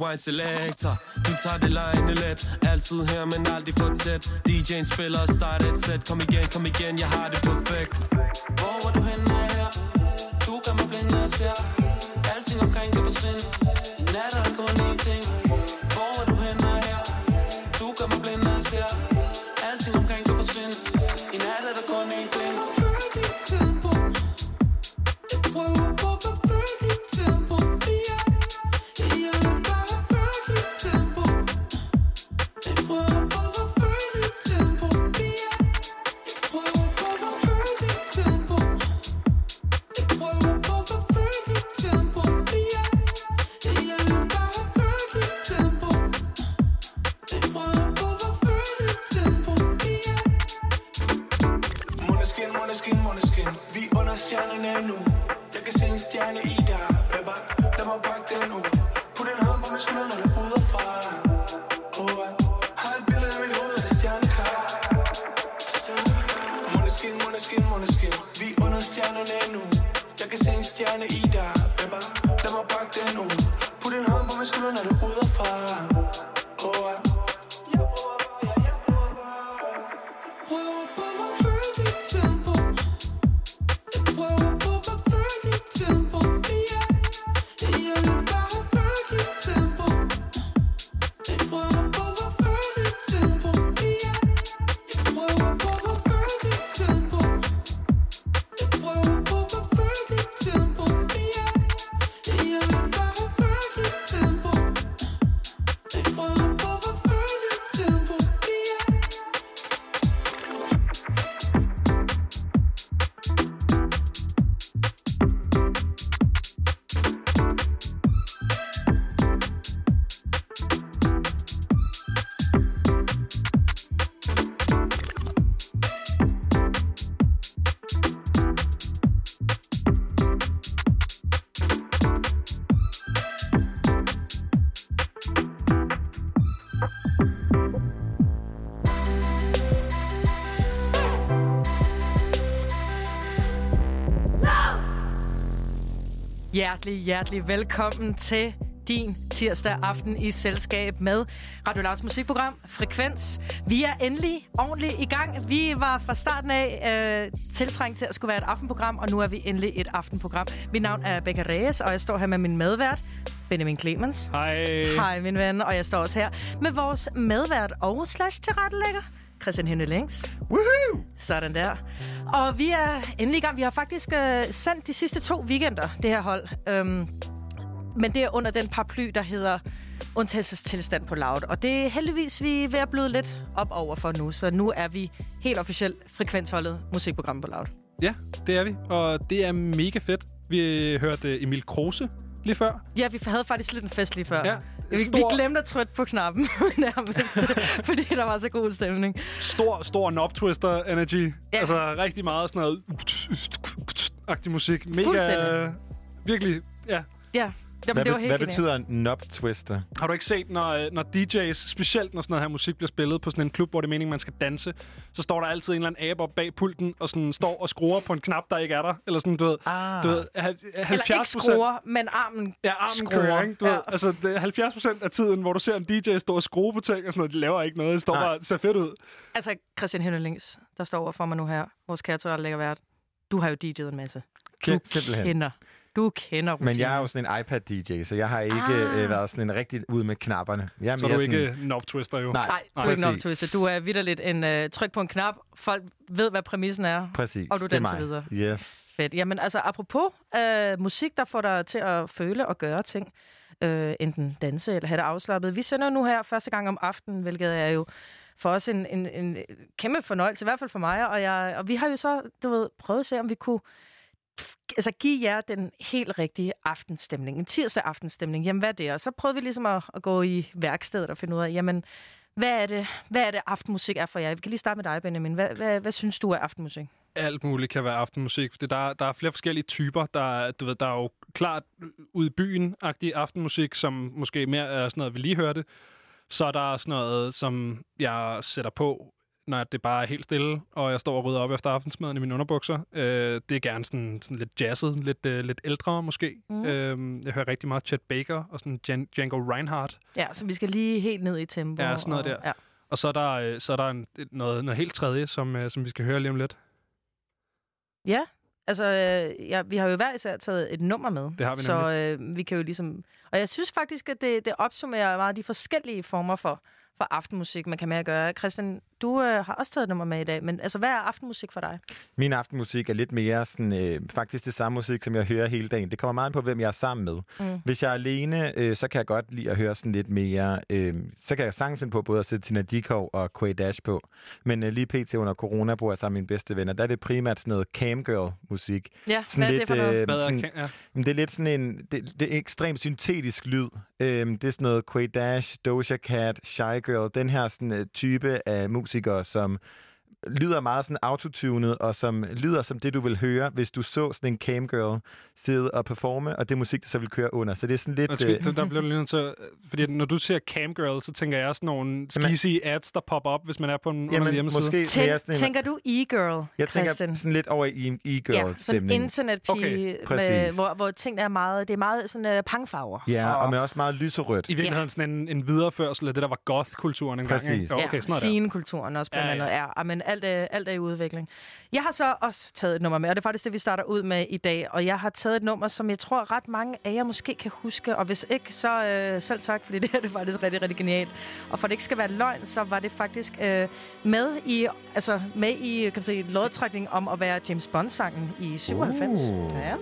uh, selector. Du tager det lejende let. Altid her, men aldrig for tæt. DJ'en spiller og starter et sæt. Kom igen, kom igen, jeg har det perfekt. Hvor var du henne når her? Du gør mig blind, når jeg ser. Alting omkring kan forsvinde. Nat er der kun én ting. Hvor er du henne når her? Du gør mig blind, når jeg ser. Alting omkring kan forsvinde. I nat er der kun én ting. Hjertelig, hjertelig velkommen til din tirsdag aften i selskab med Radio Lounge musikprogram Frekvens. Vi er endelig ordentligt i gang. Vi var fra starten af øh, tiltrængt til at skulle være et aftenprogram, og nu er vi endelig et aftenprogram. Mit navn er Becca Reyes, og jeg står her med min medvært, Benjamin Clemens. Hej. Hej, min ven. Og jeg står også her med vores medvært og slash tilrettelægger, Christian Henne Længs. Woohoo! Sådan der. Og vi er endelig i gang. Vi har faktisk øh, sendt de sidste to weekender, det her hold. Øhm, men det er under den paraply, der hedder undtagelsestilstand på Loud. Og det er heldigvis, vi er ved at bløde lidt op over for nu. Så nu er vi helt officielt frekvensholdet musikprogram på Loud. Ja, det er vi, og det er mega fedt. Vi hørte Emil Kruse lige før. Ja, vi havde faktisk lidt en fest lige før. Ja, Vi, vi stor- glemte at trykke på knappen nærmest, fordi der var så god stemning. Stor, stor knob-twister energy. Ja. Altså rigtig meget sådan noget agtig musik. Mega, virkelig, ja. Ja, Jamen, Hvad, det var helt hvad genialt. betyder en knob twister? Har du ikke set, når, øh, når DJ's, specielt når sådan noget her musik bliver spillet på sådan en klub, hvor det er meningen, man skal danse, så står der altid en eller anden abe op bag pulten, og sådan står og skruer på en knap, der ikke er der. Eller sådan, du ved, Ah. du ved hal- Eller 70 ikke skruer, men armen Ja, armen skruer. kører, ikke? Du Ja. ved, altså, det er 70 procent af tiden, hvor du ser en DJ stå og skrue på ting og sådan noget, de laver ikke noget. Det står Nej. bare, ser fedt ud. Altså, Christian Hennelings, der står over for mig nu her, vores kære tilrettelægger vært. Du har jo DJ'et en masse. Ke- Du simpelthen. kender. Du kender rutinen. Men jeg er jo sådan en iPad-DJ, så jeg har ikke Ah. øh, været sådan en rigtig ud med knapperne. Jeg er Så er mere du sådan, ikke knob twister jo. Nej, Nej, du er ikke twisted. Du er vidderligt en uh, tryk på en knap. Folk ved, hvad præmissen er. Præcis, Og du det er danser mig. videre. Yes. Fedt. Jamen altså, apropos uh, musik, der får dig til at føle og gøre ting. Uh, enten danse eller have det afslappet. Vi sender nu her første gang om aftenen, hvilket er jo for os en, en, en kæmpe fornøjelse, i hvert fald for mig. Og, jeg, og vi har jo så, du ved, prøvet at se, om vi kunne altså give jer den helt rigtige aftenstemning. En tirsdag aftenstemning. Jamen, hvad er det? Og så prøvede vi ligesom at, at gå i værkstedet og finde ud af, jamen, hvad er det, hvad er det aftenmusik er for jer? Vi kan lige starte med dig, Benjamin. Hvad, hvad, hvad synes du er aftenmusik? alt muligt kan være aftenmusik. Det, der, der er flere forskellige typer. Der, du ved, der er jo klart ud i byen-agtig aftenmusik, som måske mere er sådan noget, vi lige hørte. Så er der sådan noget, som jeg sætter på, når det bare er helt stille, og jeg står og rydder op efter aftensmaden i mine underbukser. Øh, det er gerne sådan, sådan lidt jazzet, lidt, øh, lidt ældre måske. Mm. Øh, jeg hører rigtig meget Chet Baker og sådan Jan- Django Reinhardt. Ja, så vi skal lige helt ned i tempo. Ja, sådan noget og, der. Ja. Og så er der, øh, så er der en, et- noget, noget helt tredje, som, øh, som vi skal høre lige om lidt. ja. Altså, øh, ja, vi har jo hver især taget et nummer med. Det har vi Så øh, vi kan jo ligesom... Og jeg synes faktisk, at det, det opsummerer meget de forskellige former for, for aftenmusik, man kan med at gøre. Christian, du øh, har også taget et nummer med i dag, men altså, hvad er aftenmusik for dig? Min aftenmusik er lidt mere sådan, øh, faktisk det samme musik, som jeg hører hele dagen. Det kommer meget på, hvem jeg er sammen med. Mm. Hvis jeg er alene, øh, så kan jeg godt lide at høre sådan lidt mere... Øh, så kan jeg sagtens på både at sætte Tina Dikov og Quay Dash på. Men øh, lige pt. under corona bor jeg sammen med mine bedste venner. Der er det primært sådan noget camgirl-musik. Ja, Sådan hvad er det lidt, for noget? øh, Hvad er, sådan, ja. Men det er lidt sådan en... Det, det er ekstremt syntetisk lyd. Øhm, det er sådan noget Quay Dash, Doja Cat, Shy Girl. Den her sådan, uh, type af musikere, som lyder meget sådan autotunet, og som lyder som det, du vil høre, hvis du så sådan en camgirl sidde og performe, og det musik, der så vil køre under. Så det er sådan lidt... Undskyld, Øh, der, der bliver du lige nødt til Fordi når du siger camgirl, så tænker jeg sådan nogle skisi ads, der popper op, hvis man er på en underlig hjemmeside. måske mere Tænk, sådan en, tænker du e-girl, jeg tænker Christian? sådan lidt over i en Ja, sådan en internetpige, Okay, med, hvor, hvor tingene er meget, det er meget sådan uh, pangfarver. Ja, og med også meget lyserødt. I virkeligheden sådan en, en videreførsel af det, der var goth-kulturen engang. Præcis. Ikke? Jo, okay, der. Scene-kulturen også blandt Ja, andet. ja. Ja, men alt er, alt er i udvikling. Jeg har så også taget et nummer med, og det er faktisk det, vi starter ud med i dag. Og jeg har taget et nummer, som jeg tror ret mange af jer måske kan huske. Og hvis ikke, så øh, selv tak, fordi det her det er faktisk rigtig, rigtig genialt. Og for det ikke skal være løgn, så var det faktisk øh, med i, altså med i kan man sige, lodtrækning om at være James Bond-sangen i 97. Uh. Ja.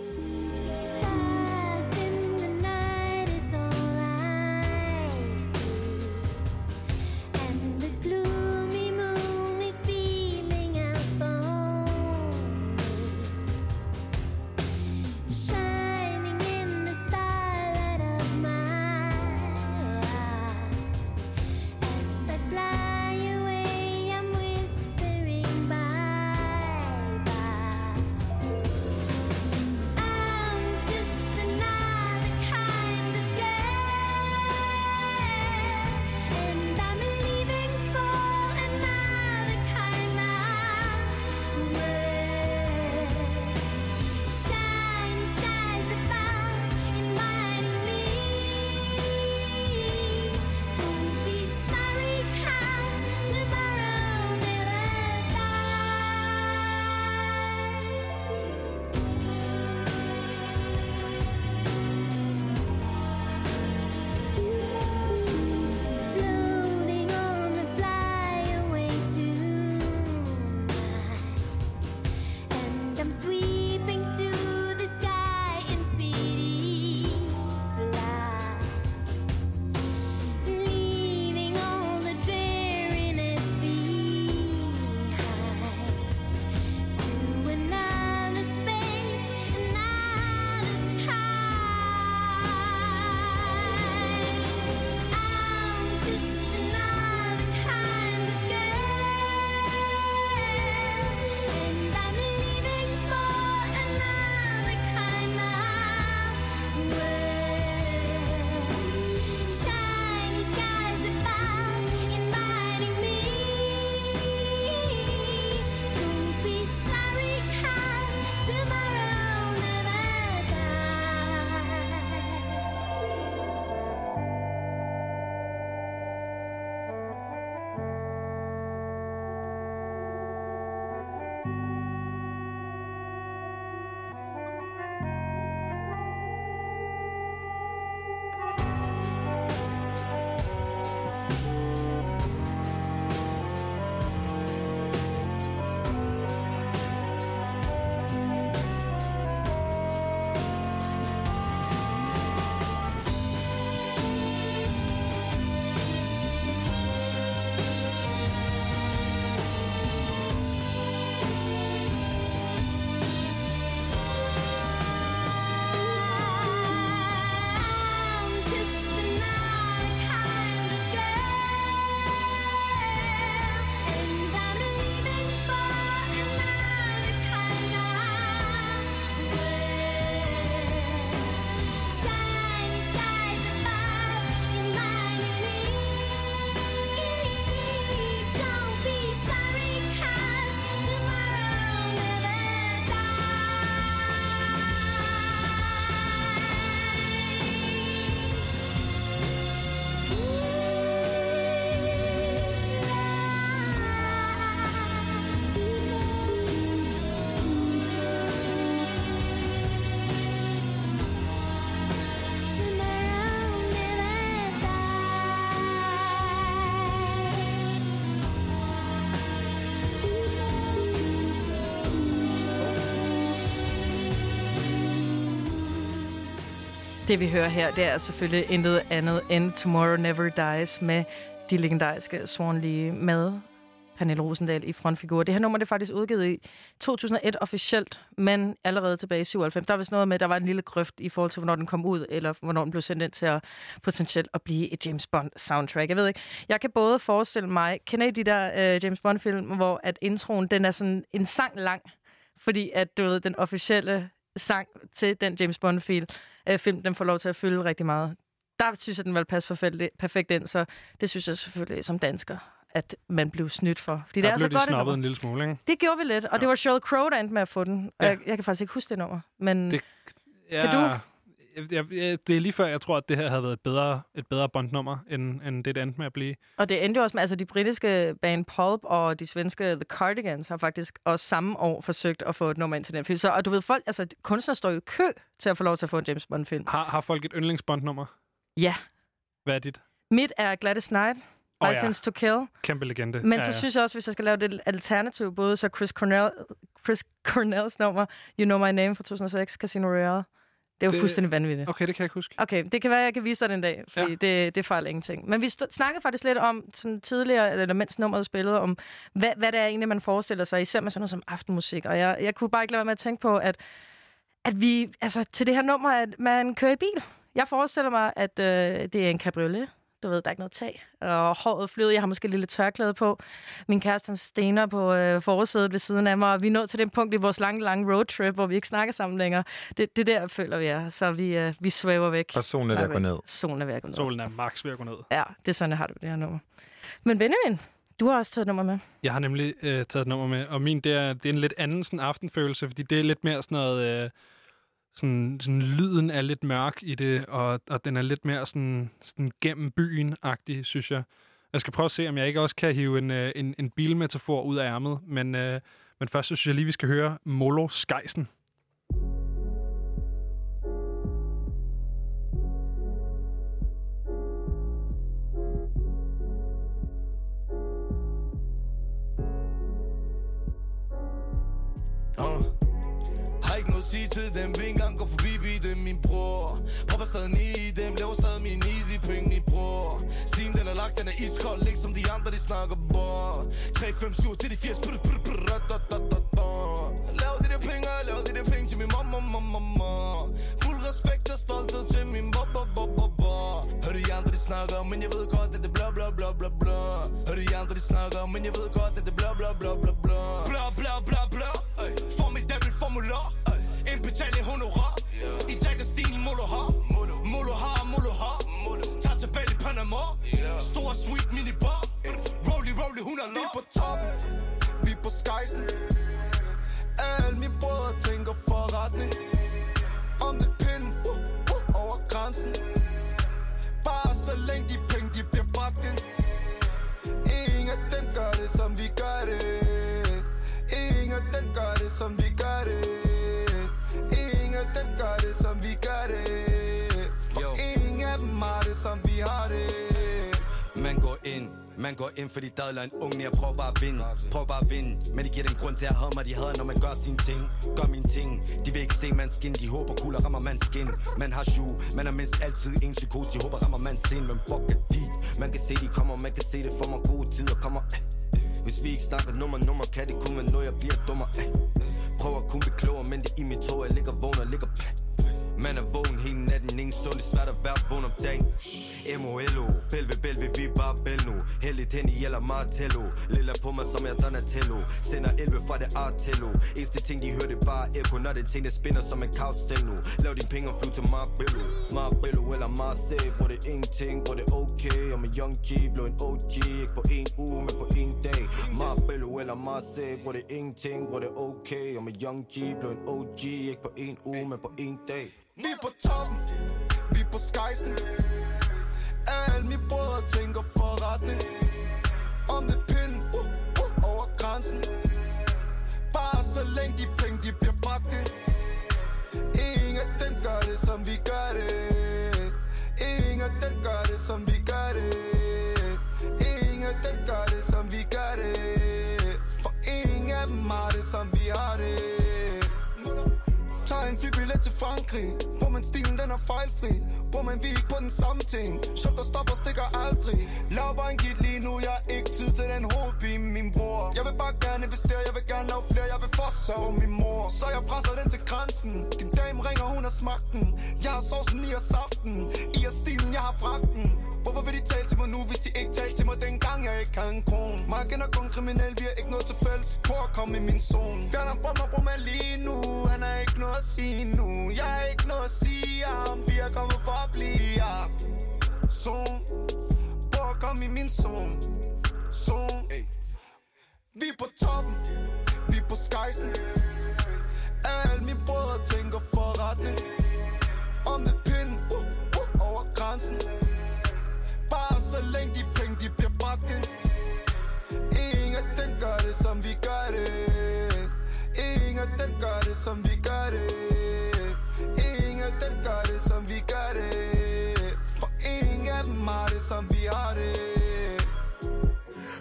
Det vi hører her, det er selvfølgelig intet andet end Tomorrow Never Dies med de legendariske Swan Lee med Pernille Rosendal i frontfigur. Det her nummer det er faktisk udgivet i 2001 officielt, men allerede tilbage i 97. Der var vist noget med, at der var en lille grøft i forhold til, hvornår den kom ud, eller hvornår den blev sendt ind til at potentielt at blive et James Bond soundtrack. Jeg ved ikke, jeg kan både forestille mig, kender I de der uh, James Bond film, hvor at introen, den er sådan en sang lang, fordi at du ved, den officielle sang til den James Bond-film uh, film den får lov til at fylde rigtig meget. Der synes jeg, den vil passe perfekt, perfekt ind, så det synes jeg selvfølgelig som dansker, at man blev snydt for. Fordi det Der er så blev de godt et snobbet nummer. en lille smule, ikke? Det gjorde vi lidt, og ja. det var Sheryl Crow, der endte med at få den. Og Ja. jeg, jeg kan faktisk ikke huske det nummer. Men Det- det, Ja, du? Jeg, jeg, det er lige før, jeg tror, at det her havde været et bedre, et bedre bondnummer, end, end det, det endte med at blive. og det endte jo også med, altså de britiske band Pulp og de svenske The Cardigans har faktisk også samme år forsøgt at få et nummer ind til den film. Så, og du ved, folk, altså kunstnere står jo i kø til at få lov til at få en James Bond-film. Har, har folk et yndlingsbondnummer? Ja. Hvad er dit? Mit er Gladys Knight, ja, License to Kill. kæmpe legende. Men ja, så ja. synes jeg også, hvis jeg skal lave det alternativ, både så Chris, Cornell, Chris Cornells nummer, You Know My Name fra 2006, Casino Royale. Det jo Det- fuldstændig vanvittigt. Okay, det kan jeg ikke huske. Okay, det kan være, jeg kan vise dig den dag, fordi ja. Det, det fejler ingenting. Men vi snakkede faktisk lidt om sådan tidligere, eller mens nummeret spillede, om hvad, hvad det er egentlig, man forestiller sig, især med sådan noget som aftenmusik. Og jeg, jeg kunne bare ikke lade være med at tænke på, at, at vi, altså til det her nummer, at man kører i bil. Jeg forestiller mig, at øh, det er en cabriolet. Du ved, der er ikke noget tag. Og håret flyder. Jeg har måske et lille tørklæde på. Min kæreste han stener på øh, forsædet ved siden af mig. Og vi er nået til den punkt i vores lange, lange roadtrip, hvor vi ikke snakker sammen længere. Det, det der føler vi er. Så vi, øh, vi svæver væk. Og solen er ved at gå ned. Solen er ved at gå ned. Solen er max ved at gå ned. Ja, det er sådan, jeg har det med det her nummer. Men Benjamin, du har også taget et nummer med. Jeg har nemlig øh, taget et nummer med, og min, det er, det er en lidt anden sådan, aftenfølelse, fordi det er lidt mere sådan noget... Øh, sådan, sådan lyden er lidt mørk i det, og, og den er lidt mere sådan, sådan gennem byen-agtig, synes jeg. Jeg skal prøve at se, om jeg ikke også kan hive en, øh, en, en bilmetafor ud af ærmet, men, øh, men først så synes jeg lige, vi skal høre Molo Skejsen. Uh sige til dem, vil engang gå forbi bi dem, min bror. Propper stadig ned i dem, laver stadig min easy penge, min bror. Stien den er lagt, den er iskold, ikke som de andre, de snakker bor 3, 5, 7 til de 80, brr, brr, brr, da, da, da, da, da. Lav de der penge, lav de der penge til min mamma, mamma, mamma Fuld respekt og stolthed til min baba, baba, baba Hør de andre, de snakker, men jeg ved godt, at det er bla, bla, bla, bla, bla. Hør de andre, de snakker, men jeg ved godt, at det er bla, bla, bla, bla, bla. Bla, bla, bla, bla. Formidabel formular Indbetaling honorar I jakker stil, molo har Molo har, molo har Tag til Bali, Panama. Stor sweet minibar Rolly, rolly, hun er Vi på toppen. Vi på skejsen Alle mine brødre tænker forretning. Om det pinden uh, uh, over grænsen. Bare så længe de penge de bliver bragt ind. Ingen af dem gør det som vi gør det. Ingen af dem gør det som vi gør det af dem gør det som vi gør det. For ingen af dem har det som vi har det. Man går ind, man går ind, fordi dadler en ung, jeg prøver bare at vinde. Prøver bare at vinde, men de giver den grund til at have mig De hader, når man gør sine ting, gør mine ting. De vil ikke se man skin, de håber kugler rammer man skin. Man har sju, man er mindst altid en psykose. De håber rammer man sind, men fuck er de? Man kan se de kommer, man kan se det for mig. Gode tider kommer. Hvis vi ikke snakker nummer, nummer kan det kun være noget, jeg bliver dummer. Prøver kun blive klogere, men det er i mit tog, jeg ligger vågen og ligger Man er vågen hele natten, ingen sund, det er svært at være vågen om dagen. M.O.L.O. Belve, belve, vi bare bæl nu. Heldigt hen i eller Martello. Lilla på mig som jeg Donatello Sender 11 fra det Artello. Eneste ting de hører det bare ekko Når det ting der spinner som en karusel nu. Lav dine penge og flyv til Marbello. Marbello eller Marseille. Hvor det ingenting, hvor det okay. Om en young G blev en OG Ikke på en uge, men på en dag. Marbello eller Marseille. Hvor det ingenting, hvor det okay. Om en young G blev en OG Ikke på en uge, men på en dag. Vi er på toppen, vi er på skejsen alle mine brødre tænker forretning Om det er uh, uh, over grænsen. Bare så længe de penge de bliver bragt ind. Ingen af dem gør det som vi gør det. Ingen af dem gør det som vi gør det. Ingen af dem gør det som vi gør det. For ingen af dem har det som vi har det en flybillet til Frankrig. Hvor man stilen den er fejlfri. Hvor man vi ikke på den samme ting. Shot der stopper stikker aldrig. Lav bare en git lige nu Jeg har ikke tid til den hovedpine min bror. Jeg vil bare gerne investere Jeg vil gerne lave flere. Jeg vil forsørge min mor. Så jeg presser den til grænsen. Din dame ringer hun har smagt den. Jeg har sovsen i og saften. I er stilen jeg har bragt den. Hvorfor vil de tale til mig nu Hvis de ikke talte til mig dengang jeg ikke havde en kron Marken er kun kriminel Vi har ikke noget til fælles. Prøv at komme i min zone. Fjerner fra mig, bror man lige nu Han er ikke noget sige nu Jeg har ikke noget at sige om Vi er kommet for at blive. Zone Prøv at komme i min zone Zone Vi er på toppen Vi er på skejsen Alle mine brødre tænker forretning Om det pind uh, uh, over grænsen Bare så længe de penge de bliver bragt ind Ingen gør det som vi gør det Ingen af dem gør det som vi gør det. Ingen af dem gør det som vi gør det. For ingen af dem har det som vi har det.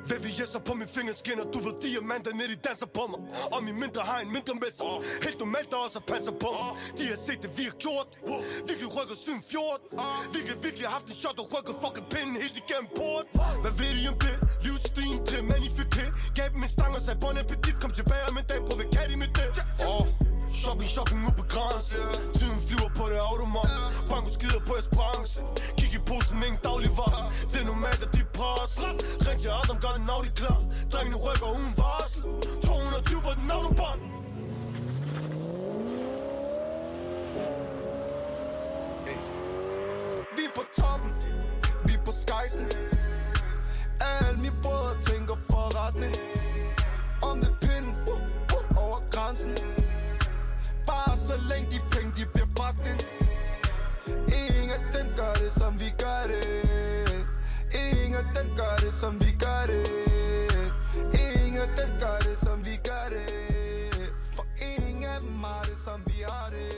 Baby, jeg så på min finger skinner Du ved diamanter ned, de danser på mig. Og min mindre har en mindre med sig. Helt normalt der også passer på mig. De har set det vi har gjort. Virkelig rykker siden 14 Virkelig virkelig haft en shot Og rykker fucking pinden helt igennem port Hvad ved de om det? Livsstilen til manifike Gav dem en stang og sagde bon appetit Kom tilbage om en dag Prøv at kat i mit dæk oh. Shopping, shopping ubegrænset Tiden flyver på det automat. Banko skider på jeres branche Kig i posen, ingen dagligvarer Det er normalt, at de presser Ring til Adam, gør den Audi klar. Drengene rykker uden varsel. 220 på den autobahn. Vi er på toppen. Vi er på skejsen alle mine brødre tænker forretning. Om det pind uh, uh, over grænsen. Bare så længe de penge de bliver bragt ind. Ingen af dem gør det som vi gør det. Ingen af dem gør det som vi gør det. Ingen af dem gør det som vi gør det. For ingen af dem har det som vi har det.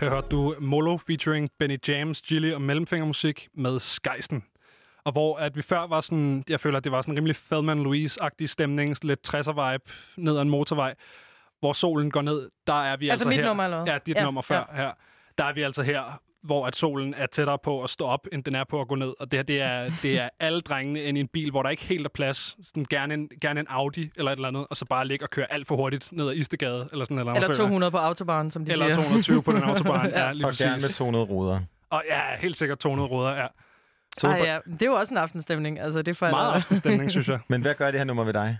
Her hørte du Molo featuring Benny James, Gilly og Mellemfingermusik med Skejsten. Og hvor at vi før var sådan, jeg føler, at det var sådan en rimelig Feldman Louise-agtig stemning, lidt 60'er-vibe ned ad en motorvej, hvor solen går ned, der er vi altså, Altså mit her. nummer, eller hvad? Ja, dit Ja, nummer før her. Der er vi altså her, hvor at solen er tættere på at stå op, end den er på at gå ned. Og det her, det er, det er alle drengene ind i en bil, hvor der ikke helt er plads. Sådan gerne, en, gerne en Audi eller et eller andet, og så bare ligge og køre alt for hurtigt ned ad Istegade, eller sådan eller, Eller føler jeg. 200 på autobahn, som de Eller siger. 220 på den autobahn. ja, lige Og gerne præcis. med 200 ruder. Og ja, helt sikkert 200 ruder, ja. Så, Ej, ja. Det er jo også en aftenstemning. Altså, det falder. Meget aftenstemning, synes jeg. Men hvad gør det her nummer ved dig?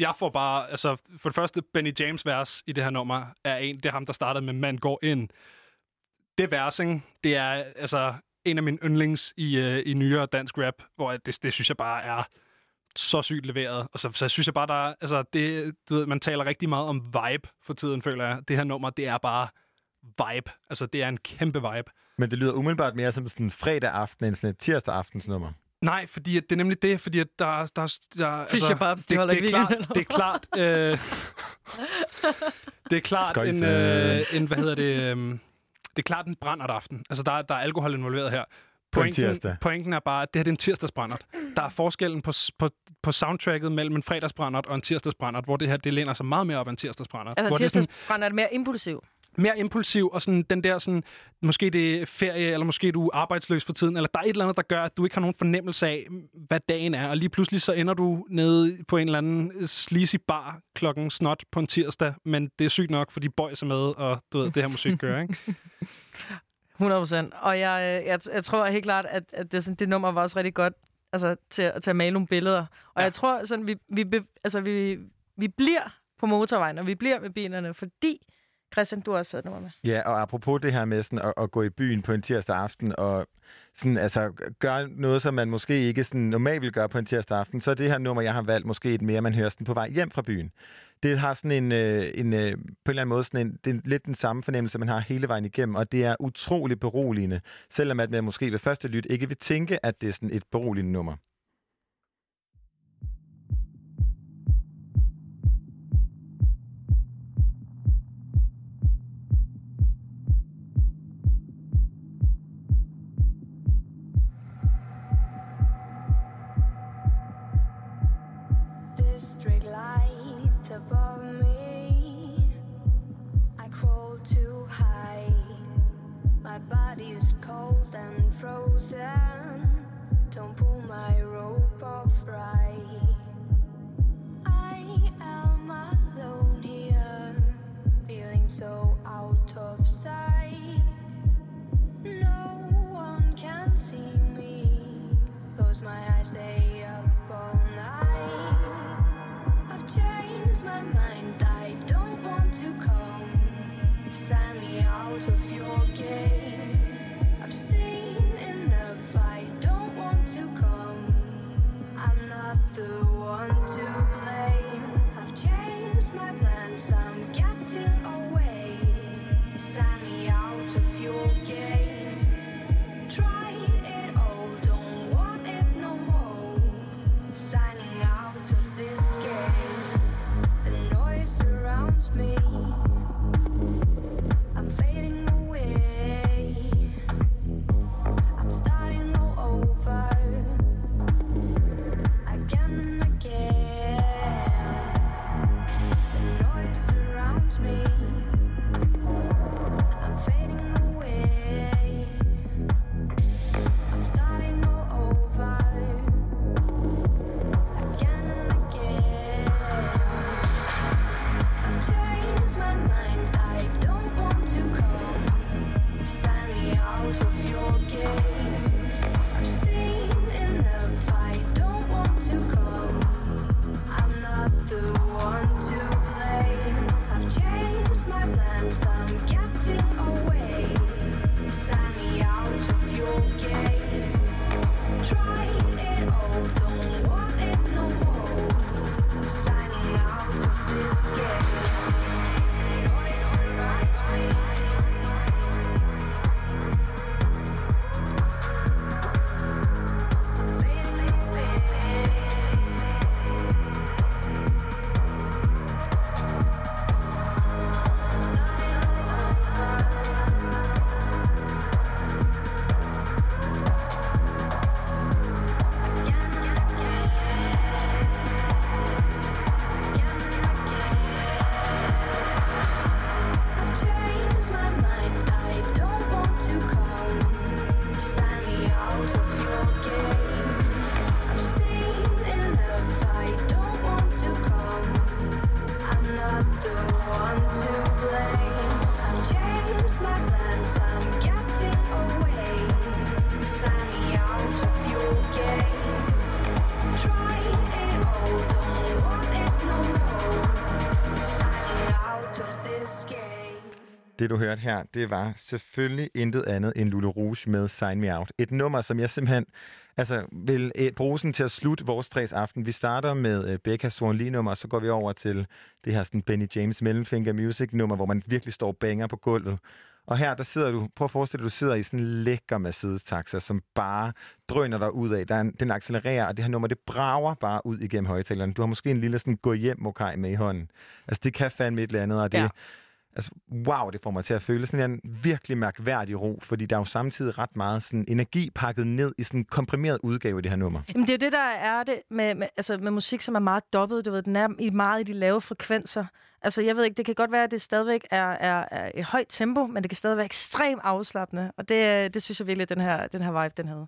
Jeg får bare, altså for det første, Benny James vers i det her nummer er en, det er ham, der startede med Man går ind. Det vers, ikke? det er altså en af mine yndlings i, øh, i nyere dansk rap, hvor det, det synes jeg bare er så sygt leveret. Og så, så synes jeg bare, der er, altså det, du ved, man taler rigtig meget om vibe for tiden, føler jeg. Det her nummer, det er bare vibe. Altså, det er en kæmpe vibe. Men det lyder umiddelbart mere som sådan en fredag aften end sådan et tirsdag aftens nummer. Nej, fordi at det er nemlig det, fordi at der, der, der altså, de det, holder det, er ikke klart, det er klart, øh, det er klart en, Skøjse. øh, en, hvad hedder det, øh, det er klart en brændert aften. Altså, der, er- der er alkohol involveret her. Pointen, pointen er bare, at det her det er en tirsdagsbrændert. Der er forskellen på, på, på soundtracket mellem en fredagsbrændert og en tirsdagsbrændert, hvor det her det læner sig meget mere op af en tirsdagsbrændert. Altså, hvor det er er det mere impulsiv. Mere impulsiv, og sådan den der sådan, måske det er ferie, eller måske du er arbejdsløs for tiden, eller der er et eller andet, der gør, at du ikke har nogen fornemmelse af, hvad dagen er, og lige pludselig så ender du nede på en eller anden sleazy bar klokken snot på en tirsdag, men det er sygt nok, fordi boys er med, og du ved, det her musik gør, ikke? 100 procent. Og jeg, øh, jeg, jeg tror helt klart, at, at det, sådan, det nummer var også rigtig godt altså, til, at- til at male nogle billeder. Og Ja. jeg tror, sådan, vi, vi, altså, vi, vi bliver på motorvejen, og vi bliver med bilerne, fordi... Christian, du har også taget nummer med. Ja, og apropos det her med sådan at, at gå i byen på en tirsdag aften og sådan, altså, gøre noget, som man måske ikke sådan, normalt vil gøre på en tirsdag aften, så er det her nummer, jeg har valgt, måske et mere, man hører sådan på vej hjem fra byen. Det har sådan en, øh, en øh, på en eller anden måde, sådan en, det er lidt den samme fornemmelse, man har hele vejen igennem, og det er utrolig beroligende, selvom at man måske ved første lyt ikke vil tænke, at det er sådan et beroligende nummer. Frozen. Don't pull my rope off right. I am alone here, feeling so out of sight. No one can see me. Close my eyes, stay up all night. I've changed my mind. I don't want to come. Sign me out of your game. The one to blame. I've changed my plans. Det, du hørte her, det var selvfølgelig intet andet end Lulu Rouge med Sign Me Out. Et nummer, som jeg simpelthen altså, vil øh, bruge sådan til at slutte vores tres aften. Vi starter med øh, Becca Swan Lee nummer, og så går vi over til det her sådan Benny James Mellemfinger Music nummer, hvor man virkelig står banger på gulvet. Og her, der sidder du, prøv at forestille dig, du sidder i sådan en lækker Mercedes-taxa, som bare drøner dig ud af. Der en, den accelererer, og det her nummer, det brager bare ud igennem højtalerne. Du har måske en lille sådan gå hjem mokaj med i hånden. Altså, det kan fandme et eller andet, og det, Ja. Altså, wow, det får mig til at føle sådan en virkelig mærkværdig ro, fordi der er jo samtidig ret meget sådan energi pakket ned i sådan en komprimeret udgave af det her nummer. Jamen, det er jo det, der er det med, med, altså, med musik, som er meget dobbelt. Du ved, den er i meget i de lave frekvenser. Altså, jeg ved ikke, det kan godt være, at det stadigvæk er, er, er et højt tempo, men det kan stadig være ekstremt afslappende. Og det, det synes jeg virkelig, den her, den her vibe, den havde.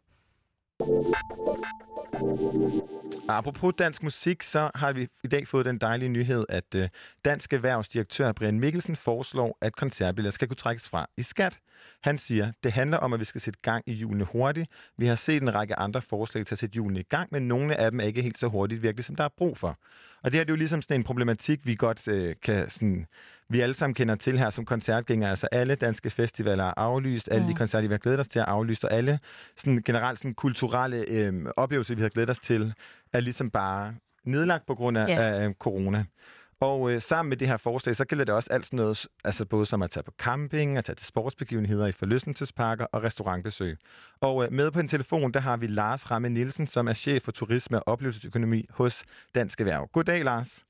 Apropos dansk musik, så har vi i dag fået den dejlige nyhed, at øh, Dansk Erhvervsdirektør Brian Mikkelsen foreslår, at koncertbilletter skal kunne trækkes fra i skat. Han siger, det handler om, at vi skal sætte gang i julene hurtigt. Vi har set en række andre forslag til at sætte julene i gang, men nogle af dem er ikke helt så hurtigt virkelig, som der er brug for. Og det her det er jo ligesom sådan en problematik, vi godt øh, kan sådan, vi alle sammen kender til her som koncertgængere. Altså alle danske festivaler er aflyst, alle de koncerter, vi har glædet os til, er aflyst, og alle sådan, generelt sådan, kulturelle øh, oplevelser, vi har glædet os til, er ligesom bare nedlagt på grund af, yeah. af corona. Og øh, sammen med det her forslag, så gælder det også alt sådan noget, altså både som at tage på camping, at tage til sportsbegivenheder i forlystelsesparker og restaurantbesøg. Og øh, med på en telefon, der har vi Lars Ramme Nielsen, som er chef for turisme og oplevelsesøkonomi hos Dansk Erhverv. Goddag, Lars.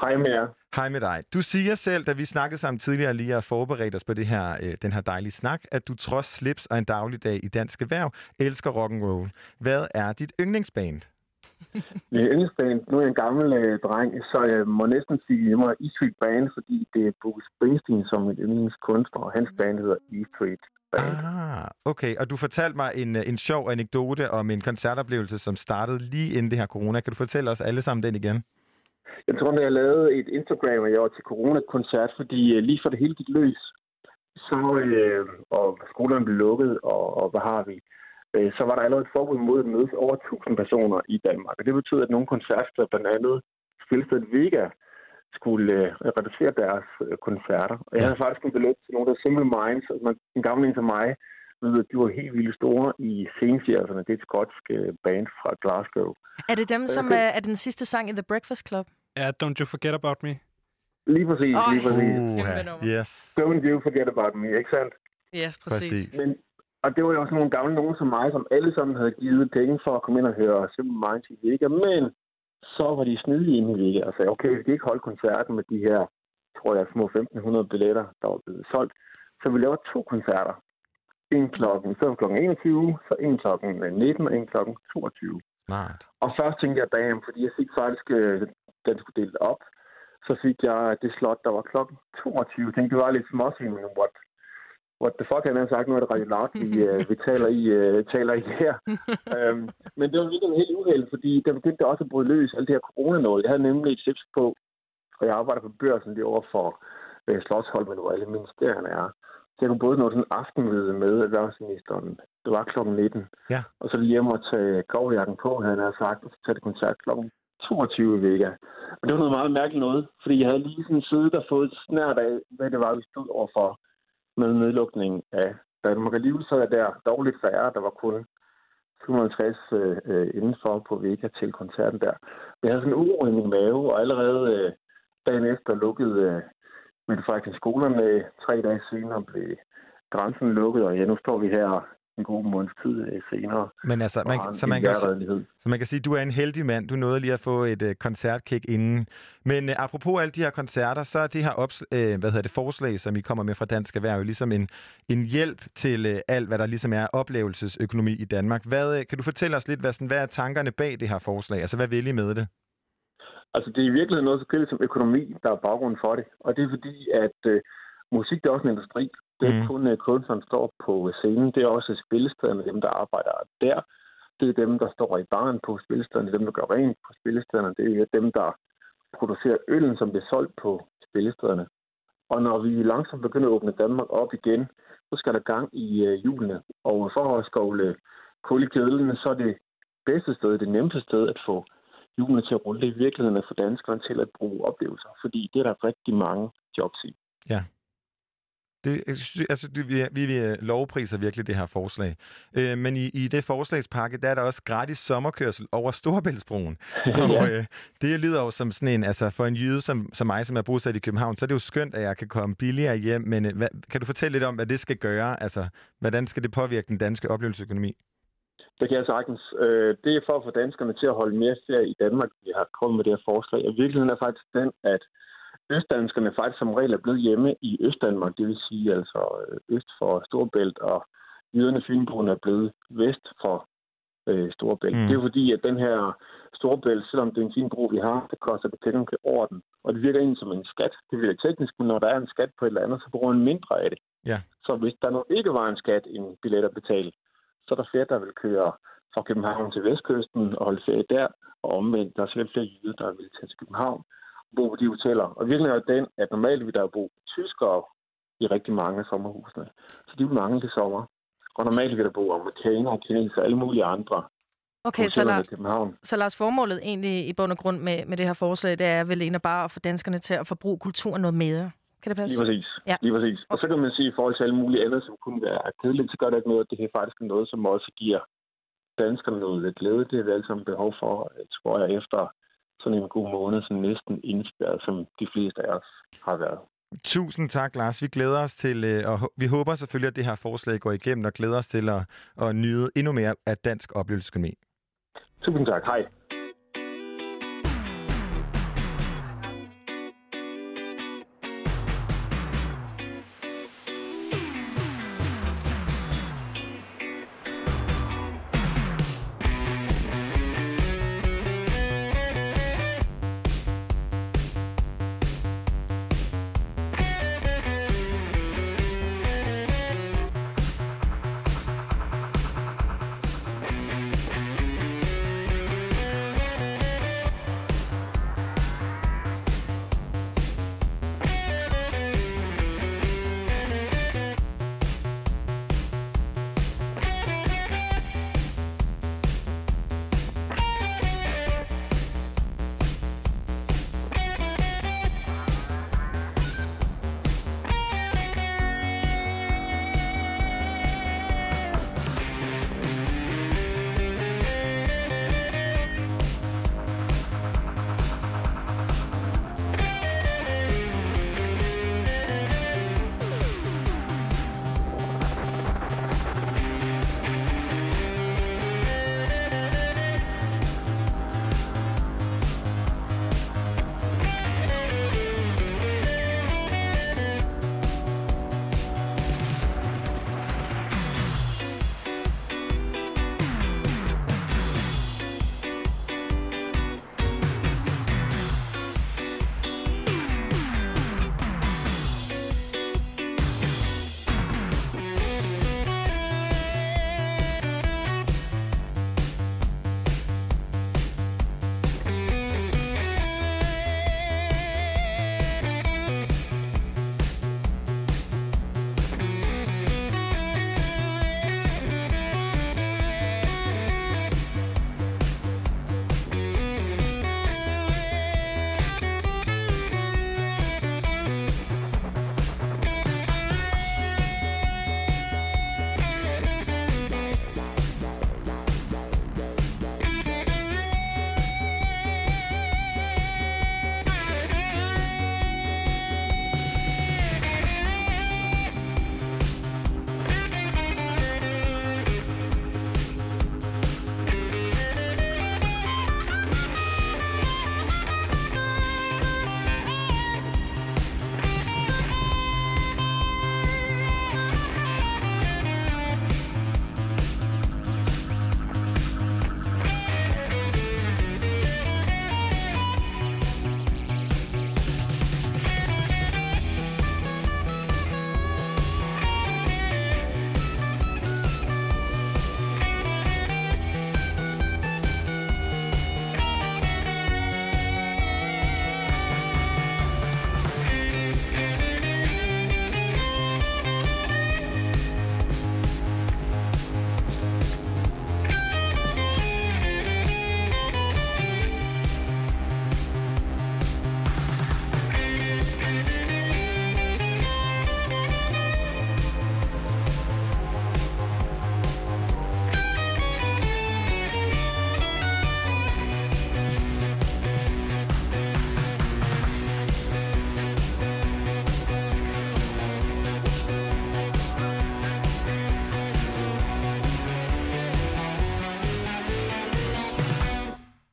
Hej med jer. Hej med dig. Du siger selv, da vi snakkede sammen tidligere lige og forberedte os på det her, øh, den her dejlige snak, at du trods slips og en dagligdag i Dansk Erhverv elsker rock and roll. Hvad er dit yndlingsband? Min yndlingsband, nu er jeg en gammel øh, dreng, så jeg må næsten sige, at jeg må E Street Band, fordi det er Bruce Springsteen som mit yndlingskunstner, og hans band hedder E Street. band. Ah, okay. Og du fortalte mig en, øh, en sjov anekdote om en koncertoplevelse, som startede lige inden det her corona. Kan du fortælle os alle sammen den igen? Jeg tror, at jeg lavede et Instagram, og jeg var til corona-koncert, fordi øh, lige for det hele gik løs, så, øh, og skolerne blev lukket, og, og hvad har vi, øh, så var der allerede et forbud mod at mødes over 1000 personer i Danmark. Og det betød, at nogle koncerter, blandt andet Spilsted Vega, skulle øh, reducere deres øh, koncerter. Og jeg havde faktisk en billet til nogle der Simple Minds, og man, en gammel en til mig, ved, at de var helt vildt store i senfjerdserne. Det er et skotsk øh, band fra Glasgow. Er det dem, som er, er den sidste sang i The Breakfast Club? Ja, Don't You Forget About Me. Lige præcis, Oj. lige præcis. Nummer. yes. Don't you forget about me, ikke sandt? Ja, præcis. Præcis. Men, og det var jo også nogle gamle nogen som mig, som alle sammen havde givet penge for at komme ind og høre Simple Minds i Vega. Men så var de snydige inde i Vega og sagde, okay, vi kan ikke holde koncerten med de her, tror jeg, små 1.500 billetter, der var blevet solgt. Så vi laver to koncerter. En klokken, så klokken 21, så en klokken 19 og en klokken 22. Smart. Og først tænkte jeg, damn, fordi jeg fik faktisk, øh, den skulle delt op. Så fik jeg det slot, der var klokken 22. Jeg tænkte, det var lidt småsigt, men what, what the fuck, han har sagt, nu er det Radio Loud, vi, øh, vi taler, i, øh, taler i her. øhm, men det var virkelig helt uheld, fordi der begyndte også at bryde løs alt det her coronanål. Jeg havde nemlig et tips på, og jeg arbejder på børsen lige over for øh, Slottsholmen, hvor alle ministerierne er. Så jeg kunne både nå sådan en aftenmøde med erhvervsministeren. Det var klokken 19. Ja. Og så lige hjem og tage kovjakken på, havde han havde sagt, og så tage det koncert klokken 22 i Vega. Men det var noget meget mærkeligt noget, fordi jeg havde lige sådan siddet og fået et snært af, hvad det var, vi stod overfor med nedlukningen af Danmark. Alligevel så er der dårligt færre, der var kun 250 øh, øh, indenfor på Vega til koncerten der. Jeg havde sådan en uro i min mave, og allerede øh, dagen efter lukkede øh, Mette Frederiksen skolerne. Tre dage senere blev grænsen lukket, og ja, nu står vi her en god måneds tid øh, senere. Men altså, man, så, man kan, vejrredelighed. så man kan sige, at du er en heldig mand. Du nåede lige at få et uh, koncertkick inden. Men uh, apropos alle de her koncerter, så er det her ops, uh, hvad hedder det, forslag, som I kommer med fra Dansk Erhverv, jo ligesom en, en hjælp til uh, alt, hvad der ligesom er oplevelsesøkonomi i Danmark. Hvad, uh, kan du fortælle os lidt, hvad, sådan, hvad er tankerne bag det her forslag? Altså, hvad vil I med det? Altså, det er i virkeligheden noget så kritisk som økonomi, der er baggrund for det. Og det er fordi, at øh, musik det er også en industri. Det er Mhm. ikke kun øh, kunstneren, står på scenen. Det er også spillestederne, dem, der arbejder der. Det er dem, der står i baren på spillestederne. Er dem, der gør rent på spillestederne. Det er dem, der producerer øllen, som bliver solgt på spillestederne. Og når vi langsomt begynder at åbne Danmark op igen, så skal der gang i øh, hjulene. Og for at skovle kul i kedlene, så er det bedste sted, det nemmeste sted at få hjulene til at rulle i virkeligheden for danskerne til at bruge oplevelser, fordi det er der rigtig mange jobs i. Det, altså, det, vi, vi, vi lovpriser virkelig det her forslag. Øh, men i, i det forslagspakke, der er der også gratis sommerkørsel over Storebæltsbroen. Og øh, det lyder jo som sådan en, altså for en jyde som, som mig, som er bosat i København, så er det jo skønt, at jeg kan komme billigere hjem. Men øh, hvad, kan du fortælle lidt om, hvad det skal gøre? Altså, hvordan skal det påvirke den danske oplevelsesøkonomi? Det kan jeg sagtens. Øh, det er for at få danskerne til at holde mere ferie i Danmark, vi har kommet med det her forslag. Og virkeligheden er faktisk den, at østdanskerne faktisk som regel er blevet hjemme i Østdanmark, det vil sige altså øh, øst for Storbælt, og jyderne Fynboen er blevet vest for øh, Storbælt. Mm. Det er fordi, at den her Storbælt, selvom det er en fin bro, vi har, det koster det penge over den. Og det virker egentlig som en skat. Det virker teknisk, men når der er en skat på et eller andet, så bruger man mindre af det. Ja. Så hvis der nu ikke var en skat, en billet at betale, så er der flere, der vil køre fra København til Vestkysten og holde ferie der, og omvendt, der er sikkert flere jyder, der vil tage til København bo på de hoteller. Og virkelig er den, at normalt vil der jo bo tyskere i rigtig mange af sommerhusene. Så de vil mangle det sommer. Og normalt vil der bo amerikanere, kinesere og alle mulige andre Okay, så, Lars, så Lars, formålet egentlig i bund og grund med, med det her forslag, det er vel egentlig bare at få danskerne til at forbruge kulturen noget mere. Kan det passe? Lige præcis. Ja. Lige præcis. Og så kan man sige, i forhold til alle mulige andre, som kunne være kedeligt, så gør det ikke noget, at det her faktisk er noget, som også giver danskerne noget glæde. Det er vi alle sammen behov for, tror jeg, efter sådan en god måned, som næsten indspærret, som de fleste af os har været. Tusind tak, Lars. Vi glæder os til, øh, og vi håber selvfølgelig, at det her forslag går igennem, og glæder os til at, at nyde endnu mere af dansk oplevelsesøkonomi. Tusind tak. Hej.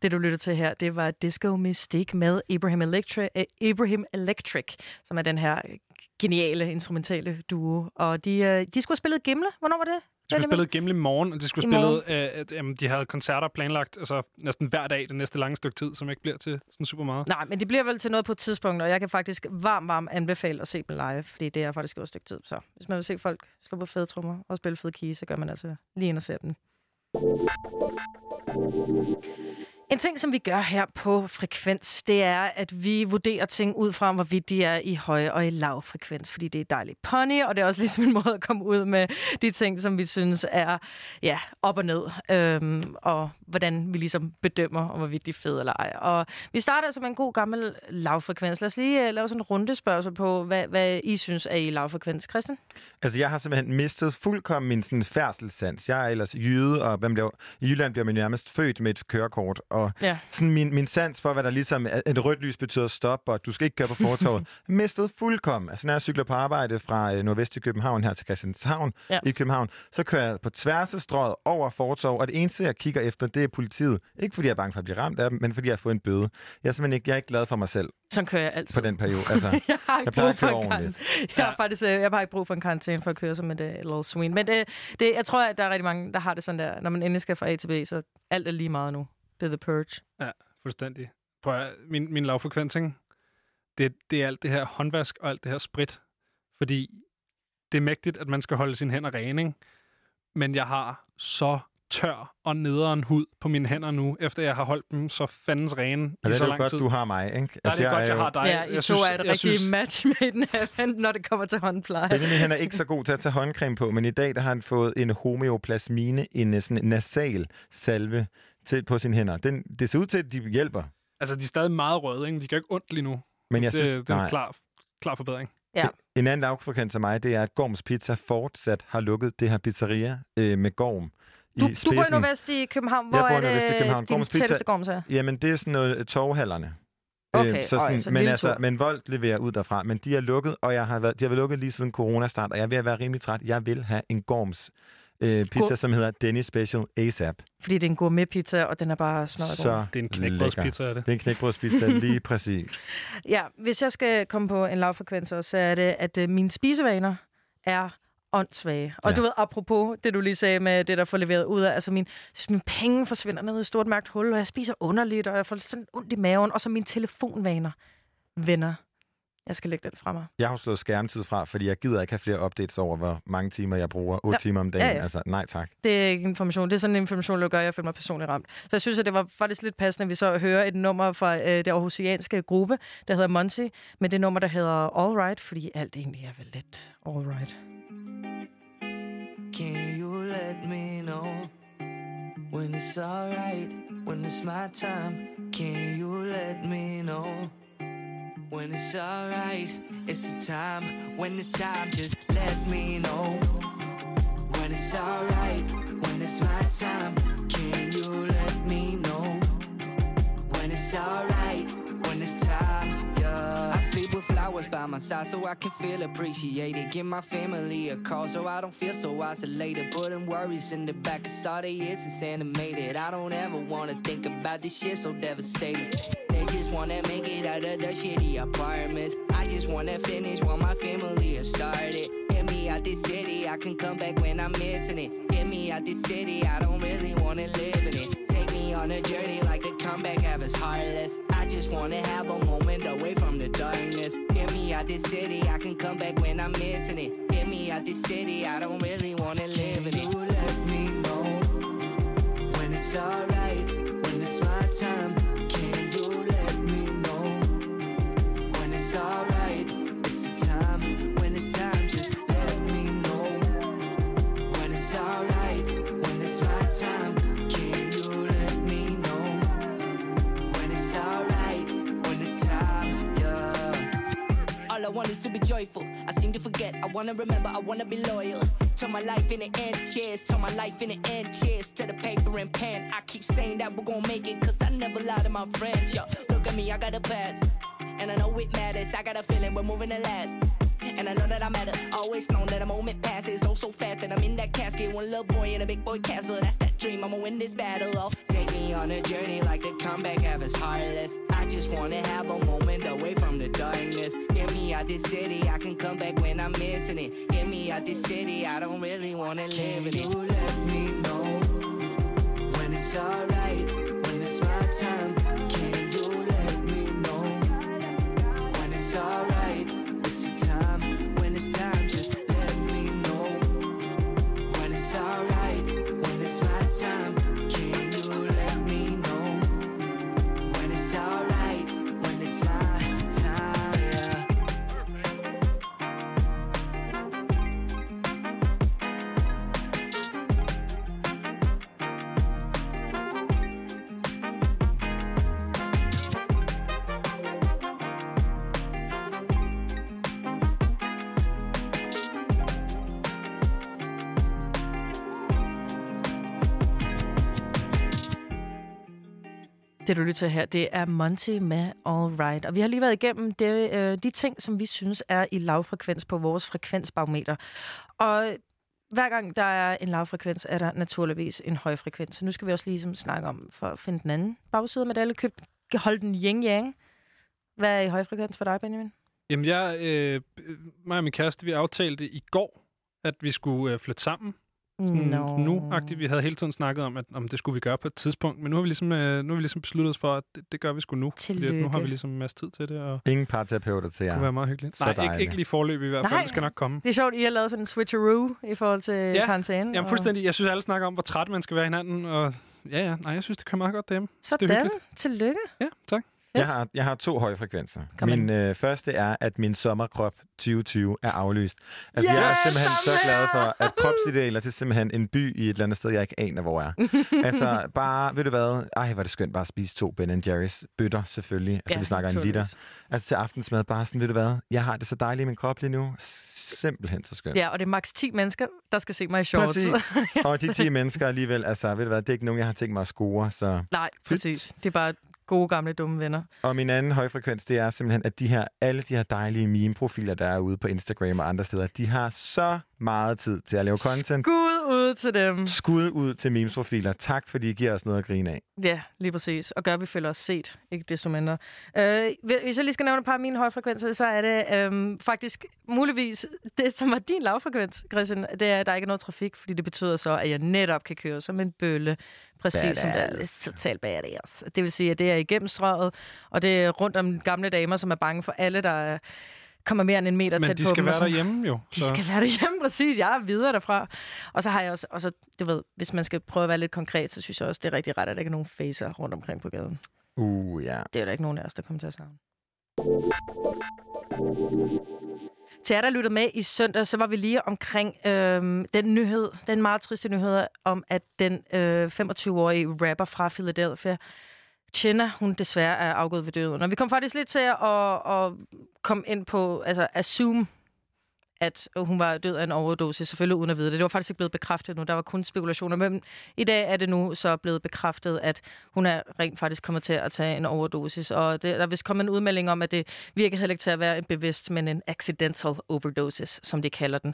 Det, du lytter til her, det var Disco Mystique med Ibrahim Electric, eh, Ibrahim Electric som er den her øh, geniale instrumentale duo. Og de, øh, de skulle have spillet Gimle. Hvornår var det? De skulle spille Gimle i morgen, og de skulle spille, øh, jamen, de havde koncerter planlagt altså, næsten hver dag det næste lange stykke tid, som ikke bliver til sådan super meget. Nej, men det bliver vel til noget på et tidspunkt, og jeg kan faktisk varmt, varmt anbefale at se dem live, fordi det er faktisk også et stykke tid. Så hvis man vil se folk slå på fede trommer og spille fede keys, så gør man altså lige ind og ser dem. En ting, som vi gør her på Frekvens, det er, at vi vurderer ting ud fra, hvorvidt de er i høj og i lav frekvens, fordi det er dejligt pony, og det er også ligesom en måde at komme ud med de ting, som vi synes er ja, op og ned, øhm, og hvordan vi ligesom bedømmer, om hvorvidt de er fede eller ej. Og vi starter altså med en god gammel lavfrekvens. Lad os lige uh, lave sådan en rundespørgsel på, hvad, hvad I synes er i lavfrekvens. Christian? Altså, jeg har simpelthen mistet fuldkommen min sådan, færdselssans. Jeg er ellers jyde, og man bliver, i Jylland bliver man nærmest født med et kørekort. Og Ja. sådan min, min sans for, hvad der ligesom er, et rødt lys betyder stop, og du skal ikke køre på fortorvet, mistet fuldkommen. Altså, når jeg cykler på arbejde fra øh, nordvest til København her til Christianshavn Ja. i København, så kører jeg på tværs af strøget over fortorv, og det eneste, jeg kigger efter, det er politiet. Ikke fordi jeg er bange for at blive ramt af dem, men fordi jeg har fået en bøde. Jeg er simpelthen ikke, jeg er ikke glad for mig selv Sådan kører jeg altid. på den periode. Altså, jeg har ikke jeg plejer brug at køre en ordentligt. Jeg har faktisk øh, jeg har bare ikke brug for en karantæne for at køre som et uh, little swing. Men det, det, jeg tror, at der er rigtig mange, der har det sådan der, når man endelig skal fra A til B, så alt er lige meget nu. Det er the purge. Ja, fuldstændig. Prøv at, min, min lavfrekvens, ikke? Det, det er alt det her håndvask og alt det her sprit. Fordi det er mægtigt, at man skal holde sine hænder rene, ikke? Men jeg har så tør og nederen hud på mine hænder nu, efter jeg har holdt dem så fandens rene Og i det så er jo lang godt, tid. du har mig, ikke? Altså, Der er det godt, jeg jo- har dig. Ja, I jeg to er et jeg rigtigt synes- match made in heaven, når det kommer til håndpleje. Benjamin han er ikke så god til at tage håndcreme på, men i dag der har han fået en homeoplasmine, en sådan nasal salve til, på sine hænder. Den, det ser ud til, at de hjælper, Altså, de er stadig meget røde, ikke? De gør ikke ondt lige nu. men jeg det, synes, det er nej. en klar, klar forbedring. Ja. En anden lavfrekvens af mig, det er, at Gorms Pizza fortsat har lukket det her pizzeria øh, med Gorm Du, du bor i Nordvest i København. Hvor Jeg bor i er Nordvest i det København. din Gorms Pizza- tætteste gorms er? Jamen, det er sådan noget øh, torvhallerne. Okay, så øj, sådan, så en men, altså, tur. men Volt leverer ud derfra. Men de er lukket, og jeg har været, de har været lukket lige siden corona start, og jeg er ved at være rimelig træt. Jeg vil have en Gorms øh, pizza, God- som hedder Dennis Special ASAP. Fordi det er en gourmet-pizza, og den er bare smadret. Så Det er en knækbrødspizza, er det. Det er en knækbrødspizza, lige præcis. Ja, hvis jeg skal komme på en lavfrekvens, så er det, at øh, mine spisevaner er åndssvage. Og Ja. du ved, apropos det, du lige sagde med det, der får leveret ud af, altså min, mine penge forsvinder ned i et stort mørkt hul, og jeg spiser underligt, og jeg får sådan ondt i maven, og så mine telefonvaner. Venner. Jeg skal lægge den fra mig. Jeg har slået skærmtid fra, fordi jeg gider ikke have flere updates over, hvor mange timer jeg bruger. 8 Ja. timer om dagen. Ja, ja. Altså, nej tak. Det er ikke information. Det er sådan en information, der gør, at jeg føler mig personligt ramt. Så jeg synes, at det var faktisk lidt passende, at vi så hører et nummer fra øh, det aarhusianske gruppe, der hedder Monty, med det nummer, der hedder All Right, fordi alt egentlig er vel lidt all right. Can you let me know when it's alright, when it's my time? Can you let me know when it's alright? It's the time, when it's time, just let me know when it's alright, when it's my time. Can you let me know when it's alright, when it's time? Yeah, I sleep with flowers by my side so I can feel appreciated. Give my family a call so I don't feel so isolated. Putting worries in the back, cause all they is is animated. I don't ever wanna think about this shit so devastating. Just wanna make it out of their shitty apartments. I just wanna finish what my family started. Get me out this city, I can come back when I'm missing it. Get me out this city, I don't really wanna live in it. Take me on a journey like a comeback, have us heartless. I just wanna have a moment away from the darkness. Get me out this city, I can come back when I'm missing it. Get me out this city, I don't really wanna live in it. You let me know when it's alright, when it's my time. Wanna be joyful. I seem to forget. I wanna remember. I wanna be loyal. Turn my life in the end. Turn my life in the end. Cheers to the paper and pen. I keep saying that we're gonna make it. Cause I never lie to my friends. Yo, look at me. I got a past. And I know it matters. I got a feeling we're moving the last. And I know that I matter. Always known that a moment passes oh so fast that I'm in that casket. One little boy in a big boy castle. That's that dream. I'ma win this battle. Oh, take me on a journey like a comeback have us heartless. I just wanna have a moment away from the darkness. Get me out this city. I can come back when I'm missing it. Get me out this city. I don't really wanna live in it. You let me know when it's alright. When it's my time. Du lytter til her, det er Monty med All Right. Og vi har lige været igennem det, øh, de ting, som vi synes er i lavfrekvens på vores frekvensbarometer. Og hver gang der er en lavfrekvens, er der naturligvis en høj frekvens. Så nu skal vi også ligesom snakke om, for at finde den anden bagside med alle købt, holde den yin-yang. Hvad er i høj frekvens for dig, Benjamin? Jamen, jeg, øh, mig og min kæreste, vi aftalte i går, at vi skulle øh, flytte sammen. Sådan Nå. nu -agtigt. Vi havde hele tiden snakket om, at om det skulle vi gøre på et tidspunkt, men nu har vi ligesom, øh, nu har vi ligesom besluttet os for, at det, det gør vi sgu nu. Fordi at nu har Tillykke. vi ligesom en masse tid til det, og Ingen parterapeuter til det jer. kunne være meget hyggeligt. Så Nej, ikke, dejligt. ikke lige forløb i hvert fald. Nej. Det skal nok komme. Det er sjovt, I har lavet sådan en switcheroo i forhold til ja. Ja. karantæne. Jamen fuldstændig. Jeg synes, alle snakker om, hvor træt man skal være hinanden, og ja, ja. Nej, jeg synes, det kører meget godt derhjemme. Så det er hyggeligt. Tillykke. Ja, tak. Jeg har, jeg har to høje frekvenser. Kom min øh, første er, at min sommerkrop 2020 er aflyst. Altså, Ja, jeg er simpelthen så glad for, at kropsidealer, det er simpelthen en by i et eller andet sted, jeg ikke aner, hvor er. altså, bare, ved du hvad? Ej, er det skønt bare at spise to Ben Jerry's bøtter, selvfølgelig. Altså, Ja, vi snakker en liter. Altså, til aftensmad, bare sådan, ved du hvad? Jeg har det så dejligt i min krop lige nu. Simpelthen så skønt. Ja, og det er maks 10 mennesker, der skal se mig i shorts. Præcis. Og de 10 mennesker alligevel, altså, ved du hvad? Det er ikke nogen, jeg har tænkt mig at score, så... Nej, præcis. Det er bare gode, gamle, dumme venner. Og min anden højfrekvens, det er simpelthen, at de her, alle de her dejlige meme-profiler, der er ude på Instagram og andre steder, de har så meget tid til at lave content. Skud ud til dem. Skud ud til memes-profiler. Tak, fordi I giver os noget at grine af. Ja, lige præcis. Og gør, at vi føler os set, ikke desto mindre. Øh, hvis jeg lige skal nævne et par af mine højfrekvenser, så er det øh, faktisk muligvis det, som var din lavfrekvens, Christian, det er, at der ikke er noget trafik, fordi det betyder så, at jeg netop kan køre som en bølle, præcis badass. som det er totalt badass. Det vil sige, at det er igennem strøget, og det er rundt om gamle damer, som er bange for alle, der kommer mere end en meter Men tæt de på skal dem. og være sådan- derhjemme jo. De skal være derhjemme, præcis. Jeg er videre derfra. Og så har jeg også, og så, du ved, hvis man skal prøve at være lidt konkret, så synes jeg også, det er rigtig ret, at der ikke er nogen facer rundt omkring på gaden. Uh, ja. Det er der ikke nogen af os, der kommer til at savne. Til jer, der lyttede med i søndag, så var vi lige omkring øhm, den nyhed, den meget triste nyhed om, at den øh, 25-årige rapper fra Philadelphia, Chenna, hun desværre er afgået ved døden. Og vi kom faktisk lidt til at, at, at komme ind på, altså assume, at hun var død af en overdosis, selvfølgelig uden at vide det. Det var faktisk ikke blevet bekræftet nu, der var kun spekulationer. Men i dag er det nu så blevet bekræftet, at hun er rent faktisk kommet til at tage en overdosis. Og det, der er vist kommet en udmelding om, at det virker heller ikke til at være en bevidst, men en accidental overdosis, som de kalder den.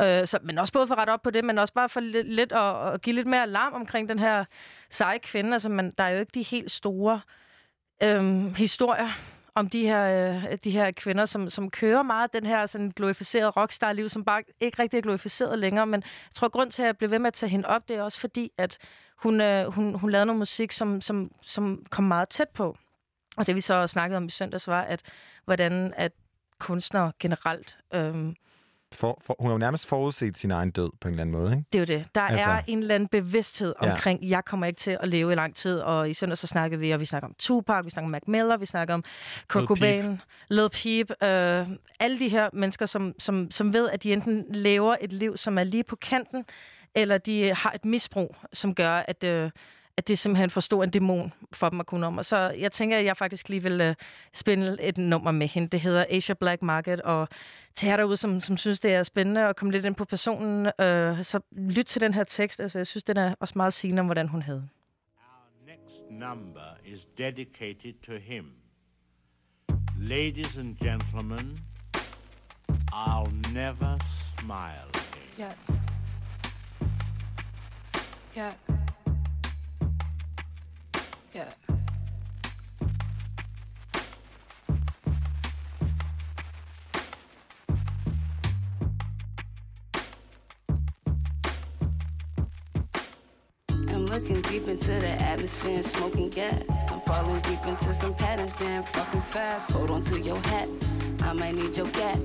Øh, så, men også både for at rette op på det, men også bare for lidt, lidt at, at give lidt mere alarm omkring den her seje kvinde. Altså, man, der er jo ikke de helt store øhm, historier om de her, øh, de her kvinder, som, som kører meget den her sådan glorificerede rockstar-liv, som bare ikke rigtig er glorificeret længere. Men jeg tror, grund til at jeg blev ved med at tage hende op, det er også fordi, at hun, øh, hun, hun lavede noget musik, som, som, som kom meget tæt på. Og det vi så snakkede om i søndags var, at hvordan at kunstnere generelt... Øh, for, for, hun har jo nærmest forudset sin egen død på en eller anden måde, ikke? det er jo det. Der altså, er en eller anden bevidsthed Ja. omkring, jeg kommer ikke til at leve i lang tid. Og i søndag så snakkede vi, og vi snakker om Tupac, vi snakker om Mac Miller, vi snakker om Kurt Lil Cobain, Lil Peep. Øh, alle de her mennesker, som, som, som ved, at de enten lever et liv, som er lige på kanten, eller de har et misbrug, som gør, at... Øh, at det simpelthen for stor en dæmon for dem at kunne om. Og så jeg tænker, at jeg faktisk lige vil uh, spille et nummer med hende. Det hedder Asia Black Market, og til jer derude, som, som synes, det er spændende at komme lidt ind på personen, uh, så lyt til den her tekst. Altså, jeg synes, den er også meget sigende om, hvordan hun havde. Next number is dedicated to him. Ladies and gentlemen, I'll never smile again. Yeah. Yeah. Yeah. I'm looking deep into the atmosphere and smoking gas. I'm falling deep into some patterns, damn fucking fast. Hold on to your hat, I might need your gap.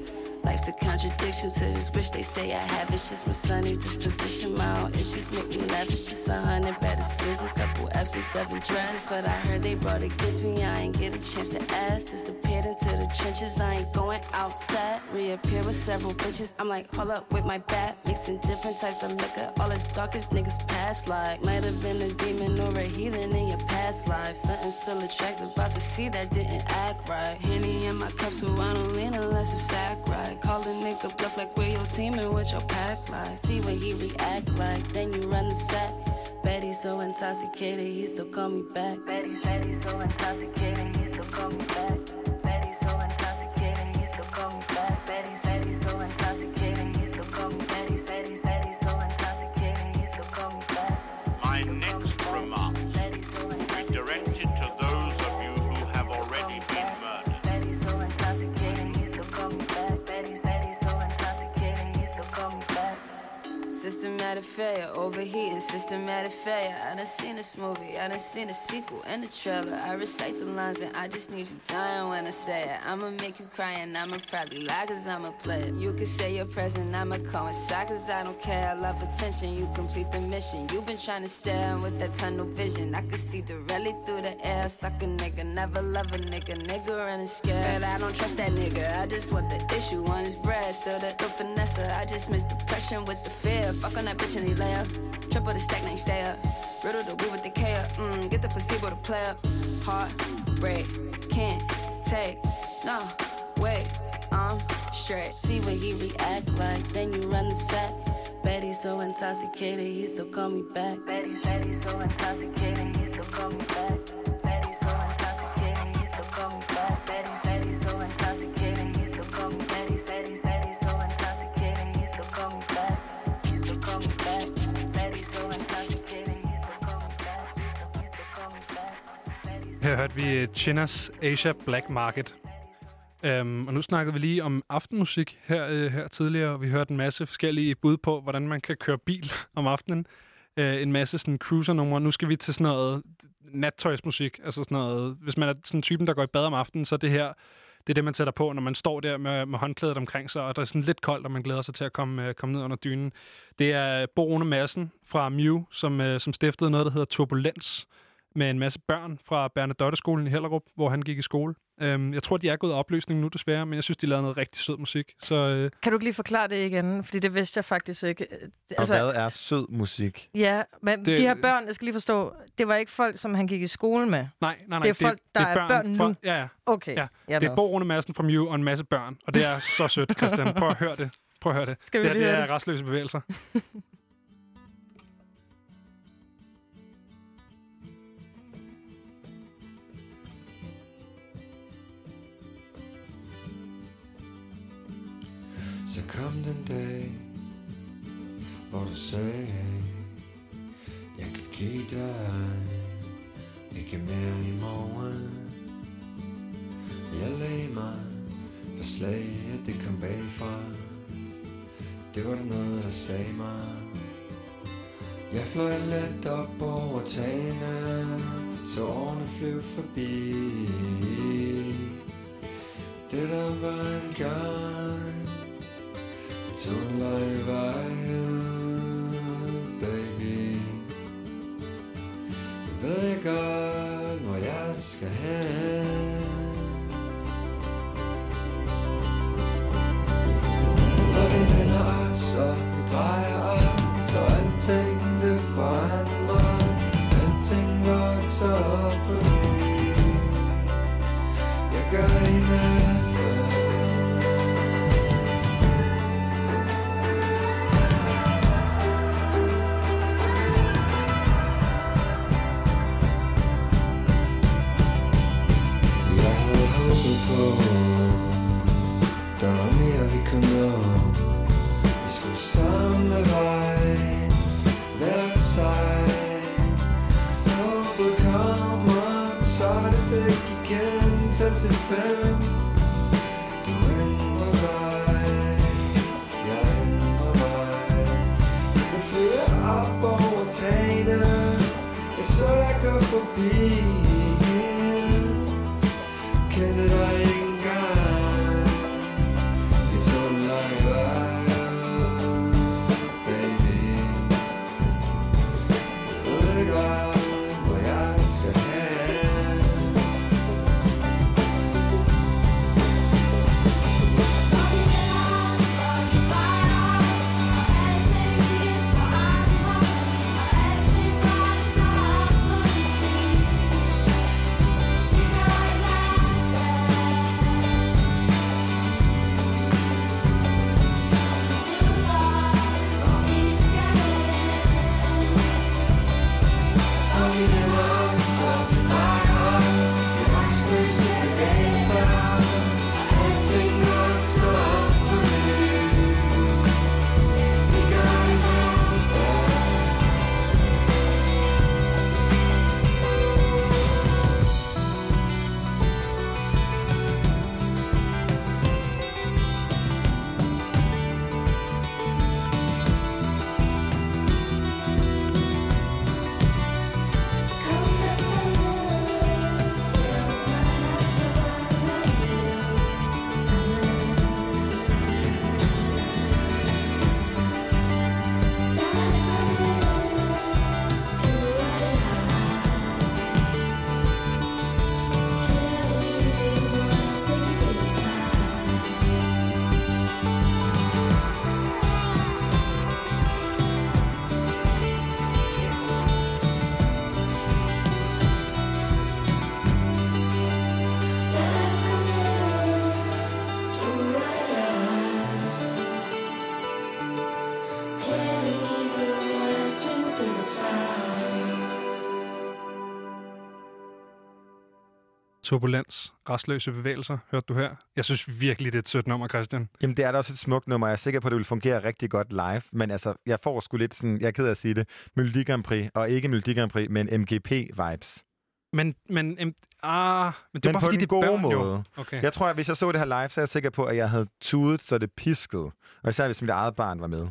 Life's a contradiction to this wish they say I have. It's just my sunny disposition. My own issues make me. It's just a hundred bad decisions, couple F's and seven drafts. But I heard they brought against me. I ain't get a chance to ask. Disappeared into the trenches. I ain't going outside. Reappear with several bitches. I'm like, hold up with my bat. Mixing different types of liquor. All as dark as niggas past. Like, might have been a demon or a heathen in your past life. Something still attractive. About the sea that didn't act right. Henny in my cup, so I don't lean unless it's sack right. Call a nigga bluff like where your team and what your pack like. See when he react like, then you run the sack. Betty so intoxicated, he still call me back. Betty said he's so intoxicated, he still call me back. Systematic failure, overheating, systematic failure. I done seen this movie, I done seen the sequel and the trailer. I recite the lines and I just need you dying when I say it. I'ma make you cry and I'ma probably lie cause I'm a player. You can say you're present, I'ma coincide cause I don't care. I love attention, you complete the mission. You've been trying to stare with that tunnel vision. I can see directly through the air. Suck a nigga, never love a nigga. Nigga running scared. But I don't trust that nigga. I just want the issue on his bread. Still the finesse. I just miss depression with the fear. Fuck on that bitch and he lay up. Triple the stack, now stay up. Riddle the weed with the K up. Mm, get the placebo to play up. Heart break, can't take. No, wait, I'm straight. See when he react like, then you run the set. Betty so intoxicated, he still call me back. Betty he's so intoxicated, he still call me back. Her hørte vi øh, Chinas Asia Black Market. Um, og nu snakkede vi lige om aftenmusik her, uh, her tidligere. Vi hørte en masse forskellige bud på, hvordan man kan køre bil om aftenen. Uh, en masse sådan cruiser-numre. Nu skal vi til sådan noget nattøjsmusik. Altså sådan noget, hvis man er sådan typen, der går i bad om aftenen, så er det her det er det, man sætter på, når man står der med, med håndklædet omkring sig, og der er sådan lidt koldt, og man glæder sig til at komme, uh, komme ned under dynen. Det er Bo Massen Madsen fra Mew, som, uh, som stiftede noget, der hedder Turbulens, med en masse børn fra Bernadotte-skolen i Hellerup, hvor han gik i skole. Øhm, jeg tror, de er gået opløsning nu desværre, men jeg synes, de lavede noget rigtig sød musik. Så øh, Kan du ikke lige forklare det igen? Fordi det vidste jeg faktisk ikke. Øh, Og hvad er sød musik? Ja, men Det- det, de her børn, jeg skal lige forstå, det var ikke folk, som han gik i skole med. nej, nej, nej. Det er folk, der er børn nu. fra, Ja, ja. Okay, ja. jeg Det er. Bo Rune Madsen fra Mew og en masse børn, og det er så sødt, Christian. Prøv at høre det. Prøv at høre det. Skal vi det, her, det er restløse bevægelser. kom den dag, hvor du sagde, jeg kan give dig ikke mere i morgen. Jeg lagde mig for slaget, det kom bagfra. Det var der noget, der sagde mig. Jeg fløj let op over tagene, så årene flyv forbi. Det der var en gang, tog en lang baby. Ved jeg godt, hvor jeg skal hen. Turbulens, restløse bevægelser, hørte du her. Jeg synes virkelig, det er et sødt nummer, Christian. Jamen, det er da også et smukt nummer. Jeg er sikker på, at det vil fungere rigtig godt live. Men altså, jeg får sgu lidt sådan, jeg er ked af at sige det, Melodi Grand Prix, og ikke Melodi Grand Prix, men MGP-vibes. Men, men, em, ah, men det Men var bare på fordi, den det gode børn, måde. Jo. Okay. Jeg tror, at hvis jeg så det her live, så er jeg sikker på, at jeg havde tudet, så det piskede. Og især hvis mit eget barn var med.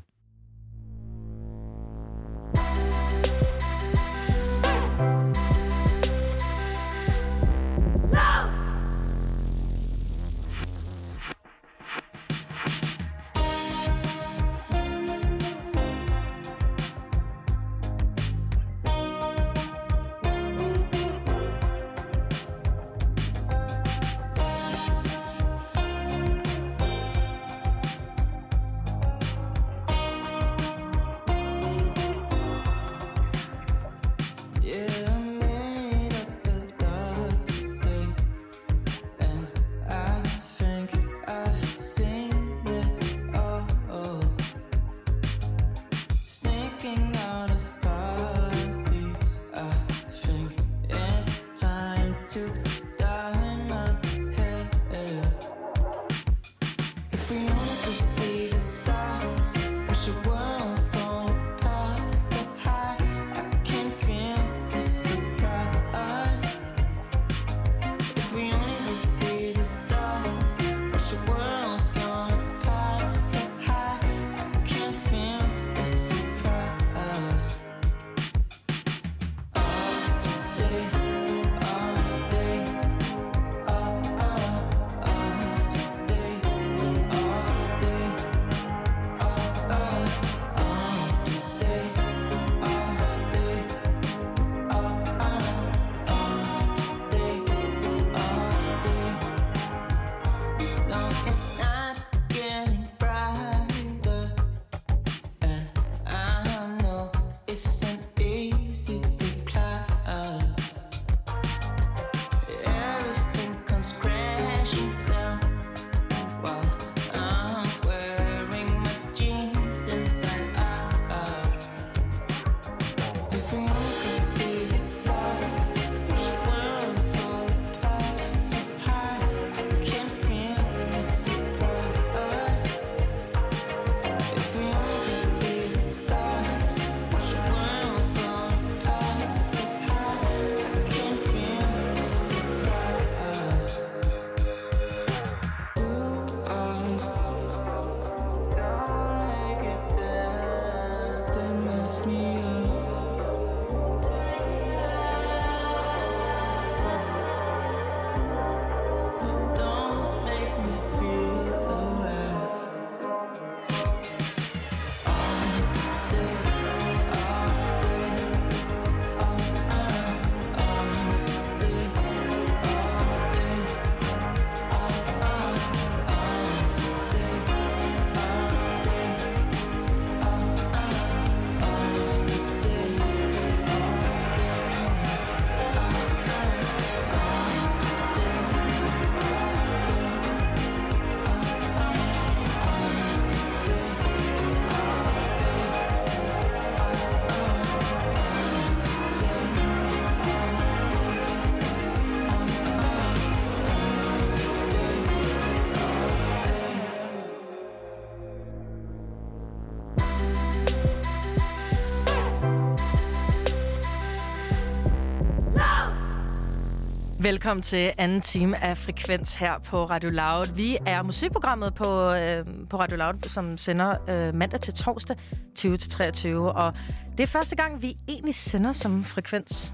Velkommen til anden time af Frekvens her på Radio Loud. Vi er musikprogrammet på, øh, på Radio Loud, som sender øh, mandag til torsdag 20-23. Og det er første gang, vi egentlig sender som Frekvens.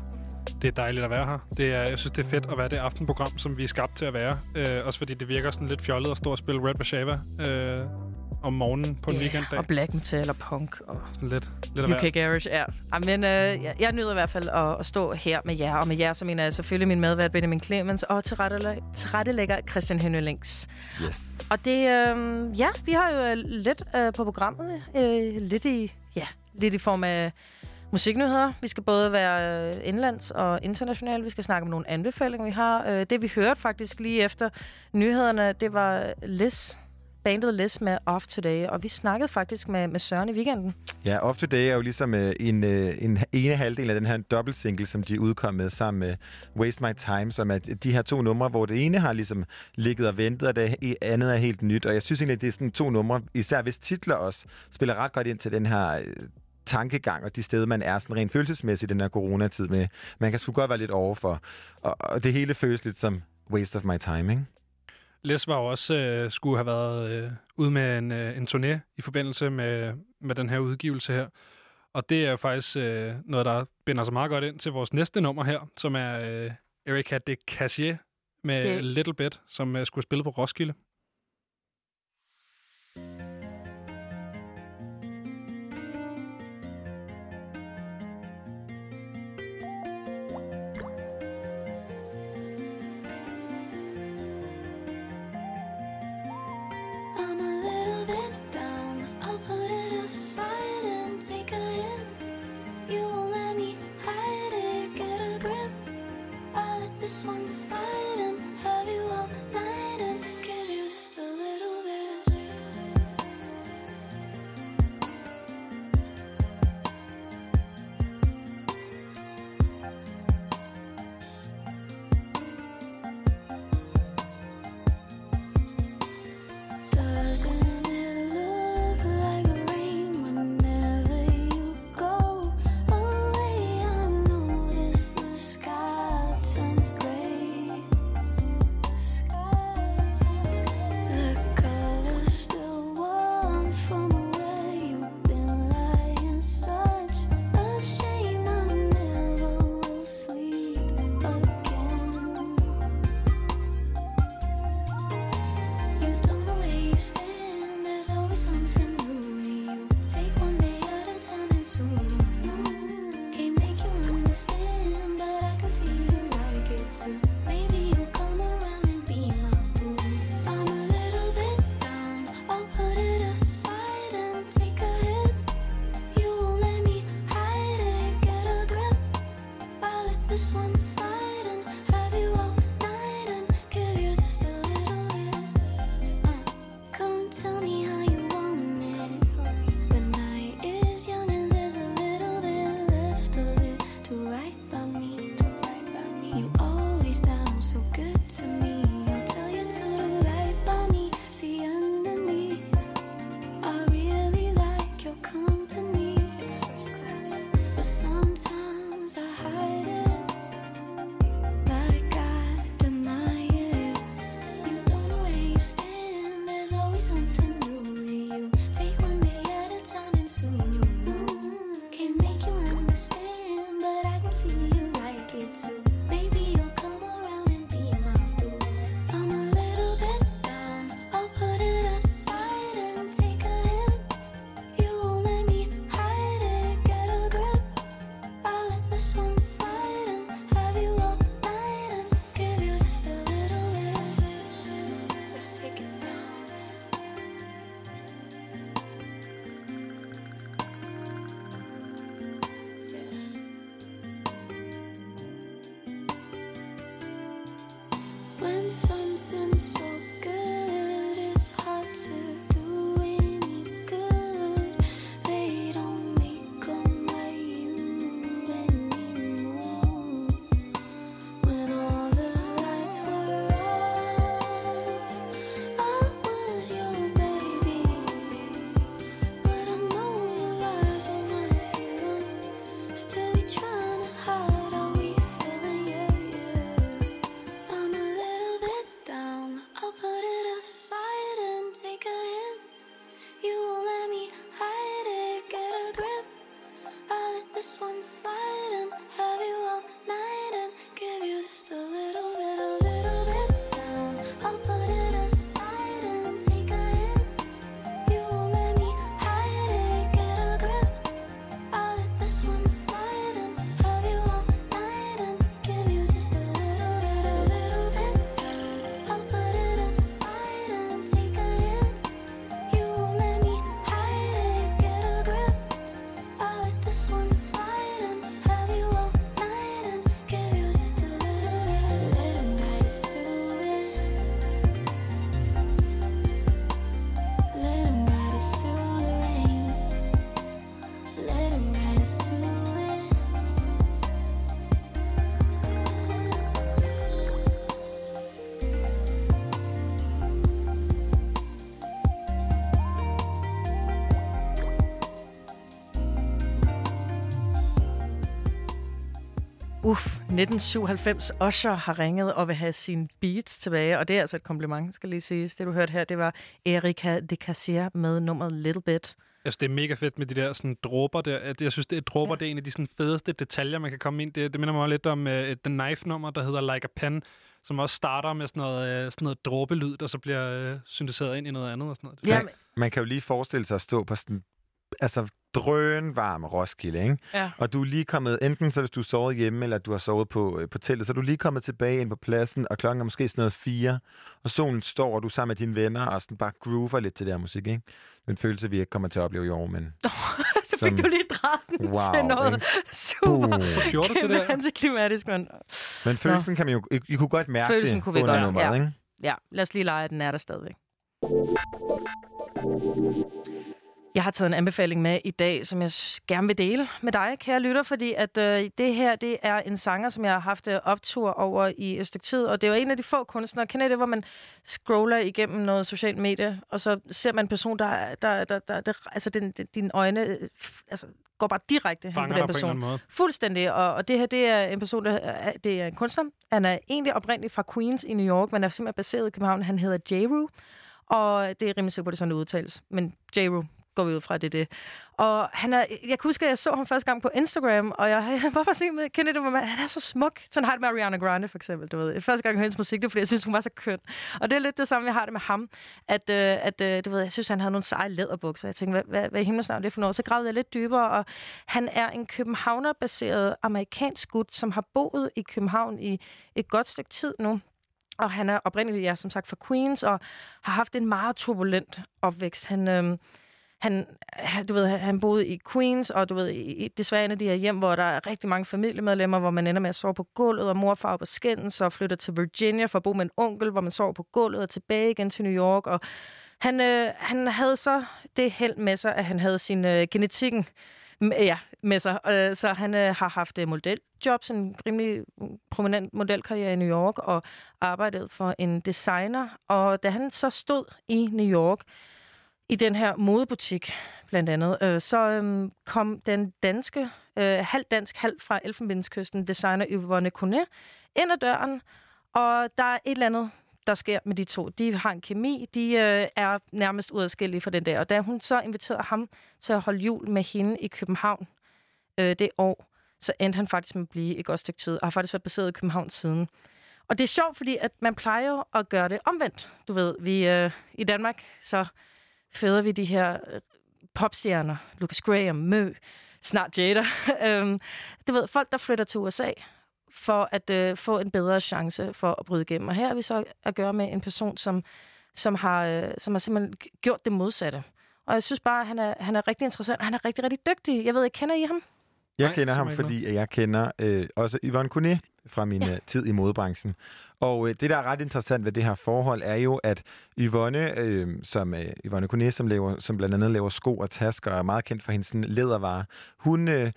Det er dejligt at være her. Det er, jeg synes, det er fedt at være det aftenprogram, som vi er skabt til at være. Øh, også fordi det virker sådan lidt fjollet at stå og spille Red Bashava øh, om morgenen på en Ja, weekenddag. Og black metal og punk og Sådan lidt, lidt UK være. Garage, ja. Ej, Men øh, jeg, jeg nyder i hvert fald at, at stå her med jer. Og med jer, så mener jeg selvfølgelig min medvært Benjamin Clemens og tilrettelæ- tilrettelægger Christian Henølings. Yes. Og det, øh, ja, vi har jo øh, lidt øh, på programmet. Øh, lidt i, ja, lidt i form af musiknyheder. Vi skal både være øh, indlands og internationalt. Vi skal snakke om nogle anbefalinger, vi har. Øh, det, vi hørte faktisk lige efter nyhederne, det var Liz, bandet Les med Off Today. Og vi snakkede faktisk med, med Søren i weekenden. Ja, Off Today er jo ligesom øh, en, øh, en ene halvdel af den her dobbelt single, som de udkom med sammen med Waste My Time, som er de her to numre, hvor det ene har ligesom ligget og ventet, og det andet er helt nyt. Og jeg synes egentlig, at det er sådan to numre, især hvis titler også spiller ret godt ind til den her øh, tankegang og de steder, man er sådan rent følelsesmæssigt i den her coronatid med. Man kan sgu godt være lidt overfor. Og, og det hele føles lidt som waste of my time, ikke? Les var jo også øh, skulle have været øh, ude med en, øh, en turné i forbindelse med, med den her udgivelse her. Og det er jo faktisk øh, noget, der binder sig meget godt ind til vores næste nummer her, som er øh, Erika de Cassier med yeah. Little Bit, som øh, skulle spille på Roskilde. 1997. Usher har ringet og vil have sine beats tilbage, og det er altså et kompliment, skal lige siges. Det, du hørte her, det var Erika de Cassier med nummeret Little Bit. Jeg synes, det er mega fedt med de der sådan, dråber der. Jeg synes, det er dråber, ja. det er en af de sådan, fedeste detaljer, man kan komme ind. Det, det minder mig lidt om uh, The Knife-nummer, der hedder Like a Pen, som også starter med sådan noget, uh, sådan noget dråbelyd, der så bliver uh, syntetiseret ind i noget andet. Og sådan noget. Man, man kan jo lige forestille sig at stå på sådan altså drøn varm Roskilde, ikke? Ja. Og du er lige kommet, enten så hvis du har sovet hjemme, eller du har sovet på, øh, på teltet, så er du lige kommet tilbage ind på pladsen, og klokken er måske sådan noget fire, og solen står, og du er sammen med dine venner, og sådan bare groover lidt til det her musik, ikke? Det er en følelse, vi ikke kommer til at opleve i år, men... Så fik Som- du lige drejet den Wow, til noget ikke? super Boom. Gjorde du det der? antiklimatisk. Men... Men følelsen kan man jo... I, I kunne godt mærke Følelsen det kunne vi under godt, nummeret, ja. ikke? Ja, lad os lige lege, at den er der stadigvæk. Jeg har taget en anbefaling med i dag, som jeg gerne vil dele med dig, kære lytter, fordi at øh, det her, det er en sanger, som jeg har haft øh, optur over i et stykke tid, og det er jo en af de få kunstnere, kender det, hvor man scroller igennem noget socialt medie, og så ser man en person, der, der, der, der, der altså din, din- dine øjne øh, altså, går bare direkte hen på den på en person. måde. Fuldstændig, og, og det her, det er en person, der er, det er en kunstner. Han er egentlig oprindeligt fra Queens i New York, men er simpelthen baseret i København. Han hedder J. og det er rimelig sikkert på, at det sådan, udtales. Men J går vi ud fra, det er det. Og han er, jeg kan huske, at jeg så ham første gang på Instagram, og jeg, jeg var bare sådan med, kender det, hvor han er så smuk. Sådan har det med Ariana Grande, for eksempel. Du ved. Første gang jeg hørte hendes musik, det var, fordi jeg synes, hun var så køn. Og det er lidt det samme, jeg har det med ham. At, øh, at øh, du ved, jeg synes, han havde nogle seje læderbukser. Jeg tænkte, hvad, hvad, hvad i himlen snart er det for noget? Så gravede jeg lidt dybere, og han er en københavner-baseret amerikansk gut, som har boet i København i et godt stykke tid nu. Og han er oprindeligt, ja, som sagt, fra Queens, og har haft en meget turbulent opvækst. Han, øh, han, du ved, han- boede i Queens, og du ved, i, desværre en af de her hjem, hvor der er rigtig mange familiemedlemmer, hvor man ender med at sove på gulvet, og mor og far på skændes, og flytter til Virginia for at bo med en onkel, hvor man sover på gulvet, og tilbage igen til New York. Og han, øh, han havde så det held med sig, at han havde sin øh, genetikken ja, med sig. Øh, så han øh, har haft øh, modeljobs, en rimelig mm, prominent modelkarriere i New York, og arbejdet for en designer. Og da han så stod i New York, i den her modebutik, blandt andet, øh, så øh, kom den danske, øh, halv dansk, halv fra Elfenbenskysten, designer Yvonne Kone ind ad døren, og der er et eller andet, der sker med de to. De har en kemi, de øh, er nærmest uadskillige fra den der. Og da hun så inviterede ham til at holde jul med hende i København øh, det år, så endte han faktisk med at blive et godt stykke tid, og har faktisk været baseret i København siden. Og det er sjovt, fordi at man plejer at gøre det omvendt. Du ved, vi øh, i Danmark, så føder vi de her øh, popstjerner, Lucas Graham, Mø, snart Jada. øhm, du ved, folk, der flytter til USA for at øh, få en bedre chance for at bryde igennem. Og her er vi så at gøre med en person, som, som, har, øh, som har simpelthen gjort det modsatte. Og jeg synes bare, at han er, han er rigtig interessant, og han er rigtig, rigtig dygtig. Jeg ved ikke, kender I ham? Jeg Nej, kender ham, fordi jeg kender øh, også Yvonne Kuné fra min ja. tid i modebranchen. Og øh, det, der er ret interessant ved det her forhold, er jo, at Yvonne, øh, som, øh, Yvonne Kuné, som, laver, som blandt andet laver sko og tasker, og er meget kendt for hendes sådan, lædervarer, hun... Øh,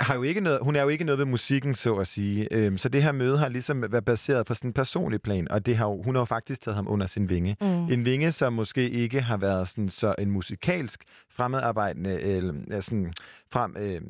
har jo ikke noget, hun er jo ikke noget ved musikken, så at sige. Øhm, så det her møde har ligesom været baseret på sådan en personlig plan, og det har jo, hun har jo faktisk taget ham under sin vinge. Mm. En vinge, som måske ikke har været sådan, så en musikalsk fremadarbejdende, eller ja, sådan, frem, øh,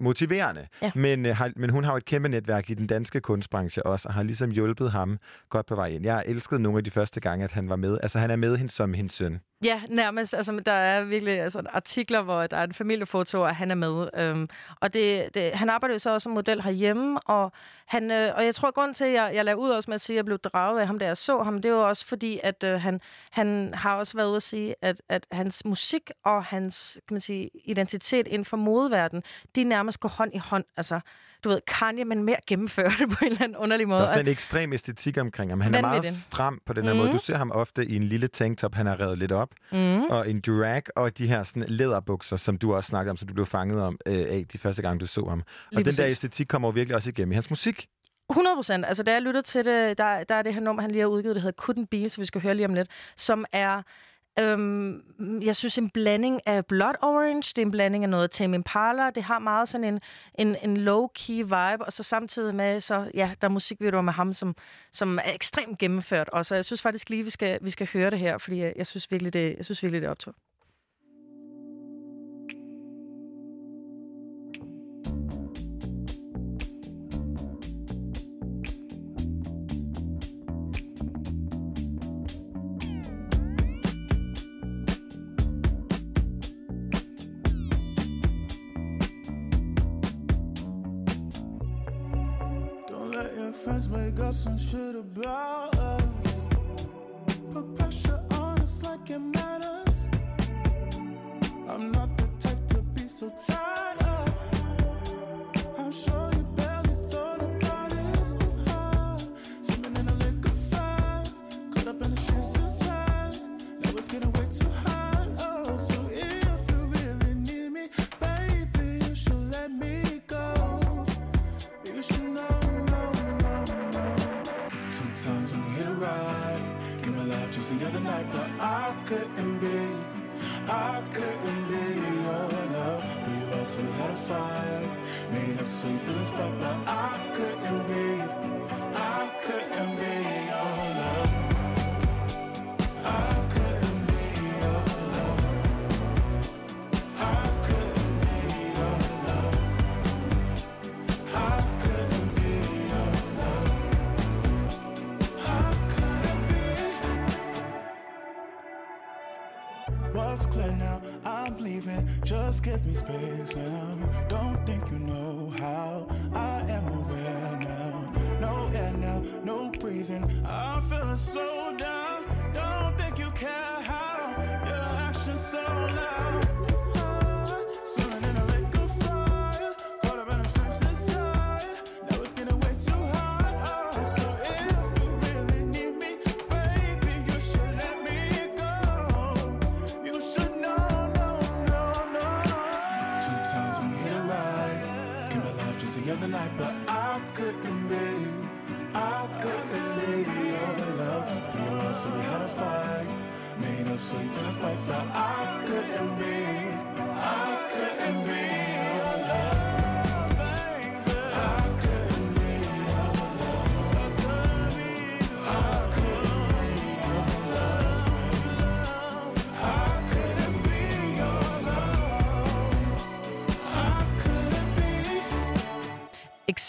motiverende. Ja. Men, øh, har, men hun har jo et kæmpe netværk i den danske kunstbranche også, og har ligesom hjulpet ham godt på vej ind. Jeg har elsket nogle af de første gange, at han var med. Altså, han er med hende som hendes søn. Ja, nærmest. Altså, der er virkelig altså, artikler, hvor der er en familiefoto, og han er med. Øhm, og det, det, han arbejder jo så også som model herhjemme, og, han, øh, og jeg tror, at grunden til, at jeg, jeg lader ud også med at sige, at jeg blev draget af ham, da jeg så ham, det var også fordi, at øh, han, han har også været ude at sige, at, at hans musik og hans kan man sige, identitet inden for modeverdenen, de nærmest går hånd i hånd. Altså, du ved, Kanye, men mere gennemført på en eller anden underlig måde. Der er sådan en ekstrem æstetik omkring ham. Han er meget stram på den her Mhm. måde. Du ser ham ofte i en lille tanktop, han har revet lidt op, Mhm. og en durag, og de her sådan læderbukser, som du også snakkede om, som du blev fanget om øh, af de første gang, du så ham. Og Lige den der præcis. æstetik kommer virkelig også igennem i hans musik. 100 procent. Altså, da jeg lytter til det, der, der er det her nummer, han lige har udgivet, det hedder Couldn't Be, så vi skal høre lige om lidt, som er, øhm, jeg synes, en blanding af Blood Orange, det er en blanding af noget Tame Impala, det har meget sådan en, en, en low-key vibe, og så samtidig med, så ja, der er musikvideoer med ham, som, som er ekstremt gennemført, og så jeg synes faktisk lige, vi skal, vi skal høre det her, fordi jeg, jeg synes virkelig, det, jeg synes virkelig, det er make up some shit about us. Put pressure on us like it matters. I'm not the type to be so tied but I couldn't be, I couldn't be your love. But you also had a fight, made up so you feel inspired, but I couldn't be, leaving. Just give me space now. Don't think you know how. I am aware now. No air now, no breathing. I'm feeling so down. Don't think you care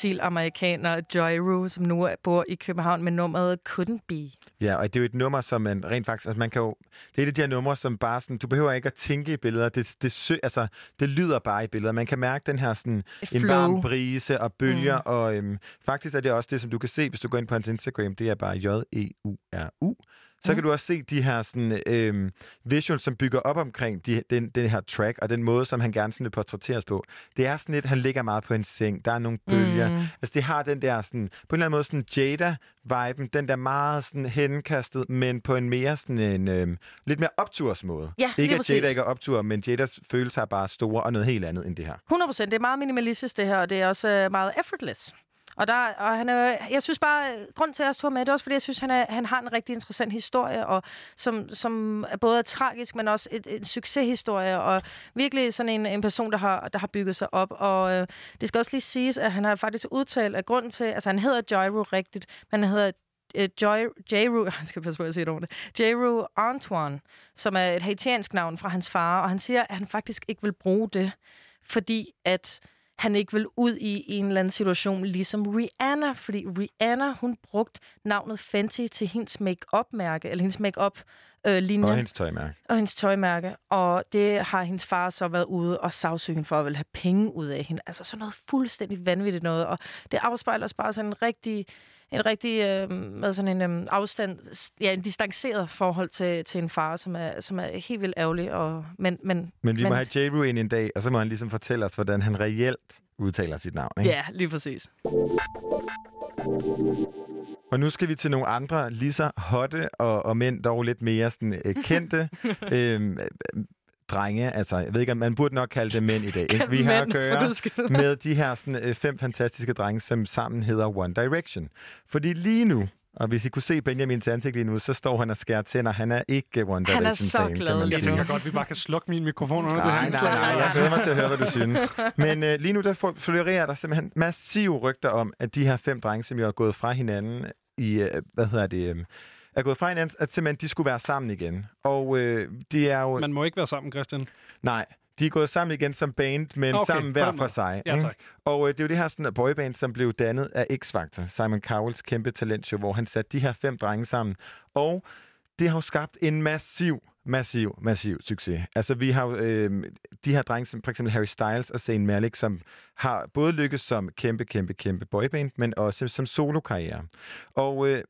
Exil-amerikaner Joy Rue, som nu bor i København med nummeret Couldn't Be. Ja, og det er jo et nummer, som man rent faktisk... Altså man kan jo, det er et af de her numre, som bare sådan... Du behøver ikke at tænke i billeder. Det, det, sø, altså, det lyder bare i billeder. Man kan mærke den her sådan... Et En flow. varm brise og bølger. Mm. Og øhm, faktisk er det også det, som du kan se, hvis du går ind på hans Instagram. Det er bare J-E-U-R-U. Så Mm. kan du også se de her sådan, øhm, visuals, som bygger op omkring de, den, den her track, og den måde, som han gerne sådan vil portrætteres på. Det er sådan lidt, han ligger meget på en seng. Der er nogle bølger. Mm. Altså, det har den der sådan, på en eller anden måde sådan Jada-viben, den der meget sådan henkastet, men på en mere sådan en, øhm, lidt mere optursmåde. Ja, ikke at Jada præcis. ikke er optur, men Jadas følelser er bare store og noget helt andet end det her. 100 procent. Det er meget minimalistisk, det her, og det er også øh, meget effortless. Og, der, og han er, jeg synes bare, grund til at jeg tog med, det er også, fordi jeg synes, han, er, han har en rigtig interessant historie, og som, som er både er tragisk, men også et, en succeshistorie, og virkelig sådan en, en person, der har, der har bygget sig op. Og øh, det skal også lige siges, at han har faktisk udtalt, at grunden til, altså han hedder Jairo rigtigt, men han hedder øh, Joy, jeg skal passe på at sige det ordentligt, Jairo Antoine, som er et haitiansk navn fra hans far, og han siger, at han faktisk ikke vil bruge det, fordi at han ikke vil ud i en eller anden situation, ligesom Rihanna, fordi Rihanna, hun brugte navnet Fenty til hendes make-up-mærke, eller hendes make-up-linje. Og hendes tøjmærke. Og hendes tøjmærke. Og det har hendes far så været ude og sagsøge hende for at vil have penge ud af hende. Altså sådan noget fuldstændig vanvittigt noget. Og det afspejler også bare sådan en rigtig en rigtig øh, med sådan en øh, afstand, ja, en distanceret forhold til, til en far, som er, som er helt vildt ærgerlig. Og, men, men, Men vi må have J. ind en dag, og så må han ligesom fortælle os, hvordan han reelt udtaler sit navn. Ikke? Ja, lige præcis. Og nu skal vi til nogle andre lige så hotte og, og mænd dog lidt mere sådan, øh, kendte øhm, øh, drenge. Altså, jeg ved ikke, om man burde nok kalde dem mænd i dag. Ikke? Vi har at gøre med de her sådan, øh, fem fantastiske drenge, som sammen hedder One Direction. Fordi lige nu, og hvis I kunne se Benjamins ansigt lige nu, så står han og skærer tænder. Han er ikke One Han er Direction så fan, glad kan man lige Jeg tænker godt, at vi bare kan slukke min mikrofon under det Nej, her nej, indslag. nej, jeg glæder mig til at høre, hvad du synes. Men øh, lige nu, der florerer der simpelthen massive rygter om, at de her fem drenge, som jo er gået fra hinanden i, øh, hvad hedder det, øh, er gået fra hinanden, at simpelthen de skulle være sammen igen. Og øh, de er jo... Man må ikke være sammen, Christian. Nej, de er gået sammen igen som band, men Okay, sammen hver for sig. Ja, tak. Og øh, det er jo det her sådan, boyband, som blev dannet af X-Factor, Simon Cowells kæmpe talentshow, hvor han satte de her fem drenge sammen. Og det har jo skabt en massiv massiv, massiv succes. Altså, vi har øh, de her drenge, som for eksempel Harry Styles og Zayn Malik, som har både lykkes som kæmpe, kæmpe, kæmpe boyband, men også som solokarriere. Og øh,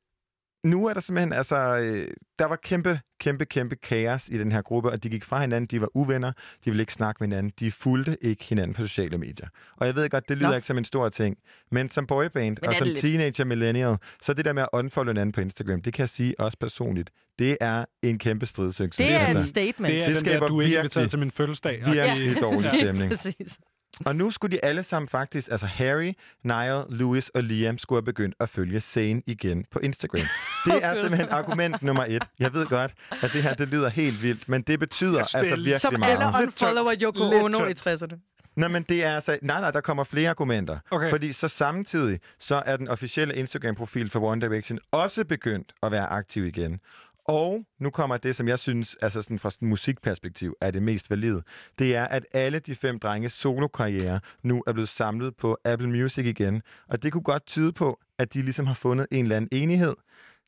nu er der simpelthen, altså, øh, der var kæmpe, kæmpe, kæmpe kaos i den her gruppe, og de gik fra hinanden, de var uvenner, de ville ikke snakke med hinanden, de fulgte ikke hinanden på sociale medier. Og jeg ved godt, det lyder Nå. ikke som en stor ting, men som boyband Men og som lidt? teenager millennial, så det der med at unfollow hinanden på Instagram, det kan jeg sige også personligt, det er en kæmpe stridsøgelse. Det er et statement. Det er det den der, du er ikke inviteret til min fødselsdag. Virkelig dårlig Ja, stemning. præcis. Og nu skulle de alle sammen faktisk, altså Harry, Niall, Louis og Liam, skulle have begyndt at følge Zayn igen på Instagram. Det er simpelthen argument nummer et. Jeg ved godt, at det her det lyder helt vildt, men det betyder det altså er virkelig Som meget. alle unfollower Yoko Ono i tyndt. 60'erne. Nej, men det er altså... Nej, nej, der kommer flere argumenter. Okay. Fordi så samtidig, så er den officielle Instagram-profil for One Direction også begyndt at være aktiv igen. Og nu kommer det, som jeg synes, altså sådan fra sådan musikperspektiv, er det mest valide. Det er, at alle de fem drenges solokarriere nu er blevet samlet på Apple Music igen. Og det kunne godt tyde på, at de ligesom har fundet en eller anden enighed,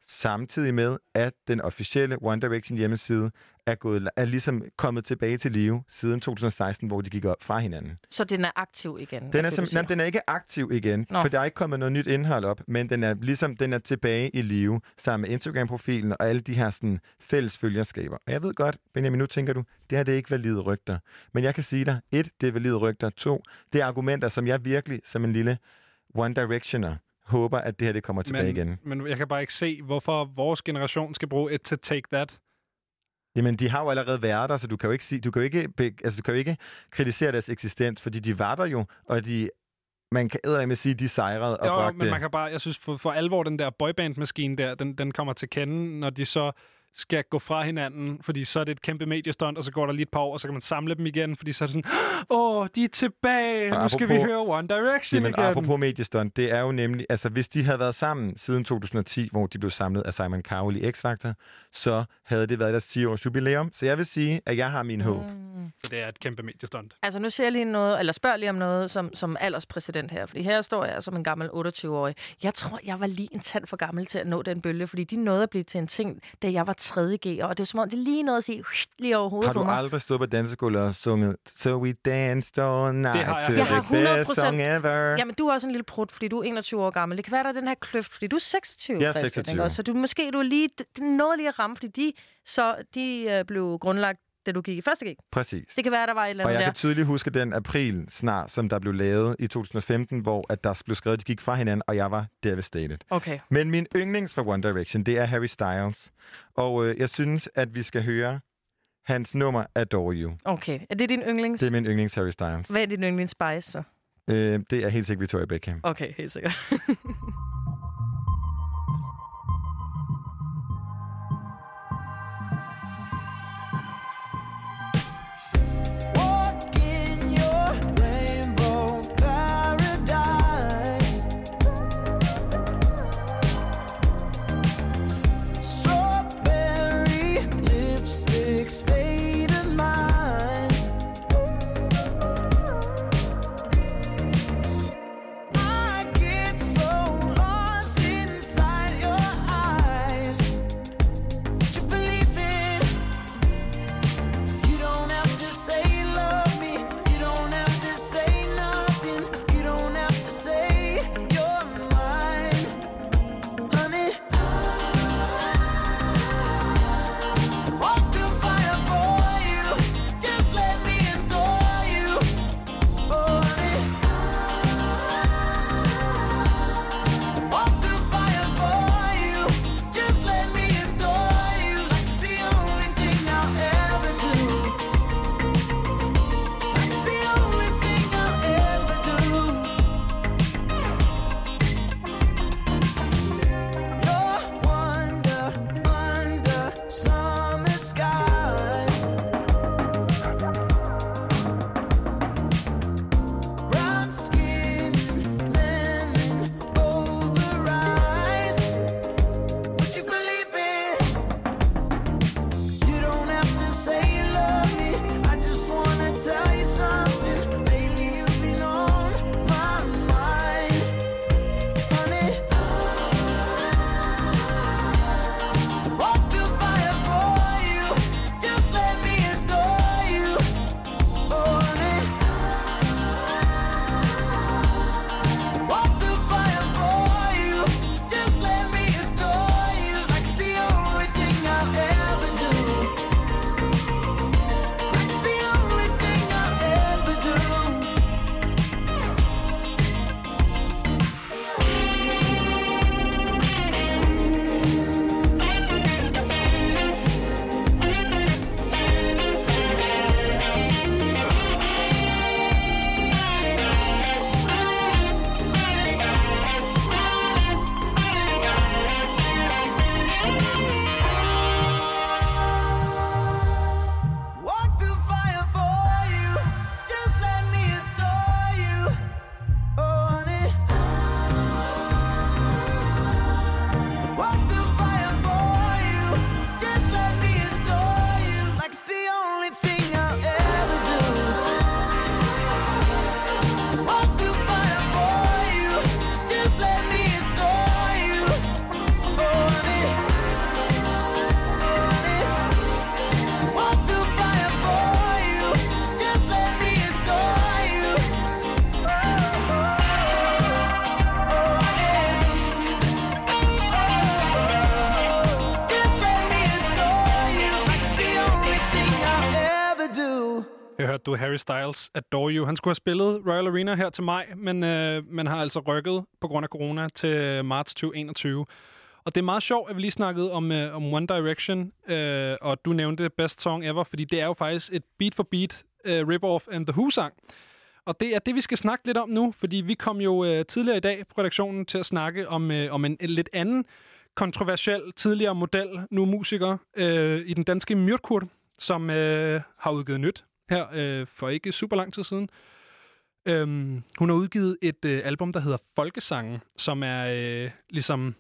samtidig med, at den officielle One Direction hjemmeside er, gået, er ligesom kommet tilbage til live siden 2016, hvor de gik op fra hinanden. Så den er aktiv igen. Den er, nej, den er ikke aktiv igen, Nå. For der er ikke kommet noget nyt indhold op, men den er ligesom den er tilbage i live sammen med Instagram-profilen og alle de her sådan, fælles følgerskaber. Og jeg ved godt, Benjamin, nu tænker du, det her det er ikke valide rygter. Men jeg kan sige dig, et, det er valide rygter. To, det er argumenter, som jeg virkelig som en lille One Directioner håber, at det her det kommer tilbage men, igen. Men jeg kan bare ikke se, hvorfor vores generation skal bruge et til Take That. Jamen, de har jo allerede været der, så du kan jo ikke, sige, du kan jo ikke, altså, du kan jo ikke kritisere deres eksistens, fordi de var der jo, og de, man kan med sige, de sejrede og Jo, bragte men man kan bare, jeg synes for, for alvor, den der boyband-maskine der, den, den kommer til kende, når de så skal gå fra hinanden, fordi så er det et kæmpe mediestunt, og så går der lige et par år, og så kan man samle dem igen, fordi så er det sådan, åh, de er tilbage, nu Og skal vi apropos- høre One Direction Jamen, igen. apropos mediestunt, det er jo nemlig, altså hvis de havde været sammen siden 2010, hvor de blev samlet af Simon Cowell i X-Factor, så havde det været deres 10 års jubilæum. Så jeg vil sige, at jeg har min håb. Mm. Så det er et kæmpe mediestunt. Altså, nu ser jeg lige noget, eller spørger lige om noget som, som alderspræsident her. Fordi her står jeg som en gammel 28-årig. Jeg tror, jeg var lige en tand for gammel til at nå den bølge, fordi de nåede at blive til en ting, da jeg var 3. G, og det var som om, det lige nåede at sige lige over hovedet Har på du mig. aldrig stået på dansegulvet og sunget So we danced all night Det har jeg. to Jeg har the best 100%. song ever? Jamen, du er også en lille prut, fordi du er 21 år gammel. Det kan være, der er den her kløft, fordi du er 26, Jeg er Christian, 26. Ikke? også? Så du, måske du er lige, nåede lige at ramme, fordi de, så, de øh, blev grundlagt, da du gik i første G. Præcis. Det kan være, der var et eller Og andet jeg der. kan tydeligt huske den april snart, som der blev lavet i 2015, hvor at der blev skrevet, at de gik fra hinanden, og jeg var devastated. Okay. Men min yndlings fra One Direction, det er Harry Styles. Og øh, jeg synes, at vi skal høre hans nummer Adore You. Okay. Er det din yndlings? Det er min yndlings Harry Styles. Hvad er din yndlings spice, så? Øh, det er helt sikkert Victoria Beckham. Okay, helt sikkert. Jeg hørte du Harry Styles Adore You. Han skulle have spillet Royal Arena her til maj, men øh, man har altså rykket på grund af corona til marts 2021. Og det er meget sjovt, at vi lige snakkede om, øh, om One Direction, øh, og du nævnte Best Song Ever, fordi det er jo faktisk et beat for beat øh, rip-off and The Who-sang. Og det er det, vi skal snakke lidt om nu, fordi vi kom jo øh, tidligere i dag på redaktionen til at snakke om, øh, om en, en lidt anden kontroversiel tidligere model, nu musiker, øh, i den danske Myrkurt, som øh, har udgivet nyt her øh, for ikke super lang tid siden. Øhm, hun har udgivet et øh, album, der hedder Folkesangen, som er øh, ligesom,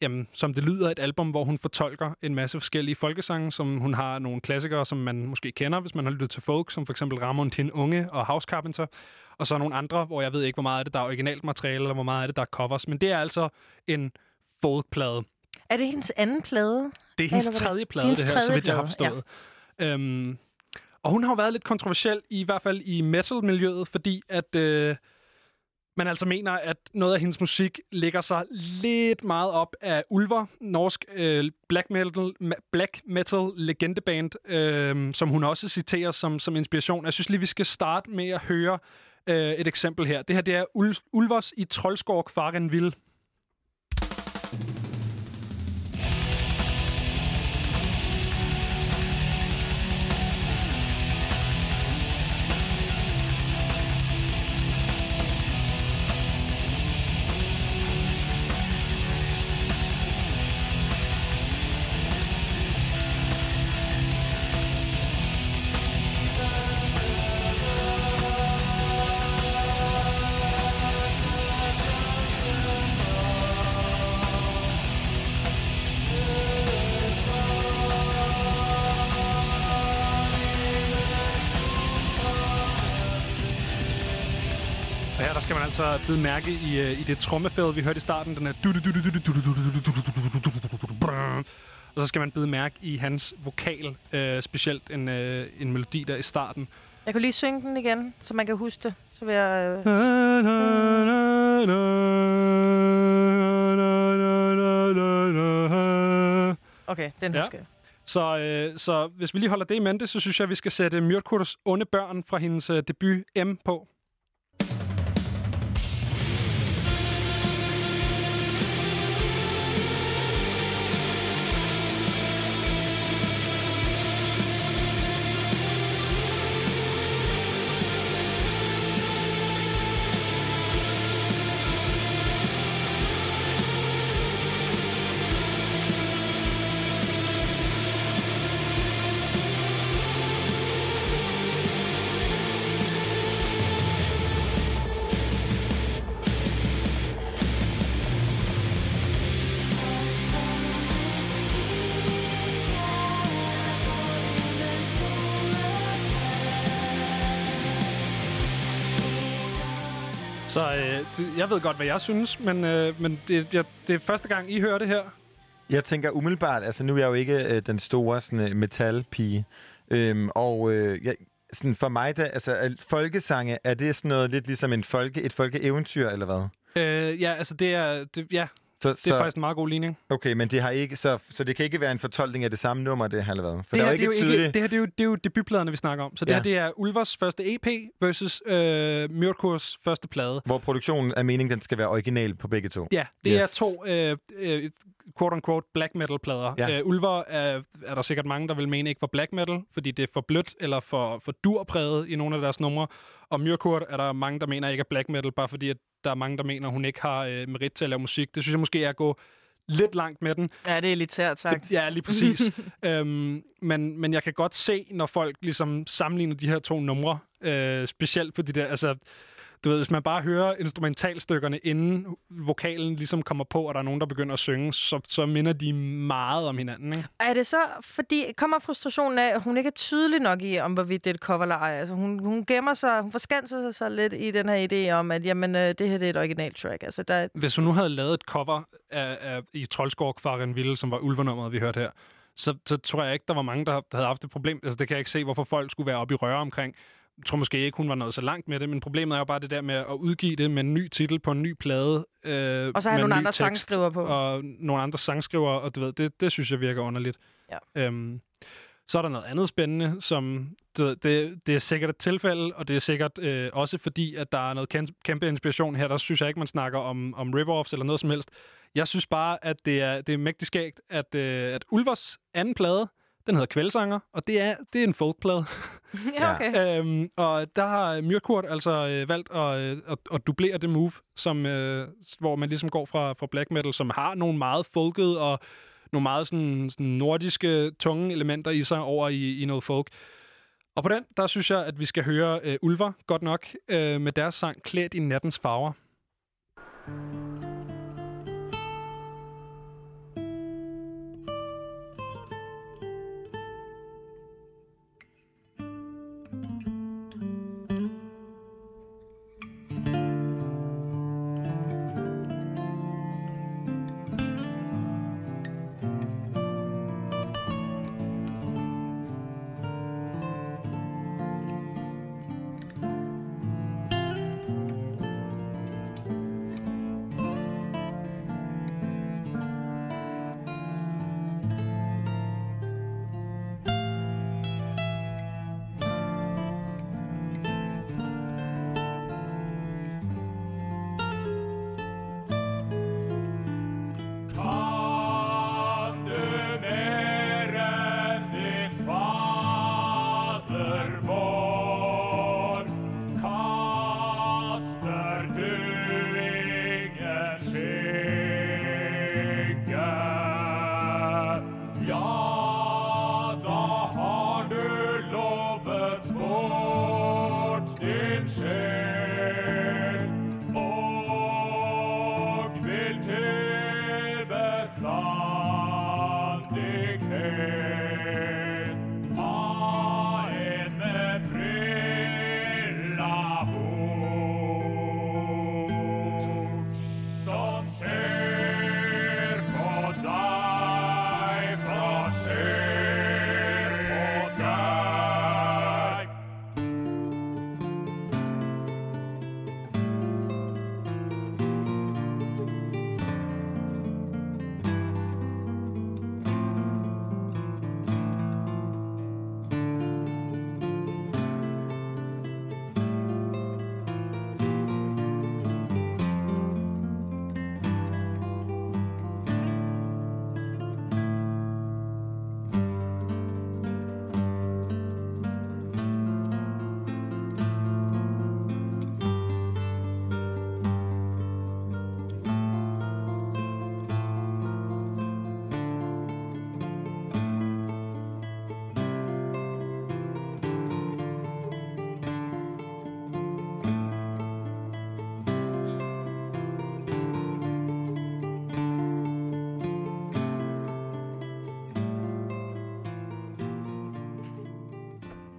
jamen, som det lyder, et album, hvor hun fortolker en masse forskellige folkesange, som hun har nogle klassikere, som man måske kender, hvis man har lyttet til folk, som for eksempel Ramon Tin Unge og House Carpenter, og så nogle andre, hvor jeg ved ikke, hvor meget af det, der er originalt materiale, eller hvor meget af det, der er covers, men det er altså en folkplade. Er det hendes anden plade? Det er hendes tredje plade, Hendes det her, så vidt jeg har forstået. Ja. Øhm, og hun har jo været lidt kontroversiel, i hvert fald i metal-miljøet, fordi at øh, man altså mener, at noget af hendes musik ligger sig lidt meget op af Ulver, norsk øh, black metal, black metal legendeband, øh, som hun også citerer som, som inspiration. Jeg synes lige, vi skal starte med at høre øh, et eksempel her. Det her det er Ul- Ulvers i Trollskog Faren Vild. Bide mærke i, øh, i det trommefæde, vi hørte i starten. Den er og så skal man bide mærke i hans vokal, øh, specielt en, øh, en melodi der i starten. Jeg kan lige synge den igen, så man kan huske det. Så vil jeg... Øh... Okay, den husker jeg. Så, øh, så hvis vi lige holder det i mente, så synes jeg, at vi skal sætte Mjørkurs onde børn fra hendes øh, debut M på. Jeg ved godt, hvad jeg synes, men, øh, men det, jeg, det er første gang, I hører det her. Jeg tænker umiddelbart, altså nu er jeg jo ikke øh, den store sådan, øh, metalpige, øhm, og øh, jeg, sådan for mig, der, altså folkesange, er det sådan noget lidt ligesom en folke, et folkeeventyr, eller hvad? Øh, ja, altså det er, det, ja, Så, det er faktisk en meget god ligning. Okay, men det har ikke, så, så det kan ikke være en fortolkning af det samme nummer, det har hvad? For det her, er det, er jo ikke ikke, tydeligt... det her det er, jo, det er jo debutpladerne, vi snakker om. Så det Ja. her det er Ulvers første EP versus øh, Myrtkurs første plade. Hvor produktionen er meningen, den skal være original på begge to. Ja, det Yes. er to øh, øh, quote-unquote black metal-plader. Ja. Øh, Ulver er, er der sikkert mange, der vil mene ikke var black metal, fordi det er for blødt eller for, for durpræget i nogle af deres numre. Og Myrkurt er der mange, der mener ikke er black metal, bare fordi at der er mange, der mener, hun ikke har øh, merit til at lave musik. Det synes jeg måske er at gå lidt langt med den. Ja, det er elitært sagt. Ja, lige præcis. øhm, men, men jeg kan godt se, når folk ligesom sammenligner de her to numre, øh, specielt på de der, altså, du ved, hvis man bare hører instrumentalstykkerne, inden vokalen ligesom kommer på, og der er nogen, der begynder at synge, så, så minder de meget om hinanden, ikke? Er det så, fordi kommer frustrationen af, at hun ikke er tydelig nok i, om hvorvidt det er et cover eller ej? Altså, hun, hun gemmer sig, hun forskanser sig så lidt i den her idé om, at jamen, øh, det her det er et original track. Altså, der, Hvis hun nu havde lavet et cover af, af i Trollskog Faren Ville, som var ulvernummeret, vi hørte her, så, så tror jeg ikke, der var mange, der, der havde haft et problem. Altså, det kan jeg ikke se, hvorfor folk skulle være oppe i røre omkring. Jeg tror måske ikke, hun var nået så langt med det, men problemet er jo bare det der med at udgive det med en ny titel på en ny plade. Øh, Og så en nogle andre tekst, sangskrivere på. Og nogle andre sangskriver, og du ved, det, det synes jeg virker underligt. Ja. Øhm, Så er der noget andet spændende, som du ved, det, det er sikkert et tilfælde, og det er sikkert øh, også fordi, at der er noget kæmpe, kæmpe inspiration her. Der synes jeg ikke, man snakker om, om rip-offs eller noget som helst. Jeg synes bare, at det er, det er mægtig skægt, at, øh, at Ulvers anden plade, den hedder Kvældsanger, og det er, det er en folkplade. Ja, okay. øhm, og der har Myrkurt altså øh, valgt at, øh, at, at dublere det move, som, øh, hvor man ligesom går fra, fra black metal, som har nogle meget folkede og nogle meget sådan, sådan nordiske, tunge elementer i sig over i, i noget folk. Og på den, der synes jeg, at vi skal høre øh, Ulver, godt nok, øh, med deres sang Klædt i nattens farver. Kan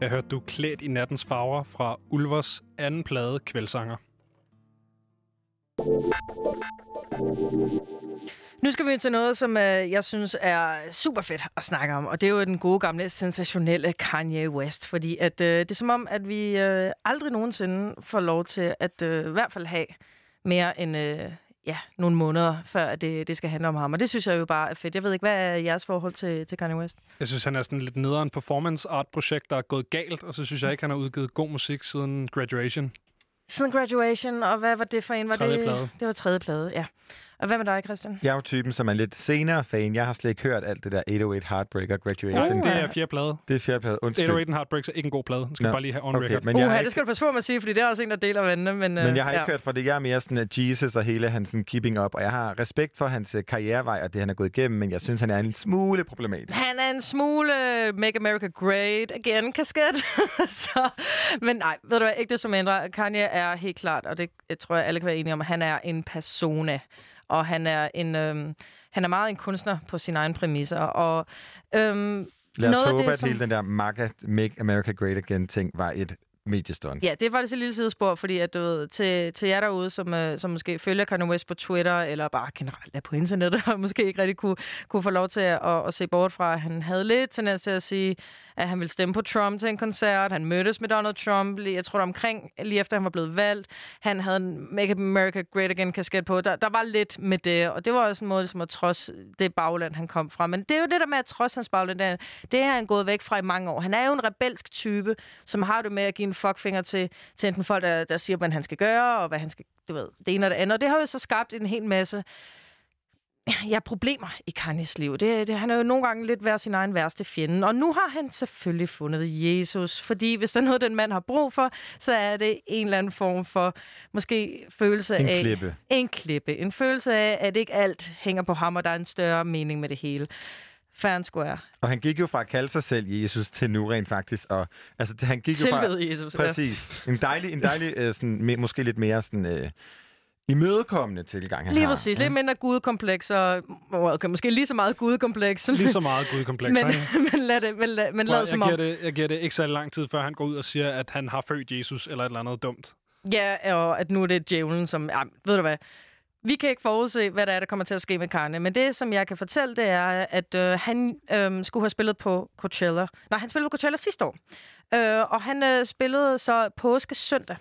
Jeg hørte du klædt i nattens farver fra Ulvers anden plade Kvælsanger. Nu skal vi til noget, som øh, jeg synes er super fedt at snakke om, og det er jo den gode gamle, sensationelle Kanye West, fordi at, øh, det er som om, at vi øh, aldrig nogensinde får lov til at øh, i hvert fald have mere end øh, ja, nogle måneder, før det, det skal handle om ham, og det synes jeg jo bare er fedt. Jeg ved ikke, hvad er jeres forhold til, til Kanye West? Jeg synes, han er sådan lidt nederen performance art projekt, der er gået galt, og så synes jeg ikke, han har udgivet god musik siden Graduation. Siden Graduation, og hvad var det for en? Var Tredje det, plade. Det var tredje plade, ja. Og hvad med dig, Christian? Jeg er jo typen, som er lidt senere fan. Jeg har slet ikke hørt alt det der 808 Heartbreaker Graduation. Oh, det er fjerde plade. Det er fjerde plade. Undskyld. 808 Heartbreaks er ikke en god plade. Den skal Nå, bare lige have on okay, record. men jeg har Uha, ikke- det skal du passe på med at sige, fordi det er også en, der deler vandene. Men, Men øh, jeg har ikke ja. hørt fra det. Jeg er mere sådan at Jesus og hele hans sådan, keeping up, og jeg har respekt for hans øh, karrierevej og det, han er gået igennem, men jeg synes, han er en smule problematisk. Han er en smule Make America Great Again kasket. så, men nej, ved du hvad, ikke det som ændrer. Kanye er helt klart, og det jeg tror jeg alle kan være enige om, han er en persona. Og han er en øhm, han er meget en kunstner på sine egne præmisser. Og øhm, Lad os noget håbe, det, at som- hele den der Make America Great Again ting var et mediestånd. Ja, det er faktisk et lille sidespor, fordi at, du ved, til, til jer derude, som, øh, som måske følger Kanye West på Twitter, eller bare generelt er på internettet, og måske ikke rigtig kunne, kunne få lov til at, at, at se bort fra, at han havde lidt tendens til at sige, at han ville stemme på Trump til en koncert. Han mødtes med Donald Trump, lige- jeg tror det omkring, lige efter han var blevet valgt. Han havde en Make America Great Again kasket på. Der, der var lidt med det, og det var også en måde som at trods det bagland, han kom fra. Men det er jo det der med, at trods hans bagland, det er, det er han gået væk fra i mange år. Han er jo en rebelsk type, som har det med at give en fuckfinger til, til enten folk, der, der siger, hvad han skal gøre, og hvad han skal, du ved, det ene og det andet. Og det har jo så skabt en hel masse ja, problemer i Kanyes liv. Det, det, han er jo nogle gange lidt været sin egen værste fjende. Og nu har han selvfølgelig fundet Jesus, fordi hvis der er noget, den mand har brug for, så er det en eller anden form for måske følelse En af... klippe. En klippe. En følelse af, at ikke alt hænger på ham, og der er en større mening med det hele. Fair and square. Og han gik jo fra at kalde sig selv Jesus til nu rent faktisk. Og, altså, han gik jo fra, Jesus, ja. Præcis. En dejlig, en dejlig øh, sådan, måske lidt mere sådan, øh, imødekommende tilgang, han Lige har. præcis. Lidt mindre gudekompleks, og okay, måske lige så meget gudekompleks. Lige så meget gudkompleks. men, ikke? men lad det, men lad, men Prøv, lad jeg, som om... giver det, jeg giver det ikke så lang tid, før han går ud og siger, at han har født Jesus eller et eller andet dumt. Ja, og at nu er det djævlen, som... Ja, ved du hvad? Vi kan ikke forudse, hvad der er, der kommer til at ske med Kanye, men det, som jeg kan fortælle, det er, at øh, han øh, skulle have spillet på Coachella. Nej, han spillede på Coachella sidste år. Øh, og han øh, spillede så påske søndag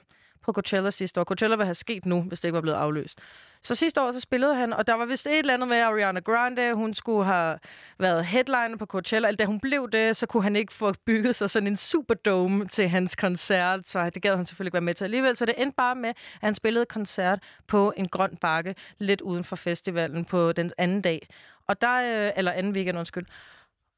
på Coachella sidste år. Coachella ville have sket nu, hvis det ikke var blevet afløst. Så sidste år, så spillede han, og der var vist et eller andet med Ariana Grande. Hun skulle have været headliner på Coachella. Eller da hun blev det, så kunne han ikke få bygget sig sådan en superdome til hans koncert. Så det gad han selvfølgelig ikke være med til alligevel. Så det endte bare med, at han spillede koncert på en grøn bakke, lidt uden for festivalen på den anden dag. Og der, øh, eller anden weekend, undskyld.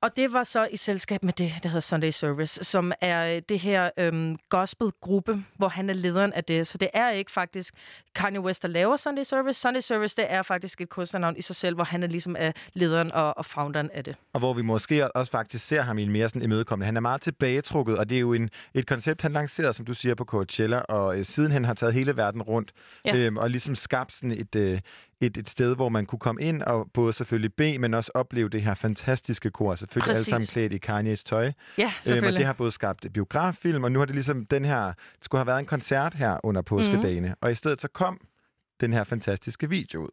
Og det var så i selskab med det, der hedder Sunday Service, som er øh, det her øhm, gospelgruppe, hvor han er lederen af det. Så det er ikke faktisk Kanye West, der laver Sunday Service. Sunday Service, det er faktisk et kunstnernavn i sig selv, hvor han er ligesom er lederen og, og founderen af det. Og hvor vi måske også faktisk ser ham i en mere sådan imødekommende. Han er meget tilbagetrukket, og det er jo en, et koncept, han lancerede, som du siger, på Coachella, og øh, siden han har taget hele verden rundt, Ja. øhm, og ligesom skabt sådan et, øh, et, et sted, hvor man kunne komme ind og både selvfølgelig bede, men også opleve det her fantastiske kor, selvfølgelig alle Præcis. sammen klædt i Kanye's tøj. Ja, Øhm, og selvfølgelig. det har både skabt biograffilm, og nu har det ligesom den her, det skulle have været en koncert her under påskedagene, og i stedet så kom den her fantastiske video ud.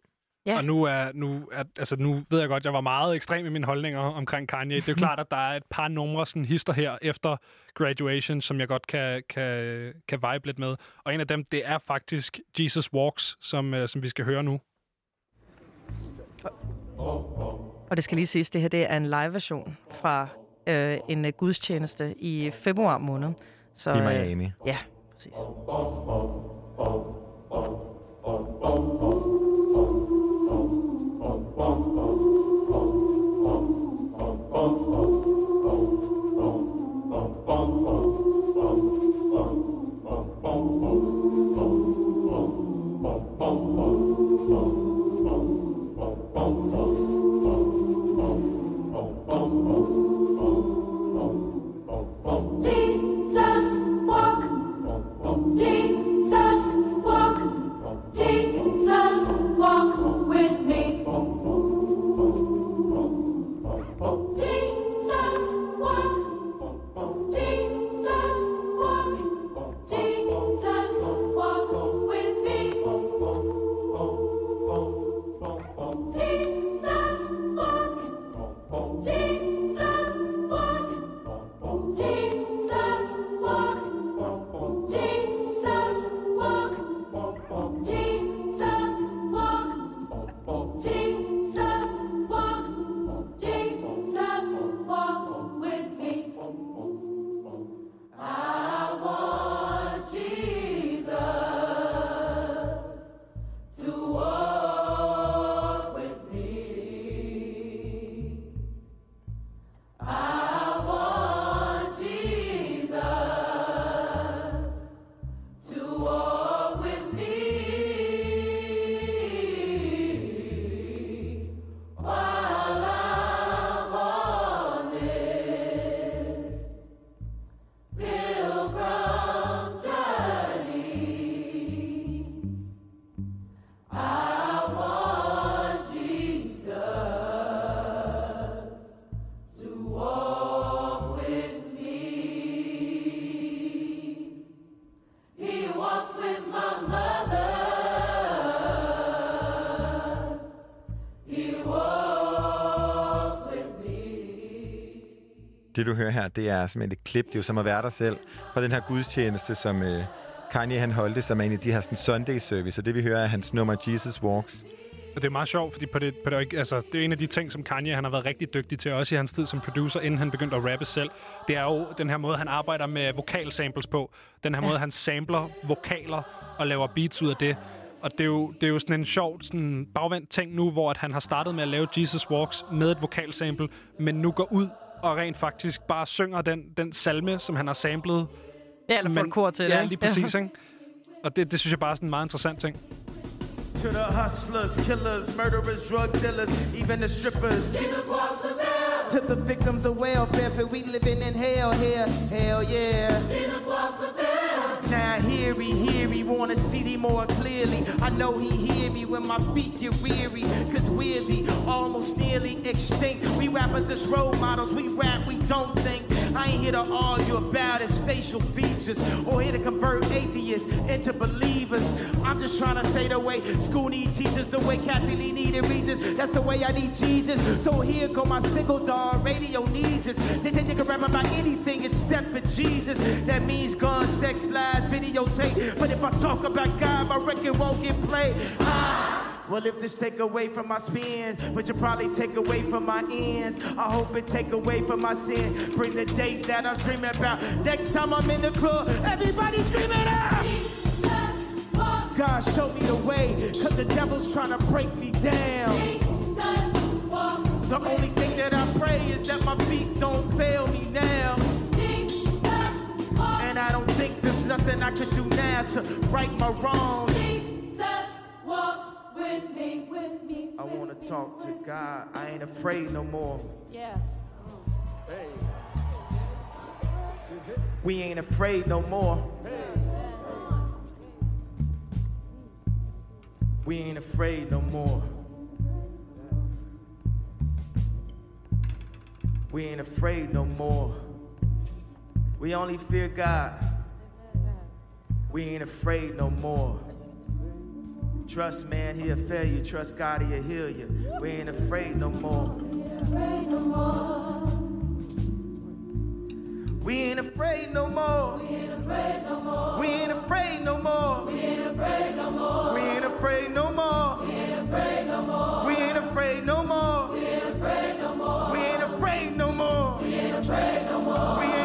Ja. Og nu er, nu er, altså nu ved jeg godt, at jeg var meget ekstrem i mine holdninger omkring Kanye. Det er jo klart, at der er et par numre, sådan hister her efter Graduation, som jeg godt kan, kan, kan vibe lidt med. Og en af dem, det er faktisk Jesus Walks, som, øh, som vi skal høre nu. Og det skal lige siges, det her det er en live-version fra øh, en øh, gudstjeneste i februar måned. Så, I øh, Miami. Ja, præcis. Jesus Det, du hører her, det er simpelthen et klip, det er jo som at være dig selv, fra den her gudstjeneste, som øh, Kanye han holdte, som er en af de her sådan, Sunday service, og det vi hører er hans nummer Jesus Walks. Og det er meget sjovt, fordi på det, på det, altså, det er en af de ting, som Kanye han har været rigtig dygtig til, også i hans tid som producer, inden han begyndte at rappe selv. Det er jo den her måde, han arbejder med vokalsamples på. Den her Ja. måde, han sampler vokaler og laver beats ud af det. Og det er jo, det er jo sådan en sjov, sådan bagvendt ting nu, hvor at han har startet med at lave Jesus Walks med et vokalsample, men nu går ud og rent faktisk bare synger den, den salme, som han har samlet. Ja, eller får kor til det, Ja, lige præcis, ikke? Og det, det synes jeg bare er sådan en meget interessant ting. To the hustlers, killers, murderers, drug dealers, even the strippers. Jesus walks with them. To the victims of welfare, for we living in hell here. Hell yeah. Jesus walks with them. Now hear he, hear he, wanna see thee more clearly. I know he hear me when my feet get weary. Cause we're the almost nearly extinct. We rappers as role models, we rap, we don't think. I ain't here to argue about his facial features or here to convert atheists into believers. I'm just trying to say the way school need teachers, the way Kathy Lee needed reasons. That's the way I need Jesus. So here go my single dog, radio us. They think they can rap about anything except for Jesus. That means guns, sex, lies, videotape. But if I talk about God, my record won't get played. Ah! Well, if this take away from my spin, but you probably take away from my ends. I hope it take away from my sin. Bring the date that I'm dreaming about. Next time I'm in the club, everybody screaming out. God, show me the way, cause the devil's trying to break me down. The only thing that I pray is that my feet don't fail me now. Don't think there's nothing I could do now to right my wrongs. Jesus, walk with me, with me. I wanna talk to God. I ain't afraid no more. Yeah. We ain't afraid no more. We ain't afraid no more. We ain't afraid no more. We only fear God. We ain't afraid no more. Trust man, he'll fail you. Trust God, he'll heal you. We ain't afraid no more. We ain't afraid no more. We ain't afraid no more. We ain't afraid no more. We ain't afraid no more. We ain't afraid no more. We ain't afraid no more. We ain't afraid no more. We ain't afraid no more.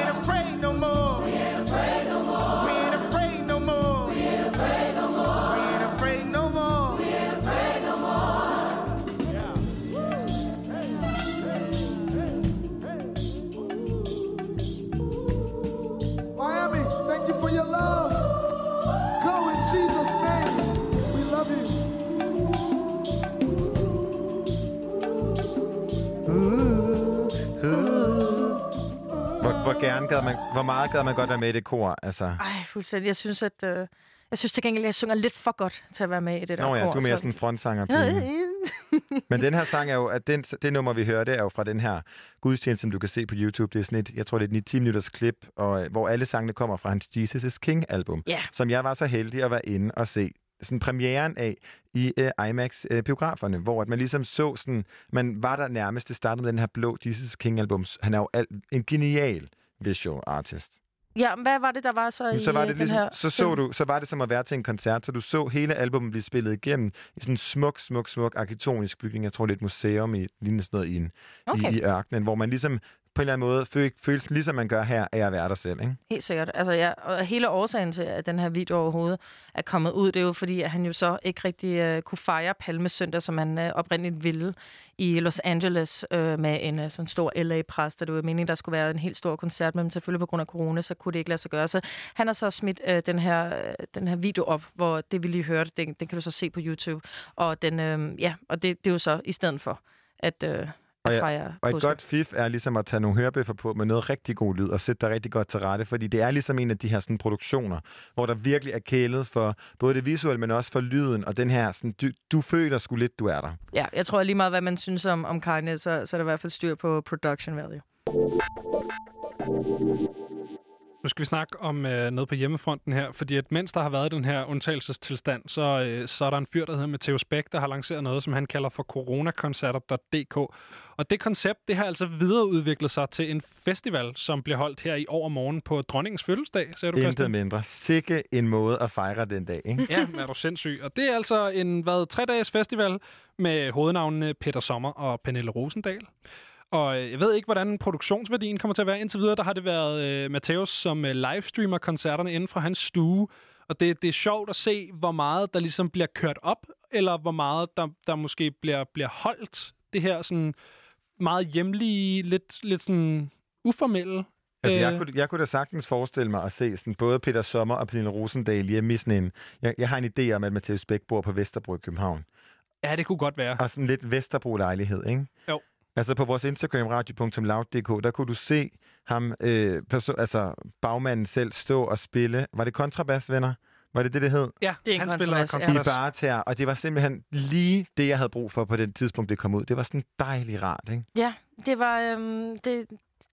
Hvor, gerne gad man, hvor meget gad man godt være med i det kor? Altså, Ej, fuldstændig. Jeg synes, at... Øh, jeg synes til gengæld, at jeg synger lidt for godt til at være med i det der Nå ja, kor, du er mere så- sådan en frontsanger. Men den her sang er jo, at den, det nummer, vi hørte, er jo fra den her gudstjeneste, som du kan se på YouTube. Det er sådan et, jeg tror, det er et 10 minutters klip, og, øh, hvor alle sangene kommer fra hans Jesus is King-album, Ja. som jeg var så heldig at være inde og se sådan premieren af i uh, IMAX-biograferne, hvor at man ligesom så sådan, man var der nærmest, det startede med den her blå Jesus King-album. Han er jo al, en genial visual artist. Ja, men hvad var det, der var så Men i så var øh, det den ligesom, her så så film? du, så var det som at være til en koncert, så du så hele albumet blive spillet igennem i sådan en smuk, smuk, smuk arkitektonisk bygning. Jeg tror, det er et museum i lignende sådan noget i, en, Okay. i, i ørkenen, hvor man ligesom på en eller anden måde føl, føles ligesom man gør her, af at være der selv, ikke? Helt sikkert. Altså, ja, og hele årsagen til, at den her video overhovedet er kommet ud, det er jo fordi, at han jo så ikke rigtig uh, kunne fejre Palmesøndag, som han uh, oprindeligt ville i Los Angeles uh, med en uh, sådan stor LA-præst. Det var meningen, der skulle være en helt stor koncert, men selvfølgelig på grund af corona, så kunne det ikke lade sig gøre. Så han har så smidt uh, den, her, uh, den her video op, hvor det vi lige hørte, den, den kan du så se på YouTube. Og, den, uh, ja, og det, det er jo så i stedet for, at... Uh, og, ja, fejre og et påske. godt fif er ligesom at tage nogle hørebøffer på med noget rigtig god lyd og sætte dig rigtig godt til rette, fordi det er ligesom en af de her sådan, produktioner, hvor der virkelig er kælet for både det visuelle, men også for lyden, og den her, sådan, du, du føler sgu lidt, du er der. Ja, jeg tror lige meget, hvad man synes om, om Kanye, så, så er der i hvert fald styr på production value. Nu skal vi snakke om øh, noget på hjemmefronten her, fordi at mens der har været den her undtagelsestilstand, så, øh, så er der en fyr, der hedder Matheus Bæk, der har lanceret noget, som han kalder for coronakoncerter.dk. Og det koncept, det har altså videreudviklet sig til en festival, som bliver holdt her i overmorgen på dronningens fødselsdag, ser du, Intet Christian? mindre. Sikke en måde at fejre den dag, ikke? Ja, er du sindssyg. Og det er altså en, hvad, tre-dages festival med hovednavnene Peter Sommer og Pernille Rosendal. Og jeg ved ikke, hvordan produktionsværdien kommer til at være. Indtil videre, der har det været øh, Mateus, som øh, livestreamer koncerterne inden fra hans stue. Og det, det er sjovt at se, hvor meget der ligesom bliver kørt op, eller hvor meget der, der måske bliver, bliver holdt. Det her sådan meget hjemlige, lidt, lidt sådan uformelle. Altså, jeg, øh, kunne, jeg kunne da sagtens forestille mig at se sådan, både Peter Sommer og Pernille Rosendal hjemme i sådan en... Jeg, jeg har en idé om, at Matheus Bæk bor på Vesterbro i København. Ja, det kunne godt være. Og sådan lidt Vesterbro-lejlighed, ikke? Jo. Altså på vores Instagram, radio.loud.dk, der kunne du se ham, øh, perso- altså bagmanden selv, stå og spille. Var det kontrabas, venner? Var det det, det hed? Ja, Det er han spiller kontrabas, ja. I barter, og det var simpelthen lige det, jeg havde brug for på det tidspunkt, det kom ud. Det var sådan dejligt rart, ikke? Ja, det var... Øhm, det,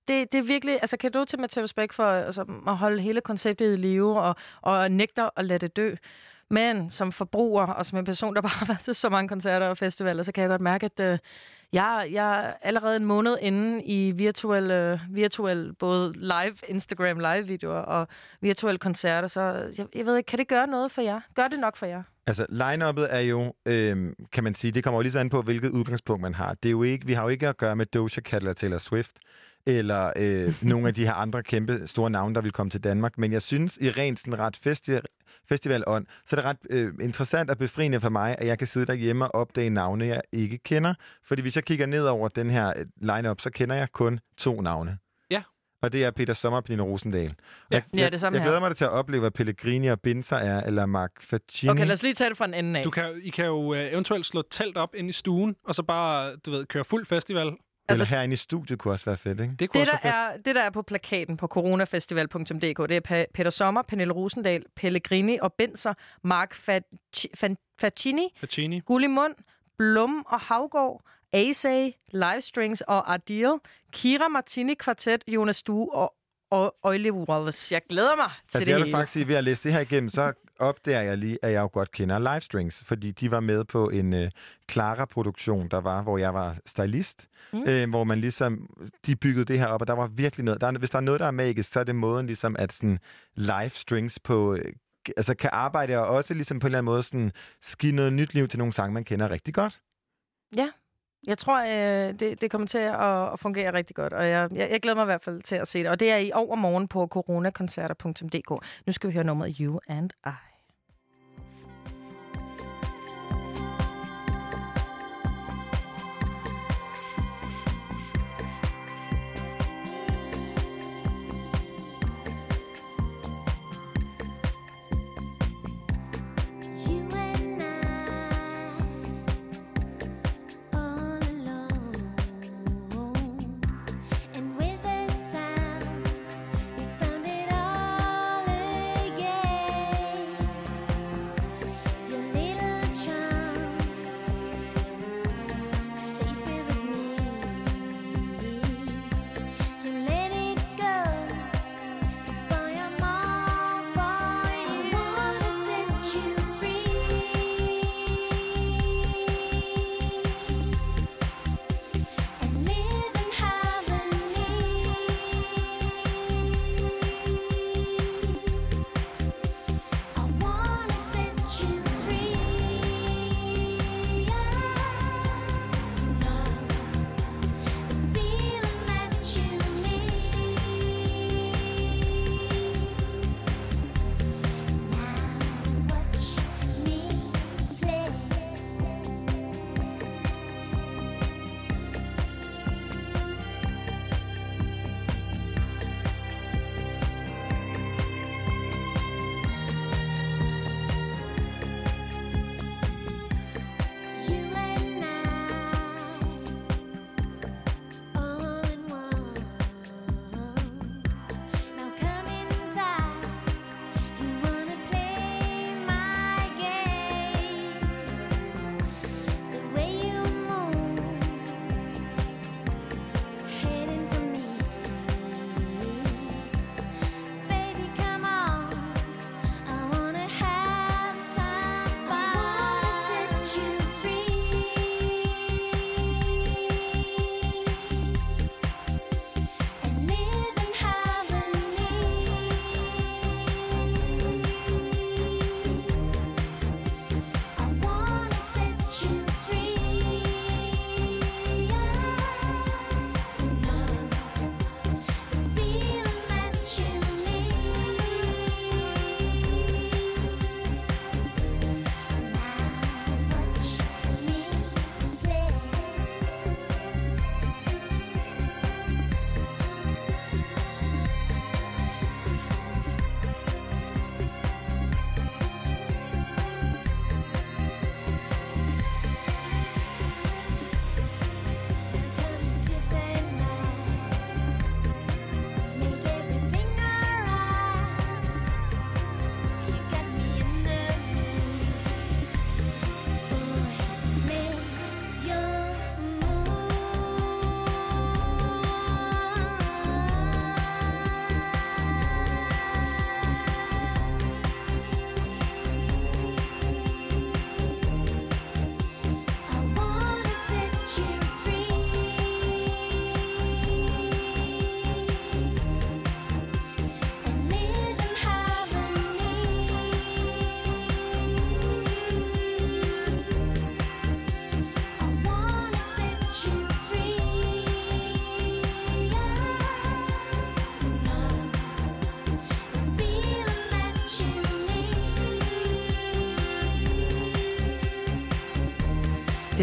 det, det er virkelig... Altså, kan du til Matheus Bæk for altså, at holde hele konceptet i live og, og nægter at lade det dø. Men som forbruger og som en person, der bare har været til så mange koncerter og festivaler, så kan jeg godt mærke, at øh, jeg, jeg er allerede en måned inde i virtuel, øh, virtuel både live Instagram live-videoer og virtuelle koncerter, så jeg, jeg ved ikke, kan det gøre noget for jer? Gør det nok for jer? Altså, line-uppet er jo, øh, kan man sige, det kommer jo lige så an på, hvilket udgangspunkt man har. Det er jo ikke, vi har jo ikke at gøre med Doja Cat eller Taylor Swift, eller øh, nogle af de her andre kæmpe store navne, der vil komme til Danmark. Men jeg synes, i rent sådan ret festi- festivalånd, så er det ret øh, interessant og befriende for mig, at jeg kan sidde derhjemme og opdage navne, jeg ikke kender. Fordi hvis jeg kigger ned over den her øh, line-up, så kender jeg kun to navne. Ja. Og det er Peter Sommer og Pernille Rosendal. Ja. Jeg, Ja, det samme jeg her. glæder mig til at opleve, hvad Pellegrini og Binzer er, eller Mark Facchini. Okay, lad os lige tage det fra en ende af. Du kan, I kan jo øh, eventuelt slå telt op ind i stuen, og så bare, du ved, køre fuld festival. Eller herinde i studiet kunne også være fedt, ikke? Det kunne Det også der, være fedt. er, det, der er på plakaten på coronafestival.dk, det er Pa- Peter Sommer, Pernille Rosendal, Pellegrini og Benser, Mark Fac- Fan- Facchini, Facchini. Gullimund, Blum og Havgård, Asay, Livestrings og Ardil, Kira Martini Kvartet, Jonas Due og, og Oily Wallace. Jeg glæder mig til Altså, det jeg vil hele. faktisk sige, ved at læse det her igennem, så opdager jeg lige, at jeg jo godt kender Livestrings, fordi de var med på en uh, Clara-produktion, der var, hvor jeg var stylist, Mm. øh, hvor man ligesom, de byggede det her op, og der var virkelig noget, der er, hvis der er noget, der er magisk, så er det måden ligesom, at sådan Livestrings på, øh, altså kan arbejde og også ligesom på en eller anden måde sådan, give noget nyt liv til nogle sange, man kender rigtig godt. Ja, jeg tror, øh, det, det kommer til at, at fungere rigtig godt, og jeg, jeg, jeg glæder mig i hvert fald til at se det. Og det er i overmorgen på coronakoncerter.dk. Nu skal vi høre nummeret You and I.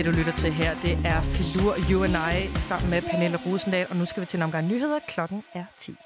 Det, du lytter til her, det er Filur You and I sammen med Pernille Rosendal. Og nu skal vi til en omgang nyheder. Klokken er 10.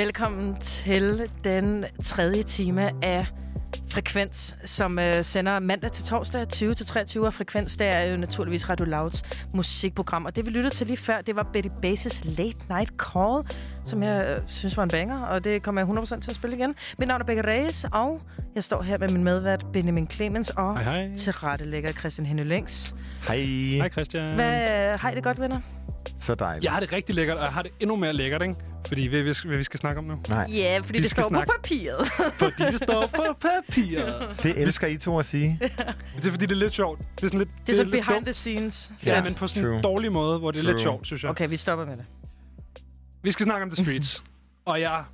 Velkommen til den tredje time af Frekvens, som øh, sender mandag til torsdag 20 til 23 og Frekvens, det er jo naturligvis Radio Louds musikprogram. Og det vi lyttede til lige før, det var Betty Bases Late Night Call, som jeg øh, synes var en banger, og det kommer jeg 100% til at spille igen. Mit navn er Becca Reyes, og jeg står her med min medvært Benjamin Clemens og Hej, hej. tilrettelægger Christian Henny Længs. Hej. Hej Christian. Hvad, I det godt, venner? Så dejligt. Jeg har det rigtig lækkert, og jeg har det endnu mere lækkert, ikke? Fordi hvad, hvad, hvad vi skal snakke om nu? Nej. Ja, fordi Vi det skal står snakke- på papiret. Fordi det står på papiret. Det elsker I to at sige. Det er fordi, det er lidt sjovt. Det er sådan lidt, Det er sådan lidt behind dumt. the scenes. Ja, Ja, men på sådan en dårlig måde, hvor det er lidt sjovt, synes jeg. Okay, vi stopper med det. Vi skal snakke om The Streets. og jeg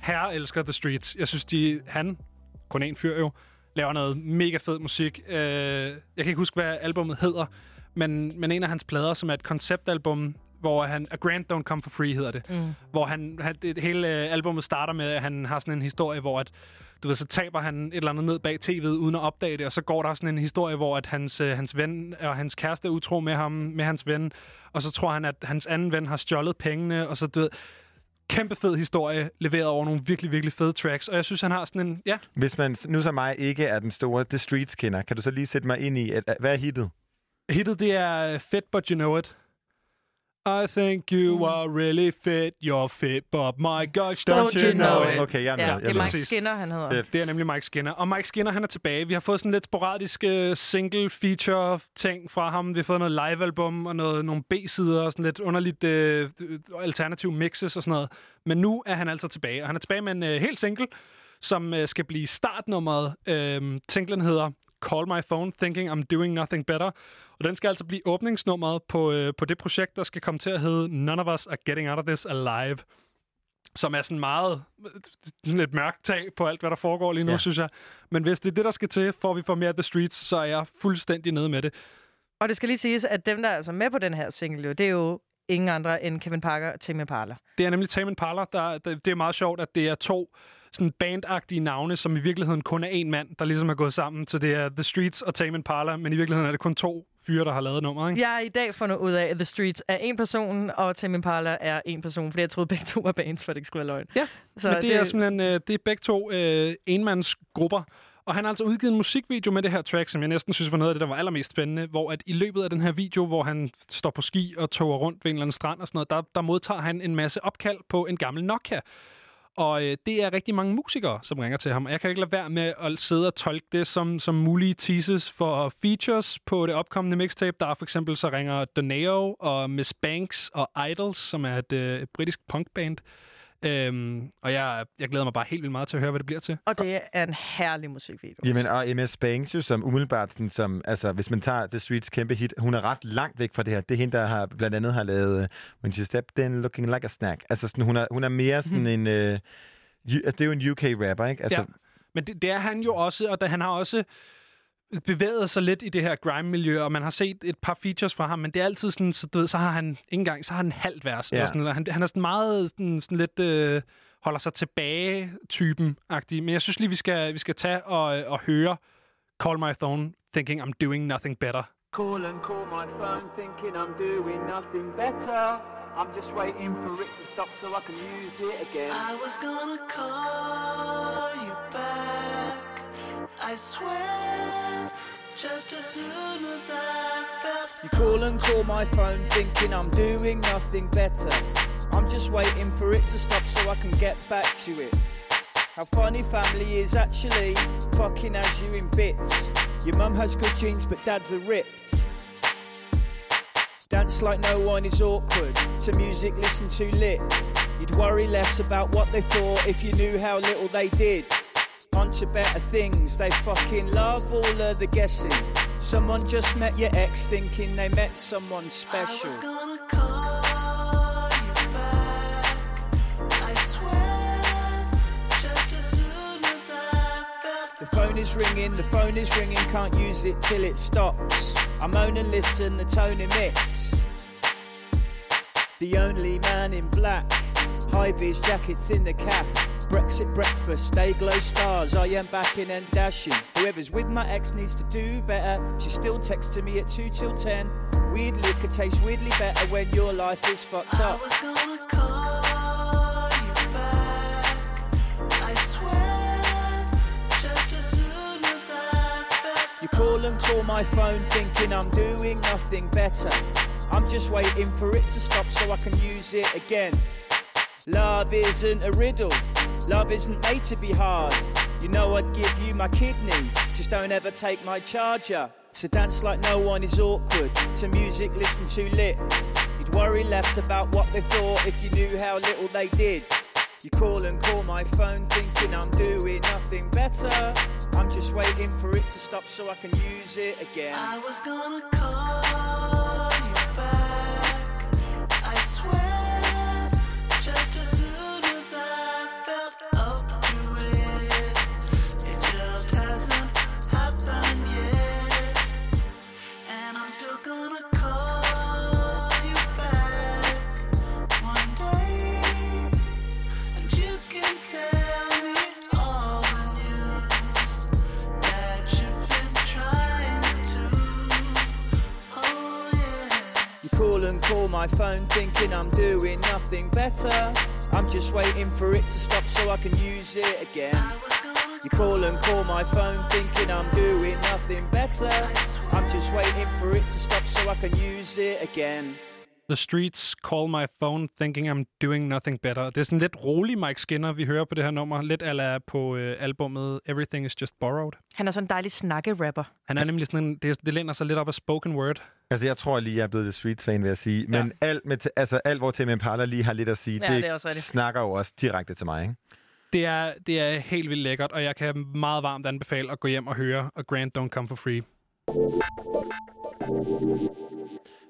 herre elsker The Streets. Jeg synes, de, han, kun en fyr jo, laver noget mega fed musik. Øh, jeg kan ikke huske, hvad albumet hedder, men, men en af hans plader, som er et konceptalbum, hvor han... A Grant Don't Come For Free hedder det. Mm. Hvor han, han det, hele øh, albumet starter med, at han har sådan en historie, hvor at, du ved, så taber han et eller andet ned bag tv'et, uden at opdage det, og så går der sådan en historie, hvor at hans, øh, hans ven og hans kæreste er utro med ham, med hans ven, og så tror han, at hans anden ven har stjålet pengene, og så du ved, kæmpe fed historie, leveret over nogle virkelig, virkelig fede tracks, og jeg synes, han har sådan en, ja, Hvis man nu som mig ikke er den store The Streets kender, kan du så lige sætte mig ind i, at, hvad er hittet? hittet det er Fit But You Know It. I think you are really fit, you're fit, but my gosh, don't, Don't you know know it? Okay, jeg er med, Ja, jeg det er. Mike Skinner, han hedder. Fedt. Det er nemlig Mike Skinner. Og Mike Skinner, han er tilbage. Vi har fået sådan lidt sporadiske single feature ting fra ham. Vi har fået noget live-album og noget, nogle B-sider og sådan lidt underligt øh, alternative mixes og sådan noget. Men nu er han altså tilbage. Og han er tilbage med en øh, helt single, som øh, skal blive startnummeret. Øh, singlen hedder Call My Phone, Thinking I'm Doing Nothing Better. Og den skal altså blive åbningsnummeret på, øh, på det projekt, der skal komme til at hedde None of Us Are Getting Out of This Alive som er sådan meget sådan et mørkt tag på alt, hvad der foregår lige nu, ja. Synes jeg. Men hvis det er det, der skal til, for at vi får mere The Streets, så er jeg fuldstændig nede med det. Og det skal lige siges, at dem, der er altså med på den her single, det er jo ingen andre end Kevin Parker og Tame Impala. Det er nemlig Tame Impala. Der, der, det er meget sjovt, at det er to sådan bandagtige navne, som i virkeligheden kun er en mand, der ligesom er gået sammen. Så det er The Streets og Tame Impala, men i virkeligheden er det kun to fyre, der har lavet nummer, ikke? Jeg har i dag fundet ud af, at The Streets er en person, og Tame Impala er en person, fordi jeg troede begge to var bands, for det ikke skulle være løgn. Ja, så men det, det er simpelthen øh, det er begge to øh, enmandsgrupper. Og han har altså udgivet en musikvideo med det her track, som jeg næsten synes var noget af det, der var allermest spændende, hvor at i løbet af den her video, hvor han står på ski og toger rundt ved en eller anden strand og sådan noget, der, der modtager han en masse opkald på en gammel Nokia. Og øh, det er rigtig mange musikere, som ringer til ham. Og jeg kan ikke lade være med at sidde og tolke det som, som mulige teases for features på det opkommende mixtape. Der er for eksempel så ringer Doneo og Miss Banks og Idols, som er et, øh, et britisk punkband. Øhm, og jeg, jeg glæder mig bare helt vildt meget til at høre, hvad det bliver til. Og det er en herlig musikvideo. Jamen, og MS Banks jo, som umiddelbart, sådan, som, altså, hvis man tager The Streets kæmpe hit, hun er ret langt væk fra det her. Det er hende, der har, blandt andet har lavet uh, When She Stepped In, Looking Like a Snack. Altså, sådan, hun, er, hun er mere sådan en... Uh, det er jo en UK-rapper, ikke? Altså, Ja. Men det, det er han jo også, og da, han har også bevæget sig lidt i det her grime-miljø, og man har set et par features fra ham, men det er altid sådan, så, du ved, så har han ikke engang, så har han en halv vers. Ja. Ja. Sådan, han, han er sådan meget sådan, sådan lidt øh, holder sig tilbage-typen-agtig. Men jeg synes lige, vi skal, vi skal tage og, og høre Call My Phone, Thinking I'm Doing Nothing Better. Call and call my phone thinking I'm doing nothing better. I'm just waiting for it to stop so I can use it again. I was gonna call you back. I swear, just as soon as I felt. You call and call my phone thinking I'm doing nothing better. I'm just waiting for it to stop so I can get back to it. How funny family is actually fucking as you in bits. Your mum has good genes but dad's are ripped. Dance like no one is awkward. To music, listen too lit. You'd worry less about what they thought if you knew how little they did. On to better things, they fucking love all of the guessing. Someone just met your ex thinking they met someone special. Gonna call you back. I swear, just as soon as I felt. The phone is ringing, the phone is ringing, can't use it till it stops. I moan and listen, the tone emits. The only man in black, high vis jackets in the cap. Brexit breakfast, day glow stars. I am backing and dashing. Whoever's with my ex needs to do better. She's still texting me at 2 till 10. Weird liquor tastes weirdly better when your life is fucked up. I was gonna call you back. I swear, just as soon as I felt. You call and call my phone thinking I'm doing nothing better. I'm just waiting for it to stop so I can use it again. Love isn't a riddle. Love isn't made to be hard. You know I'd give you my kidney. Just don't ever take my charger. So dance like no one is awkward. To music, listen too lit. You'd worry less about what they thought if you knew how little they did. You call and call my phone thinking I'm doing nothing better. I'm just waiting for it to stop so I can use it again. I was gonna call my phone thinking I'm doing nothing better. I'm just waiting for it to stop so I can use it again. You call and call my phone thinking I'm doing nothing better. I'm just waiting for it to stop so I can use it again. The streets call my phone, thinking I'm doing nothing better. Det er sådan lidt rolig Mike Skinner, vi hører på det her nummer. Lidt ala på øh, albummet Everything is Just Borrowed. Han er sådan en dejlig snakke-rapper. Han er nemlig sådan en, det, det læner sig lidt op af spoken word. Altså, jeg tror lige, jeg er blevet The Streets-fan, vil jeg sige. Men alt, med, altså, alt, hvor Tame Impala lige har lidt at sige, Ja, det, det er snakker jo også direkte til mig, ikke? Det er, det er helt vildt lækkert, og jeg kan meget varmt anbefale at gå hjem og høre A Grant Don't Come For Free.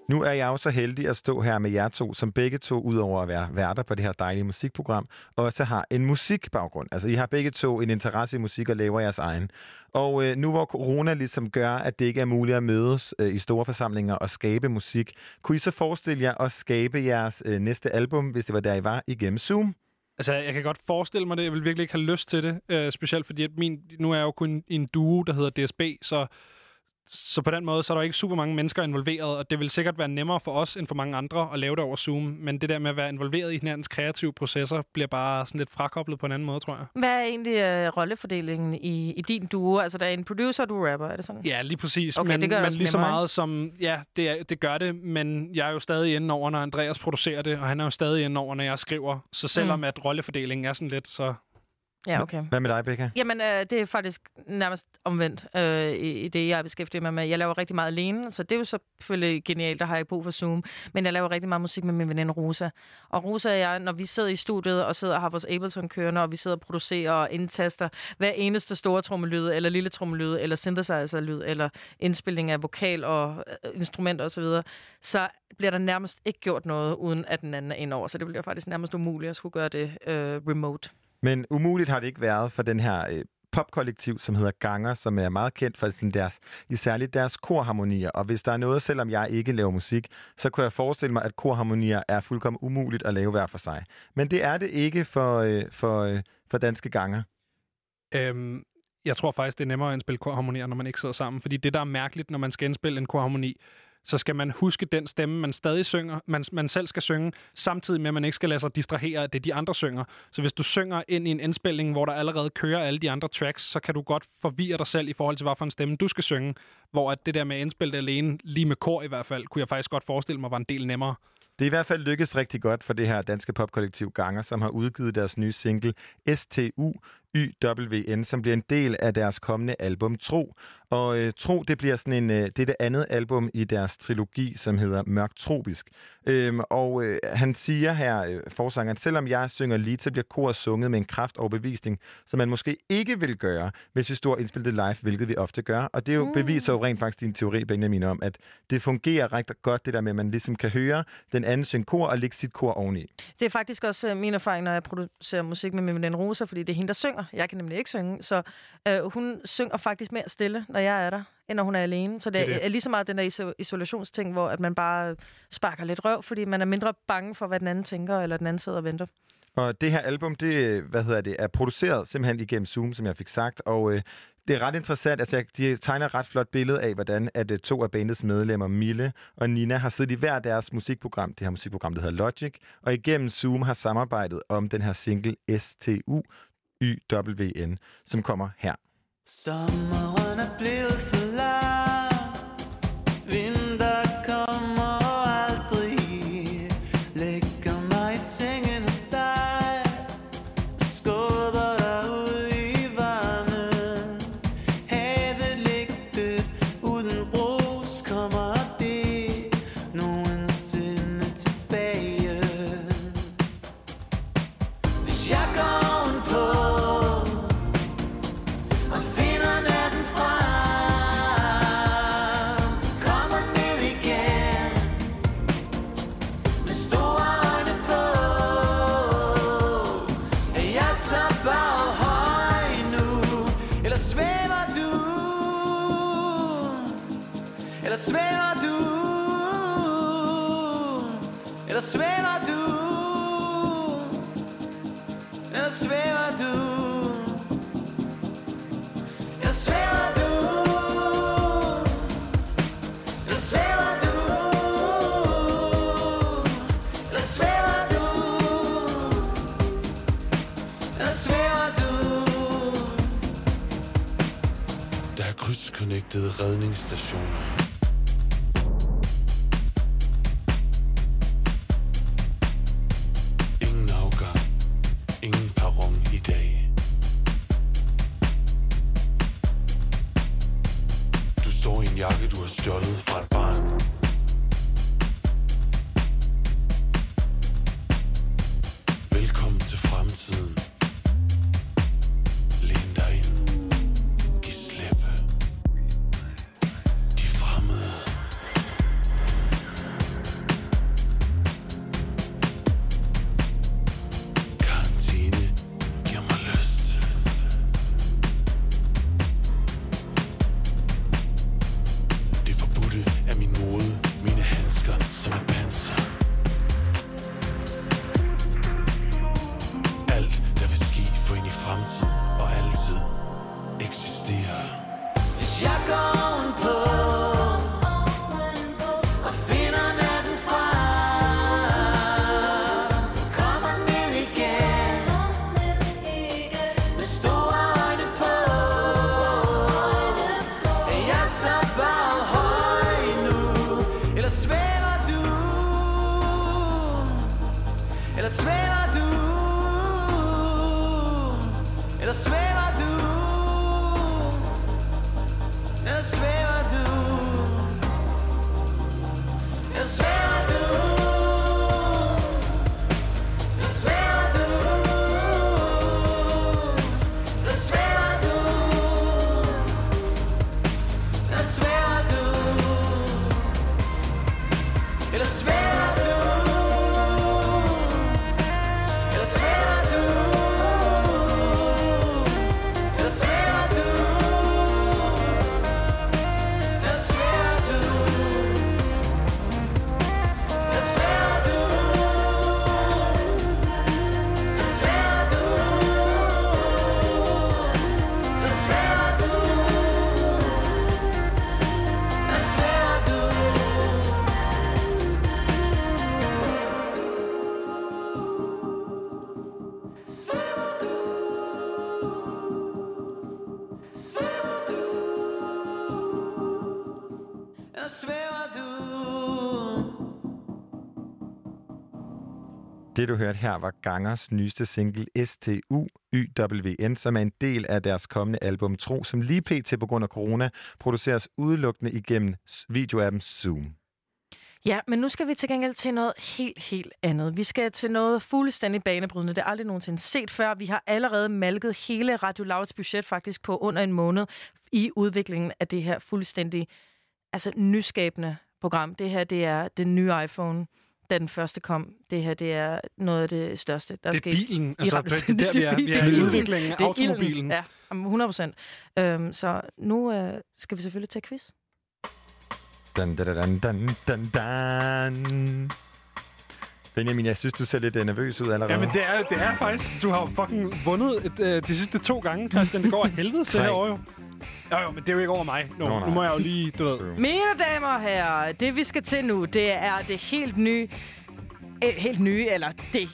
Nu er jeg jo så heldig at stå her med jer to, som begge to, udover at være værter på det her dejlige musikprogram, også har en musikbaggrund. Altså, I har begge to en interesse i musik og laver jeres egen. Og øh, nu hvor corona ligesom gør, at det ikke er muligt at mødes øh, i store forsamlinger og skabe musik, kunne I så forestille jer at skabe jeres øh, næste album, hvis det var der, I var, igennem Zoom? Altså, jeg kan godt forestille mig det. Jeg vil virkelig ikke have lyst til det. Øh, specielt fordi, at min, nu er jeg jo kun en duo, der hedder DSB, så, så på den måde, så er der ikke super mange mennesker involveret, og det vil sikkert være nemmere for os end for mange andre at lave det over Zoom. Men det der med at være involveret i hinandens kreative processer, bliver bare sådan lidt frakoblet på en anden måde, tror jeg. Hvad er egentlig øh, rollefordelingen i, i din duo? Altså, der er en producer, du er rapper, er det sådan? Ja, lige præcis. Okay, men, det gør men lige så meget som... Ja, det, er, det gør det, men jeg er jo stadig inde over, når Andreas producerer det, og han er jo stadig inde over, når jeg skriver. Så selvom Mm. at rollefordelingen er sådan lidt, så... Ja, okay. Hvad med dig, Becca? Jamen, øh, det er faktisk nærmest omvendt øh, i, i det, jeg beskæftiger mig med. Jeg laver rigtig meget alene, så det er jo selvfølgelig genialt, der har jeg brug for Zoom. Men jeg laver rigtig meget musik med min veninde Rosa. Og Rosa og jeg, når vi sidder i studiet og sidder og har vores Ableton kørende, og vi sidder og producerer og indtaster hver eneste store trommelyd, eller lille trommelyd, eller synthesizer-lyd, eller indspilning af vokal og øh, instrumenter osv., så, videre, så bliver der nærmest ikke gjort noget, uden at den anden er indover. Så det bliver faktisk nærmest umuligt at skulle gøre det øh, remote. Men umuligt har det ikke været for den her øh, popkollektiv, som hedder Ganger, som er meget kendt for sådan deres, særligt deres korharmonier. Og hvis der er noget, selvom jeg ikke laver musik, så kunne jeg forestille mig, at korharmonier er fuldkommen umuligt at lave hver for sig. Men det er det ikke for, øh, for, øh, for danske Ganger. Øhm, jeg tror faktisk, det er nemmere at indspille korharmonier, når man ikke sidder sammen. Fordi det, der er mærkeligt, når man skal indspille en korharmoni, så skal man huske den stemme, man stadig synger, man, man selv skal synge, samtidig med, at man ikke skal lade sig distrahere af det, de andre synger. Så hvis du synger ind i en indspilning, hvor der allerede kører alle de andre tracks, så kan du godt forvirre dig selv i forhold til, hvad for en stemme du skal synge. Hvor at det der med at indspille det alene, lige med kor i hvert fald, kunne jeg faktisk godt forestille mig var en del nemmere. Det er i hvert fald lykkedes rigtig godt for det her danske popkollektiv Ganger, som har udgivet deres nye single STU YWN, som bliver en del af deres kommende album Tro. Og øh, Tro, det bliver sådan en, øh, det er det andet album i deres trilogi, som hedder Mørk Tropisk. Øhm, og øh, han siger her, øh, forsangeren, selvom jeg synger lead, så bliver koret sunget med en kraft og bevisning, som man måske ikke vil gøre, hvis vi står indspillet live, hvilket vi ofte gør. Og det er jo, Mm. beviser jo rent faktisk din teori, Benjamin, om, at det fungerer rigtig godt, det der med, at man ligesom kan høre den anden synge kor og lægge sit kor oveni. Det er faktisk også øh, min erfaring, når jeg producerer musik med min veninde Rosa, fordi det er hende, der synger. Jeg kan nemlig ikke synge, så øh, hun synger faktisk mere stille, når jeg er der, end når hun er alene. Så det, Det er det er lige så meget den der iso- isolationsting, hvor at man bare sparker lidt røv, fordi man er mindre bange for, hvad den anden tænker, eller den anden sidder og venter. Og det her album, det, hvad hedder det, er produceret simpelthen igennem Zoom, som jeg fik sagt, og øh, det er ret interessant. Altså, de tegner et ret flot billede af, hvordan at øh, to af bandets medlemmer, Mille og Nina, har siddet i hver deres musikprogram. Det her musikprogram, der hedder Logic, og igennem Zoom har samarbejdet om den her single STU YWN, som kommer her. Sommeren er blevet er redningsstationer. Det, du hørte her, var Gangers nyeste single STUYWN, som er en del af deres kommende album Tro, som lige pt. på grund af corona produceres udelukkende igennem videoappen Zoom. Ja, men nu skal vi til gengæld til noget helt, helt andet. Vi skal til noget fuldstændig banebrydende. Det er aldrig nogensinde set før. Vi har allerede malket hele Radio Louds budget faktisk på under en måned i udviklingen af det her fuldstændig altså nyskabende program. Det her, det er den nye iPhone, da den første kom. Det her, det er noget af det største, der er Det er sket. bilen. i Altså, radio- det er der, vi er. Vi er i udviklingen af Det er ilden. automobilen. Ja, om 100 procent. Øhm, så nu øh, skal vi selvfølgelig tage quiz. Dan, dan, dan, dan, dan, dan. Benjamin, jeg synes, du ser lidt øh, nervøs ud allerede. Jamen, det er, det er faktisk... Du har jo fucking vundet et, øh, de sidste to gange, Christian. Det går af helvede til herovre jo. Jo, jo, men det er jo ikke over mig. Nu, Nå, nu må jeg jo lige, du ved... Mine damer og herrer, det vi skal til nu, det er det helt nye, eh, helt nye, eller det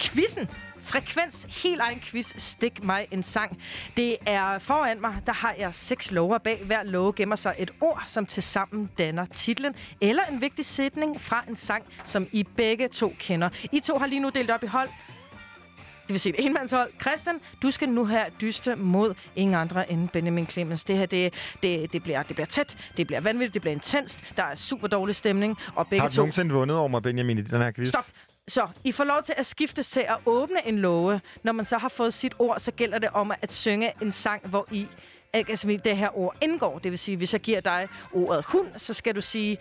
quizzen. Frekvens, helt egen quiz, stik mig en sang. Det er foran mig, der har jeg seks lover. Bag hver love gemmer sig et ord, som tilsammen danner titlen, eller en vigtig sætning fra en sang, som I begge to kender. I to har lige nu delt op i hold. Det vil sige et enmandshold. Christian, du skal nu her dyste mod ingen andre end Benjamin Clemens. Det her, det, det, det, bliver, det bliver tæt, det bliver vanvittigt, det bliver intenst. Der er super dårlig stemning, og begge Har du to... nogensinde vundet over mig, Benjamin, i den her quiz? Stop. Så I får lov til at skiftes til at åbne en låge. Når man så har fået sit ord, så gælder det om at synge en sang, hvor I altså, det her ord indgår. Det vil sige, hvis jeg giver dig ordet hund, så skal du sige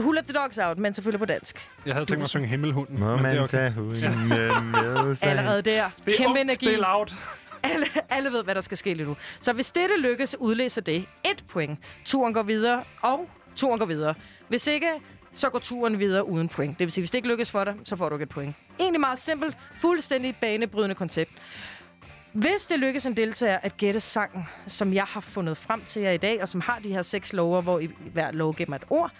Hulla the dogs out, men selvfølgelig på dansk. Jeg havde tænkt mig at synge Himmelhunden. Må men det er man okay. tage hunden med sig? Allerede der. Det er Kæmpe ungt, energi. det er loud. Alle, alle ved, hvad der skal ske lige nu. Så hvis dette lykkes, udlæser det et point. Turen går videre, og turen går videre. Hvis ikke, så går turen videre uden point. Det vil sige, hvis det ikke lykkes for dig, så får du ikke et point. Egentlig meget simpelt, fuldstændig banebrydende koncept. Hvis det lykkes en deltager at gætte sangen, som jeg har fundet frem til jer i dag, og som har de her seks lover, hvor i hver lov gemmer et ord,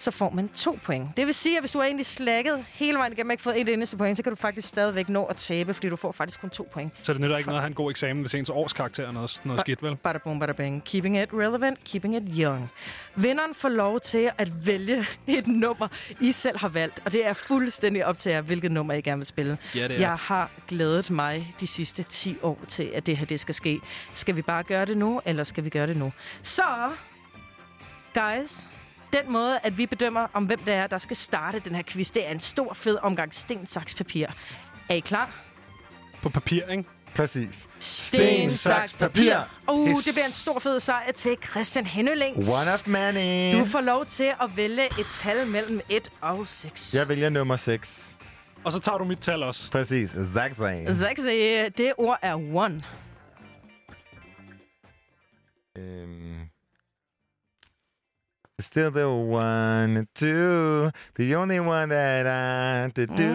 så får man to point. Det vil sige, at hvis du er egentlig slækket hele vejen igennem og ikke fået et eneste point, så kan du faktisk stadigvæk nå at tabe, fordi du får faktisk kun to point. Så det nytter ikke noget at have en god eksamen, hvis ens årskarakter er noget, noget skidt, vel? Bada boom, bada bing. Keeping it relevant, keeping it young. Vinderen får lov til at vælge et nummer, I selv har valgt. Og det er fuldstændig op til jer, hvilket nummer I gerne vil spille. Ja, det er. Jeg har glædet mig de sidste 10 år til, at det her det skal ske. Skal vi bare gøre det nu, eller skal vi gøre det nu? Så Guys, den måde, at vi bedømmer, om hvem det er, der skal starte den her quiz, det er en stor, fed omgang sten, saks, papir. Er I klar? På papir, ikke? Præcis. Sten, saks, papir. Uh, det bliver en stor, fed sejr til Christian Hennelings. One of many. Du får lov til at vælge et tal mellem 1 og 6. Jeg vælger nummer 6. Og så tager du mit tal også. Præcis. Seks, øh, det ord er one. Øhm. Still the one, two, the only one that I to do.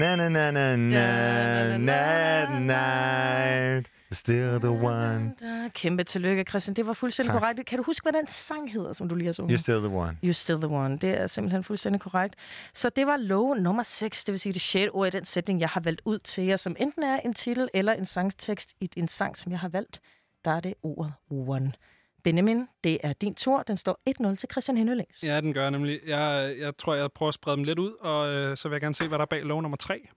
Na na na na na na night. Still the one. Kæmpe tillykke, Christian. Det var fuldstændig Tak. korrekt. Kan du huske, hvad den sang hedder, som du lige har sunget? You're still the one. You're still the one. Det er simpelthen fuldstændig korrekt. Så det var lov nummer 6, det vil sige det sjette ord i den sætning, jeg har valgt ud til jer, som enten er en titel eller en sangtekst i en sang, som jeg har valgt. Der er det ordet one. Benjamin, det er din tur. Den står 1-0 til Christian Hennelings. Ja, den gør jeg nemlig. Jeg, jeg tror, jeg prøver at sprede dem lidt ud, og øh, så vil jeg gerne se, hvad der er bag lov nummer tre.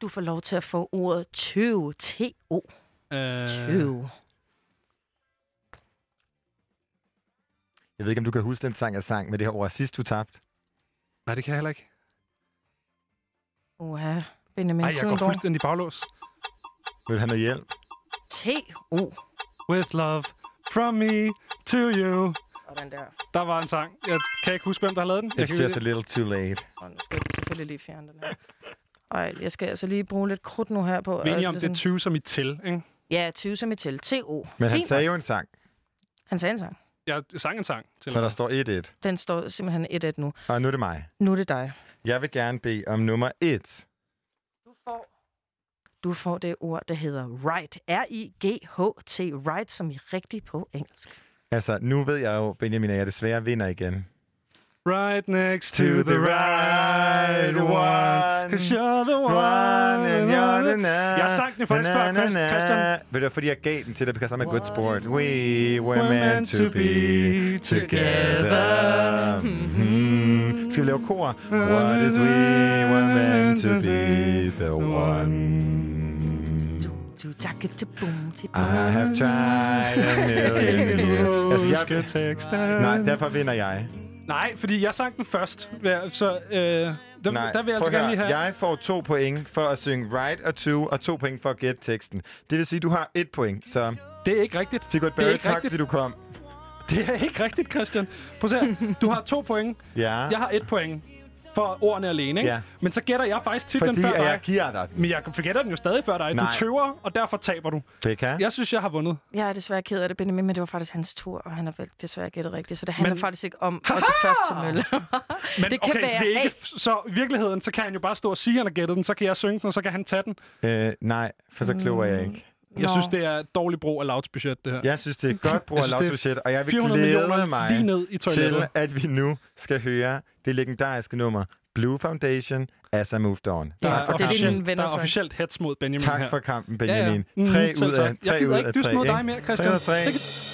Du får lov til at få ordet 20. T-O. Øh, 20. Jeg ved ikke, om du kan huske den sang, jeg sang med det her ord sidst, du tabte. Nej, det kan jeg heller ikke. Uha, Benjamin, Nej, jeg går går. fuldstændig baglås. Vil du have noget hjælp? T-O. With love from me to you. Sådan der. Der var en sang. Jeg kan ikke huske, hvem der har lavet den. Jeg It's kan just a little too late. Og nu skal jeg selvfølgelig lige fjerne den her. Ej, jeg skal altså lige bruge lidt krudt nu her på... Vi er enige om, det er sådan- 20 som i til, ikke? Ja, 20 som i til. T-O. Men han Fint sagde jo en sang, Han sagde en sang. Jeg sang en sang til så der står 1-1. Den står simpelthen 1-1 nu. Og nu er det mig. Nu er det dig. Jeg vil gerne bede om nummer 1. Du får det ord, der hedder right. R-I-G-H-T. Right, som i rigtig på engelsk. Altså, nu ved jeg jo, Benjamin, at jeg desværre vinder igen. Right next To the right one. 'Cause you're the one. One and you're the na- Jeg sang den faktisk før, na- na. Christian. Ved du, fordi jeg gav den til dig, because I'm a good sport. We were meant to be together. Mhm. Skal vi lave kor? What is we were meant to be the one. Du takke til bum til I have tried a million years. Altså, jeg... Huske teksten. Nej, derfor vinder jeg. Nej, fordi jeg sang den først. Ja, Så øh, der, Nej, der vil jeg altså gerne lige have... Jeg får to point for at synge right og two, og to point for at gætte teksten. Det vil sige, at du har et point, så... Det er ikke rigtigt. Sigurd Det er Barry, ikke tak rigtigt. fordi du kom. Det er ikke rigtigt, Christian. Prøv at se. Du har to point. Ja. Jeg har et point for ordene alene, ikke? Ja. Men så gætter jeg faktisk titlen Fordi før dig. jeg giver dig den. Men jeg gætter den jo stadig før dig. Nej. Du tøver, og derfor taber du. Becca? Jeg synes, jeg har vundet. Jeg er desværre ked af det, Benjamin, men det var faktisk hans tur, og han har vel desværre gættet rigtigt. Så det handler Men- faktisk ikke om at gå først til mølle. Men Det kan okay, så, være, det er ikke, så i virkeligheden, så kan han jo bare stå og sige, at han har gættet den, så kan jeg synge den, og så kan han tage den. Øh, nej, for så klog er jeg ikke. Jeg Nå. synes, det er et dårligt brug af Louds budget, det her. Jeg synes, det er godt brug Jeg af er lavsbudget, og jeg vil 400 glæde mig lige ned i toilettet. til, at vi nu skal høre det legendariske nummer Blue Foundation, As I Moved On. Der tak er, for det er kampen. din officielt, venner der er officielt hets mod Benjamin Tak her. for kampen, Ja, ja. Benjamin. Mhm, Tre ud tak. af Jeg tre gider ud ikke dyste mod dig mere, Christian. Tre ud af tre.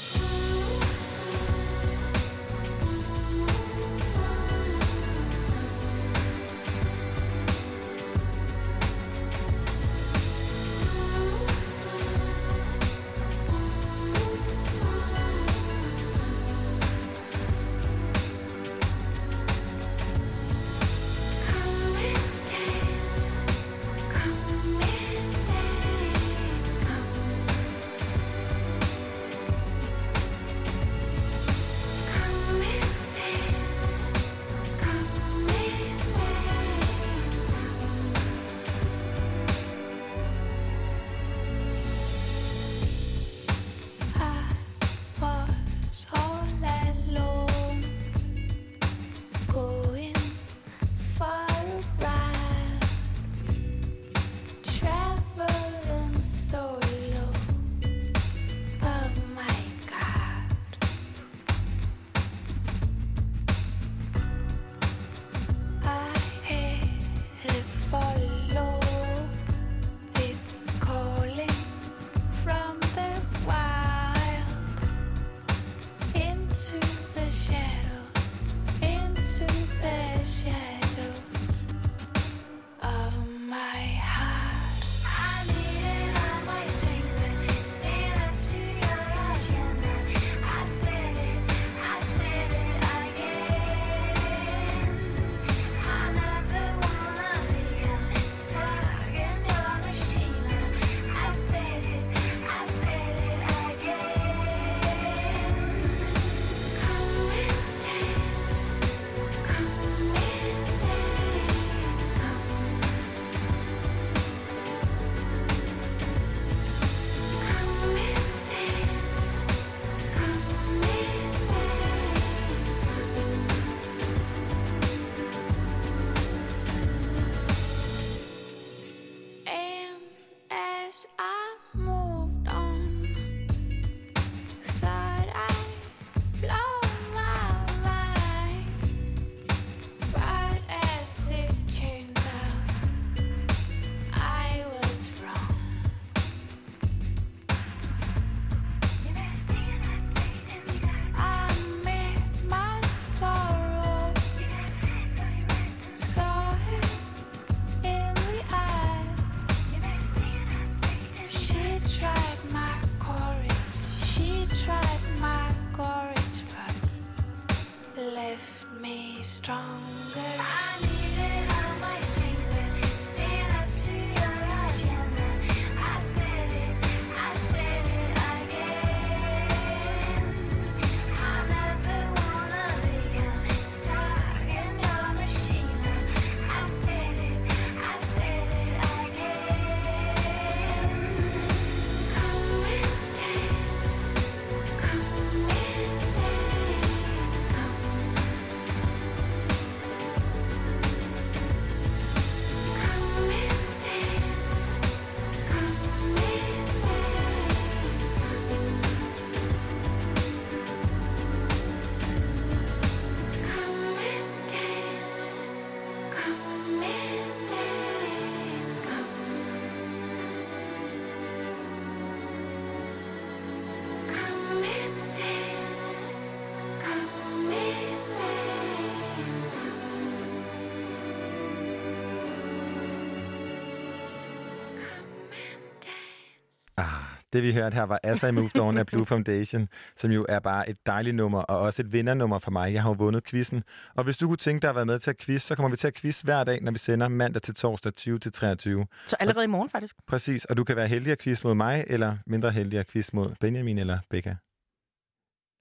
Det vi hørte her var As I Moved On af Blue Foundation, som jo er bare et dejligt nummer, og også et vindernummer for mig. Jeg har jo vundet quizzen. Og hvis du kunne tænke dig at være med til at quiz, så kommer vi til at quiz hver dag, når vi sender mandag til torsdag 20 til 23. Så allerede i morgen, faktisk. Præcis, og du kan være heldig at quiz mod mig, eller mindre heldig at quiz mod Benjamin eller Becca.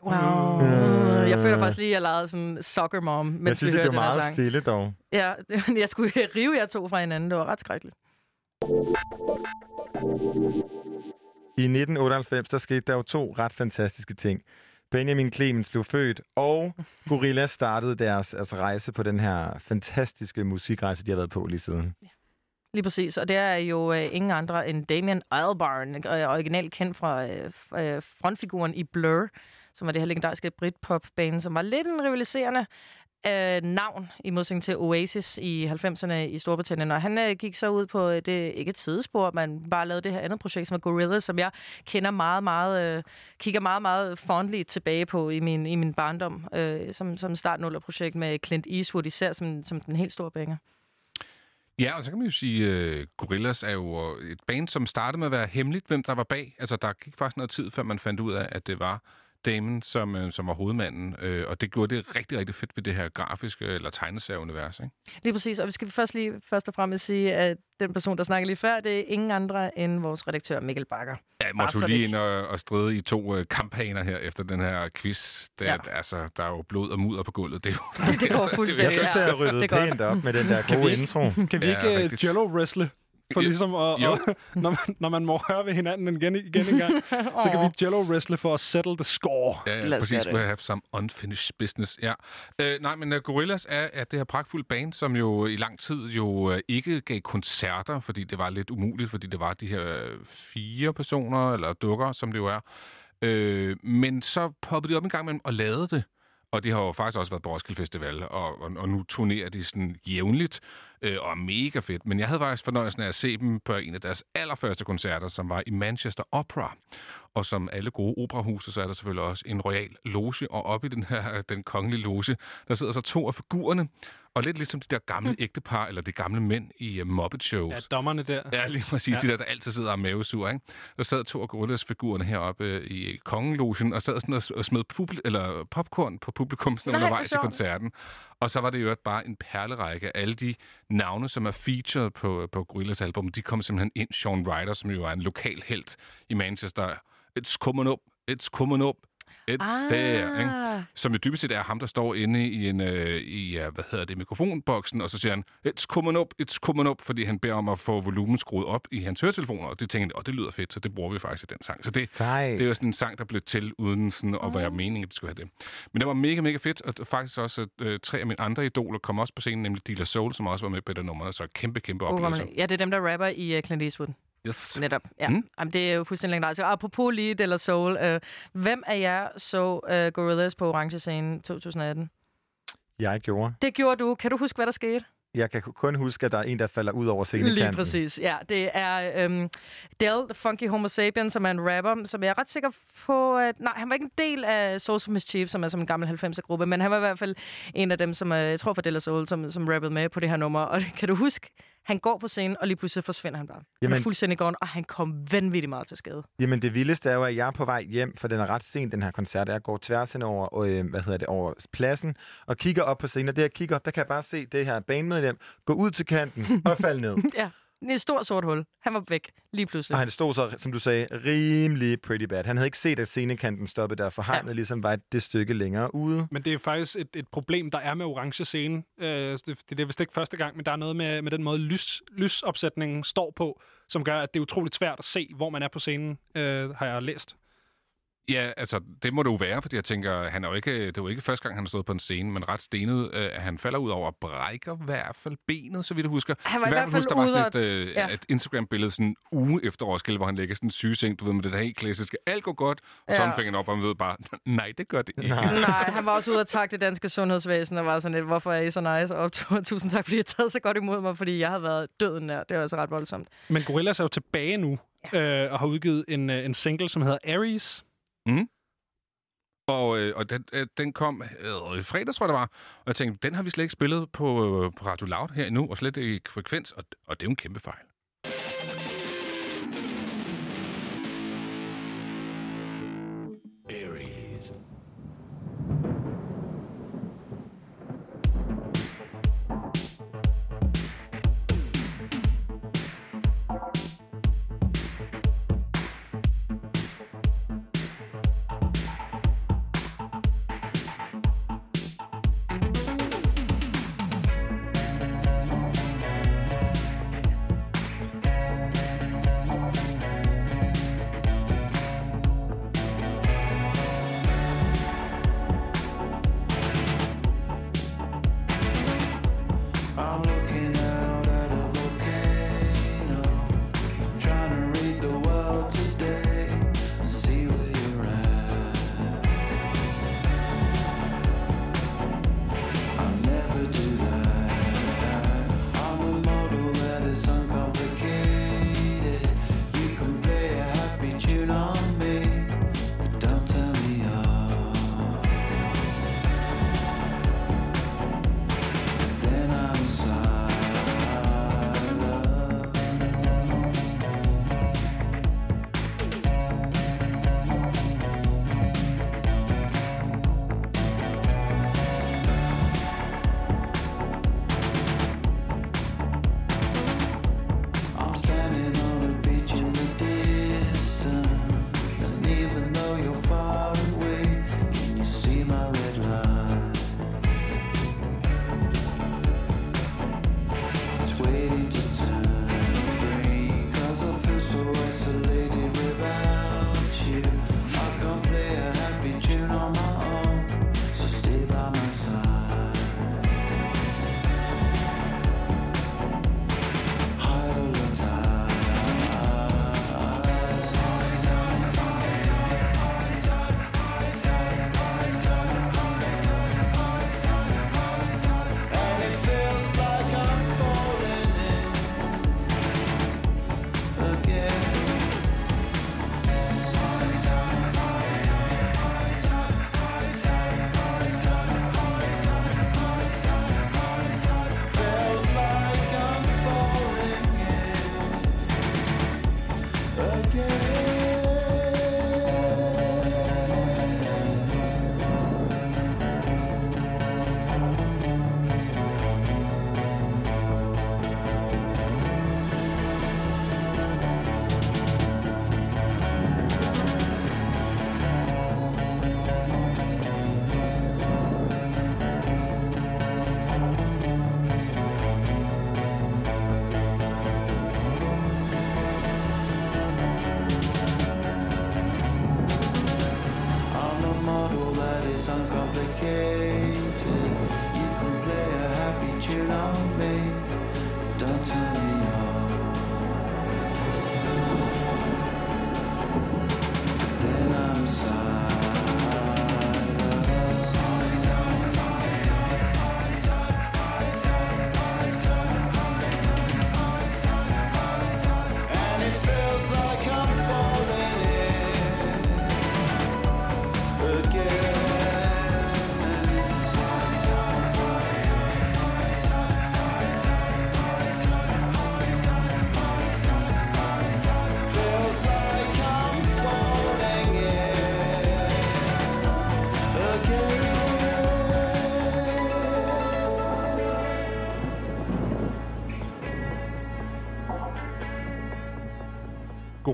Wow. Øh. Jeg føler faktisk lige, at jeg lavede sådan soccer mom, mens Jeg synes, vi det her meget sang. stille dog. Ja, jeg skulle rive jer to fra hinanden. Det var ret skrækkeligt. I 1998, der skete der jo to ret fantastiske ting. Benjamin Clemens blev født, og Gorilla startede deres altså, rejse på den her fantastiske musikrejse, de har været på lige siden. Ja. Lige præcis, og det er jo øh, ingen andre end Damien Albarn, øh, originalt kendt fra øh, øh, frontfiguren i Blur, som var det her legendariske Britpop-band, som var lidt en rivaliserende øh, navn i modsætning til Oasis i 90'erne i Storbritannien. Og han øh, gik så ud på øh, det, ikke et sidespor, men bare lavede det her andet projekt, som er Gorillaz, som jeg kender meget, meget, øh, kigger meget, meget fondly tilbage på i min, i min barndom, øh, som, som start projekt med Clint Eastwood, især som, som den helt store banger. Ja, og så kan man jo sige, øh, at uh, Gorillaz er jo et band, som startede med at være hemmeligt, hvem der var bag. Altså, der gik faktisk noget tid, før man fandt ud af, at det var Damon, som, øh, som var hovedmanden. Øh, og det gjorde det rigtig, rigtig fedt ved det her grafiske eller tegneserieunivers, ikke? Lige præcis, og vi skal først lige først og fremmest sige, at den person, der snakker lige før, det er ingen andre end vores redaktør Mikkel Bakker. Ja, måtte jo lige det- ind og, og stride i to øh, kampagner her efter den her quiz. Det, Ja. altså, der er jo blod og mudder på gulvet. Det, er jo, Det går fuldstændig. Jeg synes, det har ryddet Det er godt. pænt op med den der Kan vi gode ikke- intro. Kan vi ikke ja, rigtigt. jello-wrestle? For ligesom at, Jo. og, når, man, når man må røre ved hinanden igen, igen en gang, så kan vi jello-wrestle for at settle the score. Ja, ja præcis. We have some unfinished business. Ja. Øh, nej, men uh, Gorillaz er, er det her pragtfulde band, som jo i lang tid jo uh, ikke gav koncerter, fordi det var lidt umuligt, fordi det var de her øh, fire personer, eller dukker, som det jo er. Øh, men så poppede de op en gang imellem og lavede det. Og det har jo faktisk også været på Roskilde Festival, og, og, og nu turnerer de sådan jævnligt, øh, og mega fedt. Men jeg havde faktisk fornøjelsen af at se dem på en af deres allerførste koncerter, som var i Manchester Opera. Og som alle gode operahuse, så er der selvfølgelig også en royal loge, og oppe i den her den kongelige loge, der sidder så to af figurerne, og lidt ligesom de der gamle ægtepar, eller de gamle mænd i uh, Muppet Shows. Ja, dommerne der. Ja, lige præcis. Ja. De der, der altid sidder og mavesur, ikke? Der sad to af Gorillas-figurerne heroppe øh, i kongelogen, og sad sådan og, smed publi- eller popcorn på publikum sådan Nej, undervejs i koncerten. Og så var det jo bare en perlerække af alle de navne, som er featured på, på Gorillas album. De kom simpelthen ind. Sean Ryder, som jo er en lokal helt i Manchester. It's coming up. It's coming up. It's ah. there, ikke? Som jo dybest set er ham, der står inde i en øh, i, ja, hvad hedder det, mikrofonboksen, og så siger han, it's coming up, it's coming up, fordi han beder om at få volumen skruet op i hans høretelefoner, og det tænker jeg, oh, det lyder fedt, så det bruger vi faktisk i den sang. Så det, Sej. det er jo sådan en sang, der blev til, uden sådan at være meningen, at det skulle have det. Men det var mega, mega fedt, og faktisk også øh, tre af mine andre idoler kom også på scenen, nemlig Dila Soul, som også var med på det nummer, så kæmpe, kæmpe Uh, oplevelse. man- ja, det er dem, der rapper i uh, Clint Eastwood. Yes. Netop, ja. Mm. Jamen, det er jo fuldstændig legendarisk. Og apropos lige De La Soul, øh, hvem af jer så uh, Gorillaz på Orange Scene 2018? Jeg gjorde. Det gjorde du. Kan du huske, hvad der skete? Jeg kan kun huske, at der er en, der falder ud over scenekanten. Lige præcis, ja. Det er øhm, Del, The Funky Homo Sapien, som er en rapper, som jeg er ret sikker på, at... Nej, han var ikke en del af Souls of Mischief, som er som en gammel 90'er-gruppe, men han var i hvert fald en af dem, som øh, jeg tror for Della Soul, som, som rappede med på det her nummer. Og kan du huske, han går på scenen, og lige pludselig forsvinder han bare. Han er Jamen- fuldstændig gone, og han kom vanvittigt meget til skade. Jamen det vildeste er jo, at jeg er på vej hjem, for den er ret sent, den her koncert. Jeg går tværs hen over, øh, hvad hedder det, over pladsen og kigger op på scenen. Og det jeg kigger op, der kan jeg bare se det her bandmedlem gå ud til kanten og falde ned. ja, et stort sort hul. Han var væk lige pludselig. Og han stod så, som du sagde, rimelig pretty bad. Han havde ikke set, at scenekanten stoppede der, for hegnet ja. ligesom var det stykke længere ude. Men det er faktisk et, et problem, der er med orange scene. Øh, det, det, det er vist ikke første gang, men der er noget med, med den måde, lys, lysopsætningen står på, som gør, at det er utroligt svært at se, hvor man er på scenen, øh, har jeg læst. Ja, altså, det må det jo være, fordi jeg tænker, han er jo ikke, det er jo ikke første gang, han har stået på en scene, men ret stenet. Øh, han falder ud over og brækker i hvert fald benet, så vidt jeg husker. Han var i hvert fald huske, der var sådan et, at- øh, ja. et Instagram-billede sådan en uge efter Roskilde, hvor han lægger sådan en sygeseng, du ved, med det der helt klassiske, alt går godt, og Ja. tommelfingeren op, og man ved bare, nej, det gør det ikke. Nej, han var også ude at takke det danske sundhedsvæsen, og var sådan lidt, hvorfor er I så nice? Og tusind tak, fordi I har taget så godt imod mig, fordi jeg havde været døden nær. Det er også ret voldsomt. Men Gorillaz er jo tilbage nu, øh, og har udgivet en, øh, en single, som hedder Aries. Mm. Og, øh, og den, øh, den kom øh, i fredag, tror jeg det var. Og jeg tænkte, den har vi slet ikke spillet på, øh, på Radio Loud her endnu, og slet ikke i frekvens, og, og det er jo en kæmpe fejl.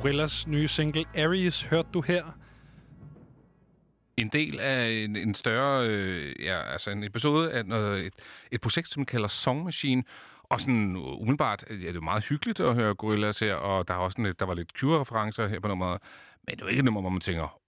Gorillas nye single Aries hørte du her. en del af en, en større, øh, ja, altså en episode af noget, et, et projekt, som kalder Song Machine. Og sådan umiddelbart, øh, ja, det er meget hyggeligt at høre Gorillaz her, og der, er også sådan lidt, der var lidt Cure-referencer her på nummeret. Men det er jo ikke et nummer, hvor man tænker,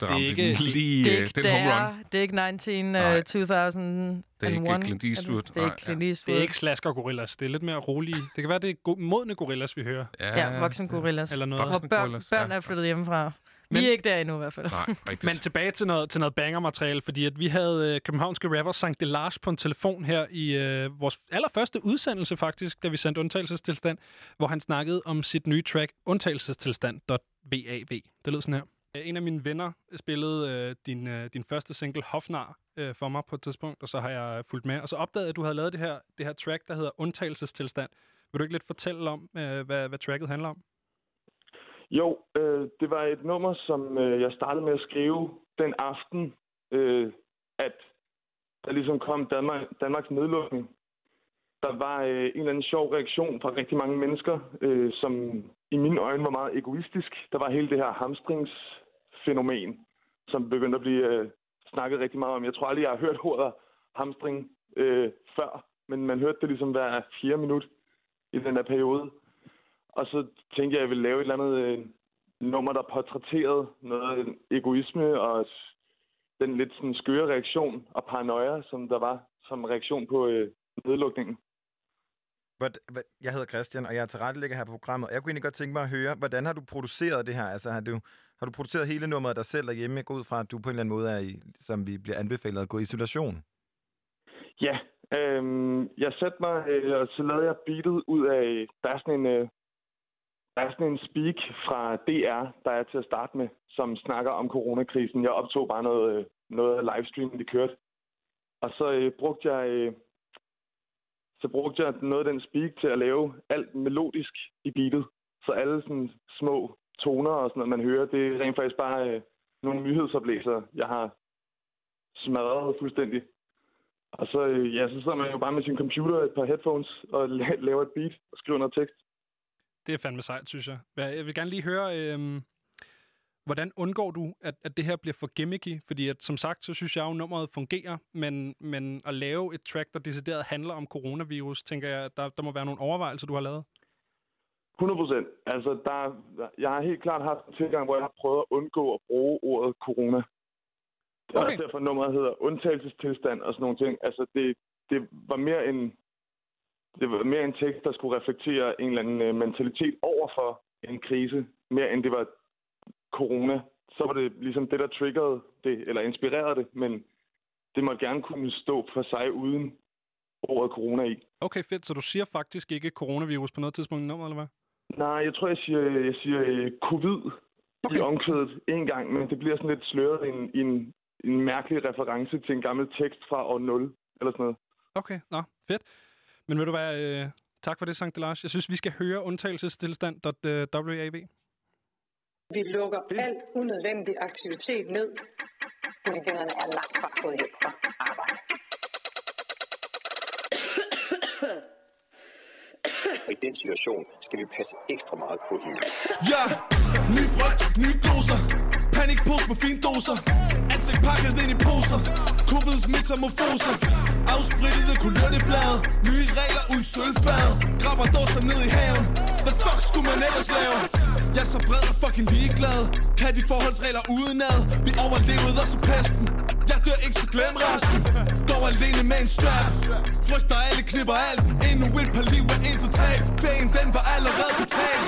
der Det er ikke, den lige det er øh, ikke, den det home er, run. det er ikke 19, Nej. uh, 2001. Det er ikke Clint Eastwood. Det er ikke Clint Eastwood. Det er ikke slasker gorillas. Det er lidt mere rolige. Det kan være, det er go- modne gorillas, vi hører. Ja, voksen gorillas. Eller noget. Hvor børn, børn er flyttet hjemmefra. Vi er ikke der endnu i hvert fald. Men tilbage til noget, til noget banger-materiale, fordi at vi havde øh, københavnske rapper Sankt Delars på en telefon her i øh, vores allerførste udsendelse faktisk, da vi sendte Undtagelsestilstand, hvor han snakkede om sit nye track, Undtagelsestilstand.vav. Det lød sådan her. Øh, en af mine venner spillede øh, din, øh, din første single, Hofnar, øh, for mig på et tidspunkt, og så har jeg øh, fulgt med. Og så opdagede jeg, at du havde lavet det her, det her track, der hedder Undtagelsestilstand. Vil du ikke lidt fortælle om, øh, hvad, hvad tracket handler om? Jo, øh, det var et nummer, som øh, jeg startede med at skrive den aften, øh, at der ligesom kom Danmark, Danmarks nedlukning. Der var øh, en eller anden sjov reaktion fra rigtig mange mennesker, øh, som i mine øjne var meget egoistisk. Der var hele det her hamstringsfænomen, som begyndte at blive øh, snakket rigtig meget om. Jeg tror aldrig, jeg har hørt ordet hamstring øh, før, men man hørte det ligesom hver fire minut i den der periode. Og så tænkte jeg, at jeg ville lave et eller andet øh, nummer, der portrætterede noget af egoisme og den lidt sådan skøre reaktion og paranoia, som der var som reaktion på øh, nedlukningen. But, hvad, jeg hedder Christian, og jeg er tilrettelægger her på programmet. Jeg kunne egentlig godt tænke mig at høre, hvordan har du produceret det her? Altså, har du, har du produceret hele nummeret dig selv derhjemme? Jeg går ud fra, at du på en eller anden måde er i, som vi bliver anbefalet at gå i isolation. Ja, øhm, jeg satte mig, øh, og så lavede jeg beatet ud af, der er sådan en, øh, der er sådan en speak fra DR, der er til at starte med, som snakker om coronakrisen. Jeg optog bare noget, øh, noget af livestreamen, de kørte. Og så øh, brugte jeg øh, så brugte jeg noget af den speak til at lave alt melodisk i beatet. Så alle sådan små toner og sådan noget, man hører, det er rent faktisk bare øh, nogle nyhedsoplæser, jeg har smadret fuldstændig. Og så, øh, ja, så sidder man jo bare med sin computer og et par headphones og la- laver et beat og skriver noget tekst. Det er fandme sejt, synes jeg. Jeg vil gerne lige høre, øh, hvordan undgår du, at, at det her bliver for gimmicky? Fordi at, som sagt, så synes jeg jo, at nummeret fungerer, men, men at lave et track, der decideret handler om coronavirus, tænker jeg, der, der må være nogle overvejelser, du har lavet. 100 procent. Altså, der, jeg har helt klart haft en tilgang, hvor jeg har prøvet at undgå at bruge ordet corona. Okay. også derfor, nummeret hedder undtagelsestilstand og sådan nogle ting. Altså, det, det var mere en det var mere en tekst, der skulle reflektere en eller anden øh, mentalitet over for en krise, mere end det var corona. Så var det ligesom det, der triggerede det, eller inspirerede det, men det måtte gerne kunne stå for sig uden ordet corona i. Okay, fedt. Så du siger faktisk ikke coronavirus på noget tidspunkt i nummeret, eller hvad? Nej, jeg tror, jeg siger, jeg siger øh, covid okay. i omkvædet en gang, men det bliver sådan lidt sløret i en, i en, en mærkelig reference til en gammel tekst fra år 0, eller sådan noget. Okay, nå, fedt. Men vil du være... Øh, tak for det, Sankt Delage. Jeg synes, vi skal høre undtagelsestilstand.wav. Vi lukker al unødvendig aktivitet ned. Politikerne er langt fra gået hjem fra arbejde. Og i den situation skal vi passe ekstra meget på hende. Ja, ny frygt, nye doser Panikpose med fine doser Ansigt pakket ind i poser Covids metamorfoser Afsprittede kulør i bladet Nye regler uden sølvfad Grabber dåser ned i haven Hvad fuck skulle man ellers lave? Jeg er så bred og fucking ligeglad. Kan de forholdsregler udenad? Vi overlevede også pesten. Jeg dør alene med en strap. Frygter alle knipper alt. Endnu et par liv er intet tab. Fagen den var allerede betalt.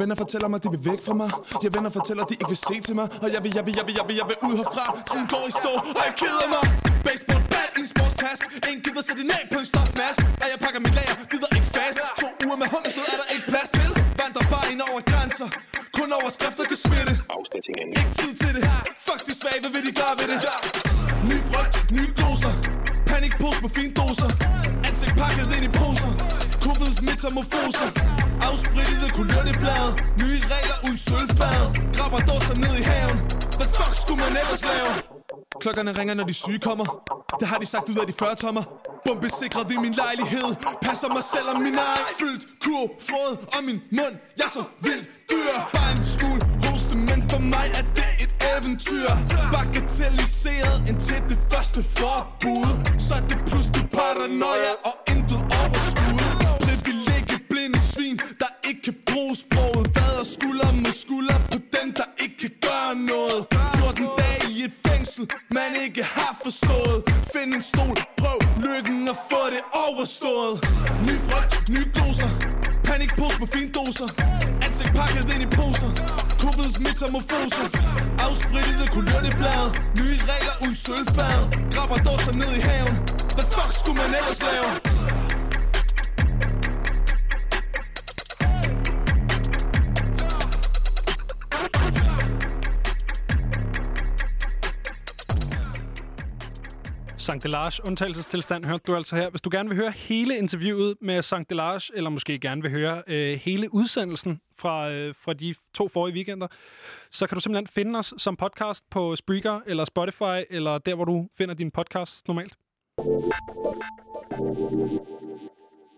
Venner fortæller mig, de vil væk fra mig. Jeg venner fortæller, de ikke vil se til mig. Og jeg vil, jeg vil, jeg vil, jeg vil, jeg vil ud herfra. Tiden går i stå, og jeg keder mig. Baseball bat i en sportstask. Ingen gider sætte en af på en stofmask. Og jeg pakker mit lager, gider ikke fast. To uger med hungersnød er der ikke plads til ind over grænser. Kun overskrifter kan smitte. Ikke tid til det. Fuck de svage, hvad vil de gøre ved det? Ny frygt, nye doser. Panikpose med fine doser. Ansigt pakket ind i poser. Covids metamorfoser Afsprittede kulørte blade. Nye regler uden sølvfad. Grabber dåser ned i haven. Hvad fuck skulle man ellers lave? Klokkerne ringer, når de syge kommer. Det har de sagt ud af de 40 tommer. Bombesikret i min lejlighed. Passer mig selv og min egen. Fyldt kur, frød og min mund. Jeg er så vildt dyr. Bare en smule hoste, men for mig er det et eventyr. Bagatelliseret indtil det første forbud. Så er det pludselig paranoia og intet overskud. Privilegie blinde svin, der ikke kan bruge sproget Vader skulder med skulder på dem, der ikke kan gøre noget? 14 dage i et fængsel, man ikke har forstået. Find en stol, prøv lykken og få det overstået. Ny frygt, nye doser. Panikpose med fine doser. Ansigt pakket ind i poser. Covids metamorfoser Afsprittede kulørte blade Nye regler uden sølvfad. Grabber dåser ned i haven. Hvad fuck skulle man ellers lave? Sankt Delage, undtagelsestilstand, hørte du altså her. Hvis du gerne vil høre hele interviewet med Sankt Delage, eller måske gerne vil høre øh, hele udsendelsen fra, øh, fra de to forrige weekender, så kan du simpelthen finde os som podcast på Spreaker, eller Spotify, eller der, hvor du finder din podcast normalt.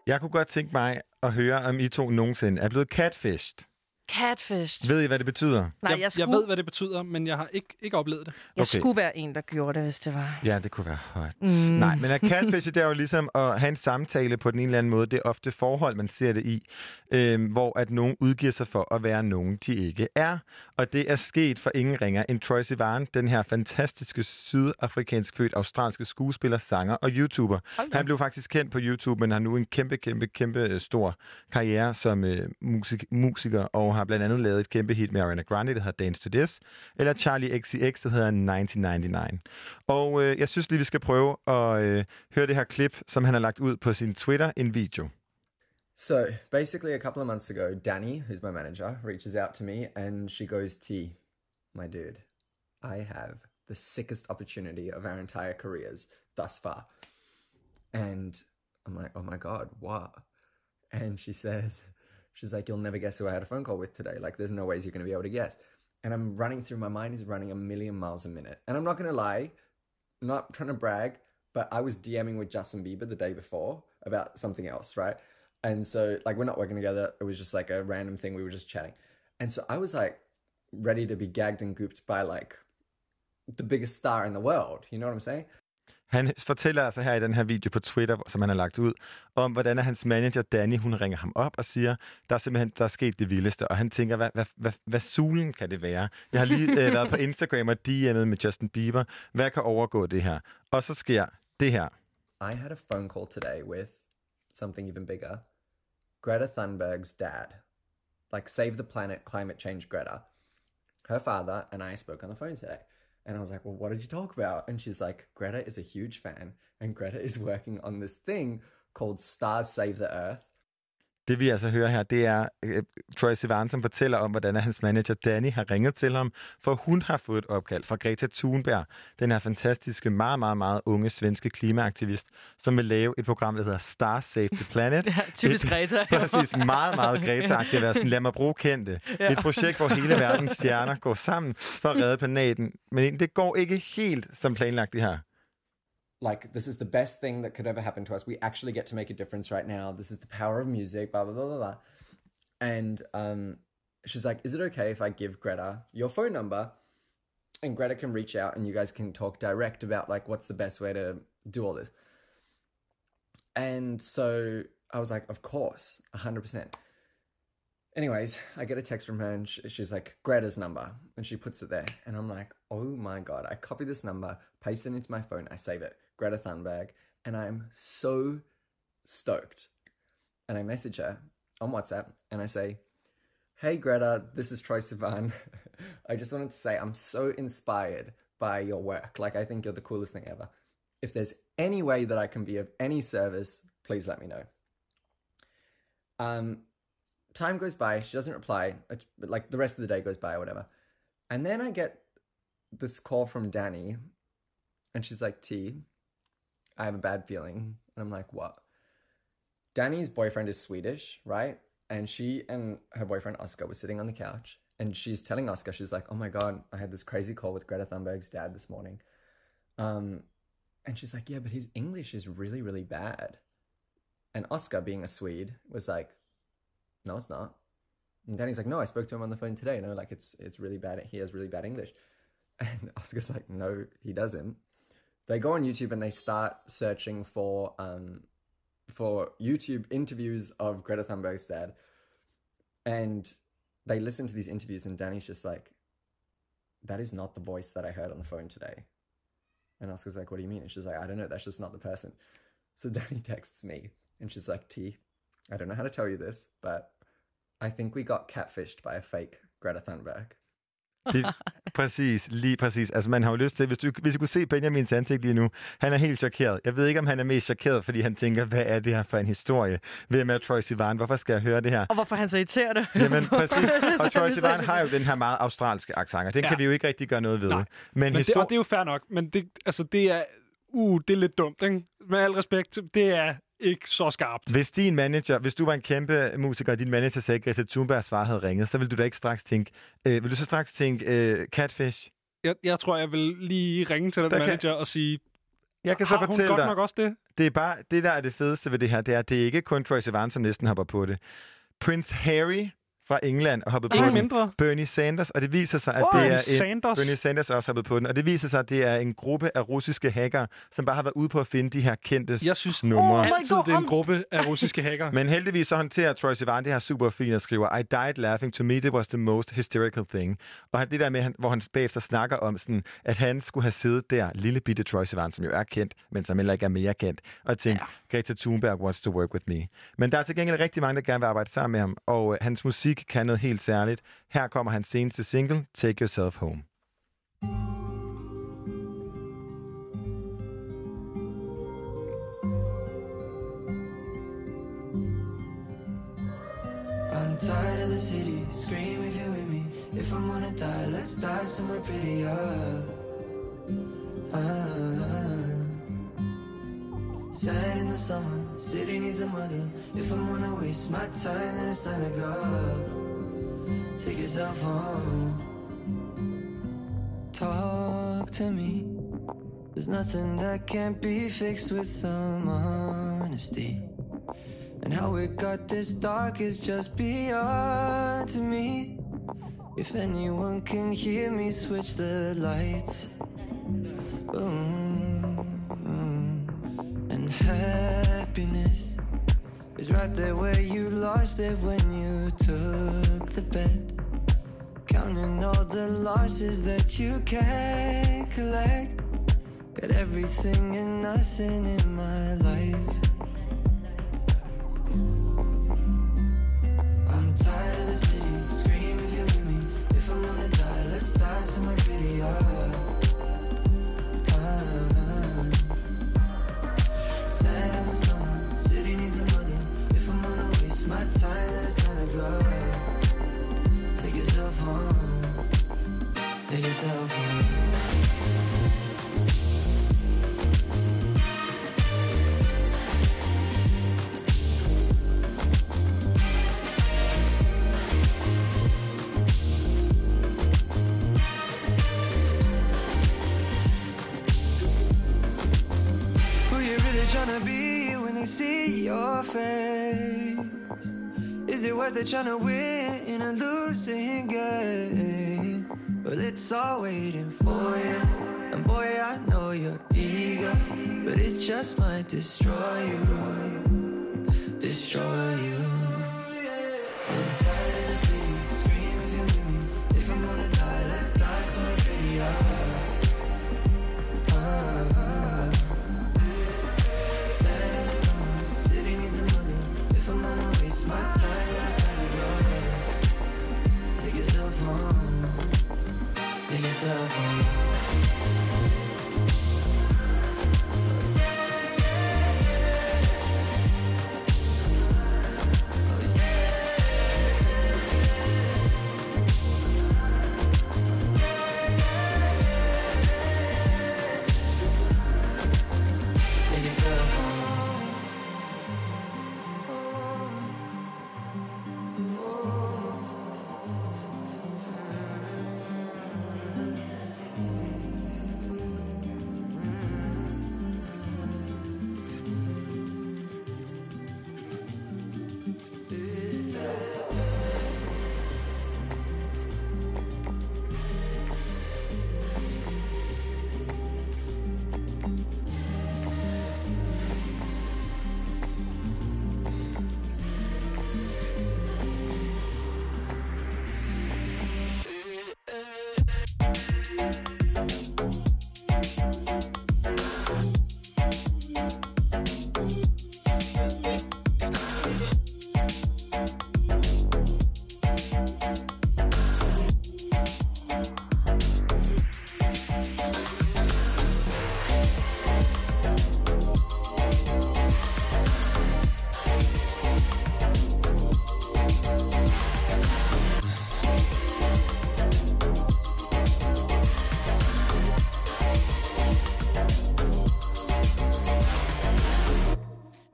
Jeg kunne godt tænke mig at høre, om I to nogensinde er blevet catfished. Catfish. Ved I, hvad det betyder? Nej, jeg, jeg jeg skulle- ved, hvad det betyder, men jeg har ikke, ikke oplevet det. Jeg Okay. skulle være en, der gjorde det, hvis det var. Ja, det kunne være hot. Mm. Nej, men at catfish, det er jo ligesom at have en samtale på den ene eller anden måde. Det er ofte forhold, man ser det i, øhm, hvor at nogen udgiver sig for at være nogen, de ikke er. Og det er sket for ingen ringer end Troy Sivan, den her fantastiske sydafrikansk født australske skuespiller, sanger og YouTuber. Han blev faktisk kendt på YouTube, men har nu en kæmpe, kæmpe, kæmpe øh, stor karriere som øh, musik- musiker, og har blandt andet lavet et kæmpe hit med Ariana Grande, der hedder Dance to eller Charlie XCX, der hedder 1999. Og øh, jeg synes lige, vi skal prøve at øh, høre det her klip, som han har lagt ud på sin Twitter, en video. So basically, a couple of months ago, Danny, who's my manager, reaches out to me and she goes, T, my dude, I have the sickest opportunity of our entire careers thus far. And I'm like, oh my God, what? And she says, she's like, you'll never guess who I had a phone call with today. Like, there's no ways you're going to be able to guess. And I'm running through, my mind is running a million miles a minute. And I'm not going to lie, I'm not trying to brag, but I was DMing with Justin Bieber the day before about something else, right? And so, like, we're not working together. It was just like a random thing. We were just chatting. And so I was like ready to be gagged and gooped by like the biggest star in the world. You know what I'm saying? Han fortæller altså her i den her video på Twitter, som han har lagt ud, om hvordan hans manager Danny, hun ringer ham op og siger, der er simpelthen der er sket det vildeste, og han tænker, hvad, hvad, hvad, hvad sulen kan det være? Jeg har lige øh, været på Instagram og DM'et med Justin Bieber. Hvad kan overgå det her? Og så sker det her. I had a phone call today with something even bigger Greta Thunberg's dad. Like, Save the Planet Climate Change Greta. Her father and I spoke on the phone today. And I was like, Well, what did you talk about? And she's like, Greta is a huge fan. And Greta is working on this thing called Stars Save the Earth. Det vi altså hører her, det er øh, Troy Sivan, som fortæller om, hvordan hans manager Danny har ringet til ham, for hun har fået et opkald fra Greta Thunberg, den her fantastiske, meget, meget, meget unge svenske klimaaktivist, som vil lave et program, der hedder Star Save the Planet. Ja, typisk et, Greta. Præcis, meget, meget Greta-agtigt at være sådan, lad mig bruge kendte. Ja. Et projekt, hvor hele verdens stjerner går sammen for at redde planeten. Men det går ikke helt som planlagt det her. Like this is the best thing that could ever happen to us. We actually get to make a difference right now. This is the power of music, blah blah blah blah blah. And um, she's like, "Is it okay if I give Greta your phone number, and Greta can reach out and you guys can talk direct about like what's the best way to do all this?" And so I was like, "Of course, hundred percent." Anyways, I get a text from her and she's like, Greta's number. And she puts it there. And I'm like, oh my God. I copy this number, paste it into my phone, I save it. Greta Thunberg, and I'm so stoked. And I message her on WhatsApp and I say, Hey Greta, this is Troy Sivan. I just wanted to say I'm so inspired by your work. Like, I think you're the coolest thing ever. If there's any way that I can be of any service, please let me know. Um, time goes by. She doesn't reply. But like the rest of the day goes by or whatever. And then I get this call from Danny, and she's like, "T, I have a bad feeling." And I'm like, "What?" Danny's boyfriend is Swedish, right? And she and her boyfriend Oscar were sitting on the couch, and she's telling Oscar, she's like, "Oh my god, I had this crazy call with Greta Thunberg's dad this morning." Um, and she's like, "Yeah, but his English is really, really bad." And Oscar, being a Swede, was like, "No, it's not." And Danny's like, "No, I spoke to him on the phone today. No, like it's it's really bad. He has really bad English." And Oscar's like, "No, he doesn't." They go on YouTube and they start searching for um for YouTube interviews of Greta Thunberg's dad, and they listen to these interviews, and Danny's just like, "That is not the voice that I heard on the phone today." And Oscar's like, "What do you mean?" And she's like, "I don't know. That's just not the person." So Danny texts me, and she's like, "T, I don't know how to tell you this, but I think we got catfished by a fake Greta Thunberg." Det, præcis, lige præcis. Altså, man har jo lyst til, hvis du, hvis du kunne se Benjamins ansigt lige nu, han er helt chokeret. Jeg ved ikke, om han er mest chokeret, fordi han tænker, hvad er det her for en historie? Hvem er Troy Sivan? Hvorfor skal jeg høre det her? Og hvorfor han så irriterende? Jamen, præcis. Og Troy Sivan har jo den her meget australske accent, og den Ja. kan vi jo ikke rigtig gøre noget ved. Nej. Men, Men det, histor- og det er jo fair nok, men det, altså, det er, uh, det er lidt dumt, ikke? Med al respekt, det er ikke så skarpt. Hvis din manager, hvis du var en kæmpe musiker, og din manager sagde, at Greta Thunbergs far havde ringet, så ville du da ikke straks tænke, øh, vil du så straks tænke, øh, catfish? Jeg, jeg tror, jeg vil lige ringe til den Der kan- manager og sige, Jeg kan så har hun fortælle godt dig, nok også det? det er bare, det der er det fedeste ved det her, det er, at det er ikke kun Troy Sivan, som næsten hopper på det. Prince Harry fra England og hoppet på Ingen den. mindre. Bernie Sanders, og det viser sig, at Wow. det er en, Sanders. Bernie Sanders er også hoppet på den, og det viser sig, at det er en gruppe af russiske hackere, som bare har været ude på at finde de her kendte Jeg synes numre. altid, det er en gruppe af russiske hacker. Men heldigvis så håndterer Troy Sivan det her super fint og skriver, I died laughing. To me, it was the most hysterical thing. Og han- det der med, han- hvor han bagefter snakker om, sådan, at han skulle have siddet der, lille bitte Troy Sivan, som jo er kendt, men som heller ikke er mere kendt, og tænkt, ja. Greta Thunberg wants to work with me. Men der er til gengæld rigtig mange, der gerne vil arbejde sammen med ham, og øh, hans musik kan noget helt særligt. Her kommer hans seneste single, Take Yourself Home. I'm tired of the city, scream if you're with me. If I'm gonna die, let's die somewhere prettier. Ah. Sad in the summer, city needs a mother. If I'm gonna waste my time, then it's time to go. Take yourself home. Talk to me. There's nothing that can't be fixed with some honesty. And how it got this dark is just beyond to me. If anyone can hear me, switch the lights. Happiness is right there where you lost it when you took the bet. Counting all the losses that you can't collect. Got everything and nothing in my life. I'm tired of the city, scream if you're with me. If I'm gonna die, let's die somewhere prettier. Ah. Waste my time, then it's time to go. Take yourself home. Take yourself home. Who you really tryna be when they see your face? Is it worth it trying to win in a losing game? Well, it's all waiting for you. And boy, I know you're eager, but it just might destroy you. Destroy you. I'm scream if you're me. If I'm gonna die, let's die prettier. Ah, ah. waste my time, time Take yourself home. Take yourself home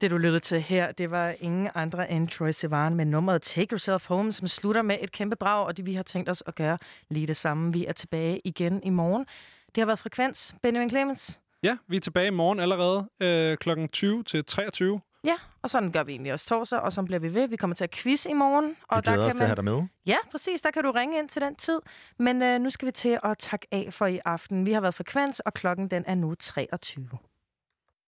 Det, du lyttede til her, det var ingen andre end Troy Sivan med nummeret Take Yourself Home, som slutter med et kæmpe brag, og det vi har tænkt os at gøre lige det samme. Vi er tilbage igen i morgen. Det har været Frekvens. Benjamin Clemens. Ja, vi er tilbage i morgen allerede øh, kl. 20 til 23. Ja, og sådan gør vi egentlig også torsdag, og så bliver vi ved. Vi kommer til at quiz i morgen. Og Vi glæder os til at have dig med. Ja, præcis. Der kan du ringe ind til den tid. Men øh, nu skal vi til at takke af for i aften. Vi har været Frekvens, og klokken den er nu 23.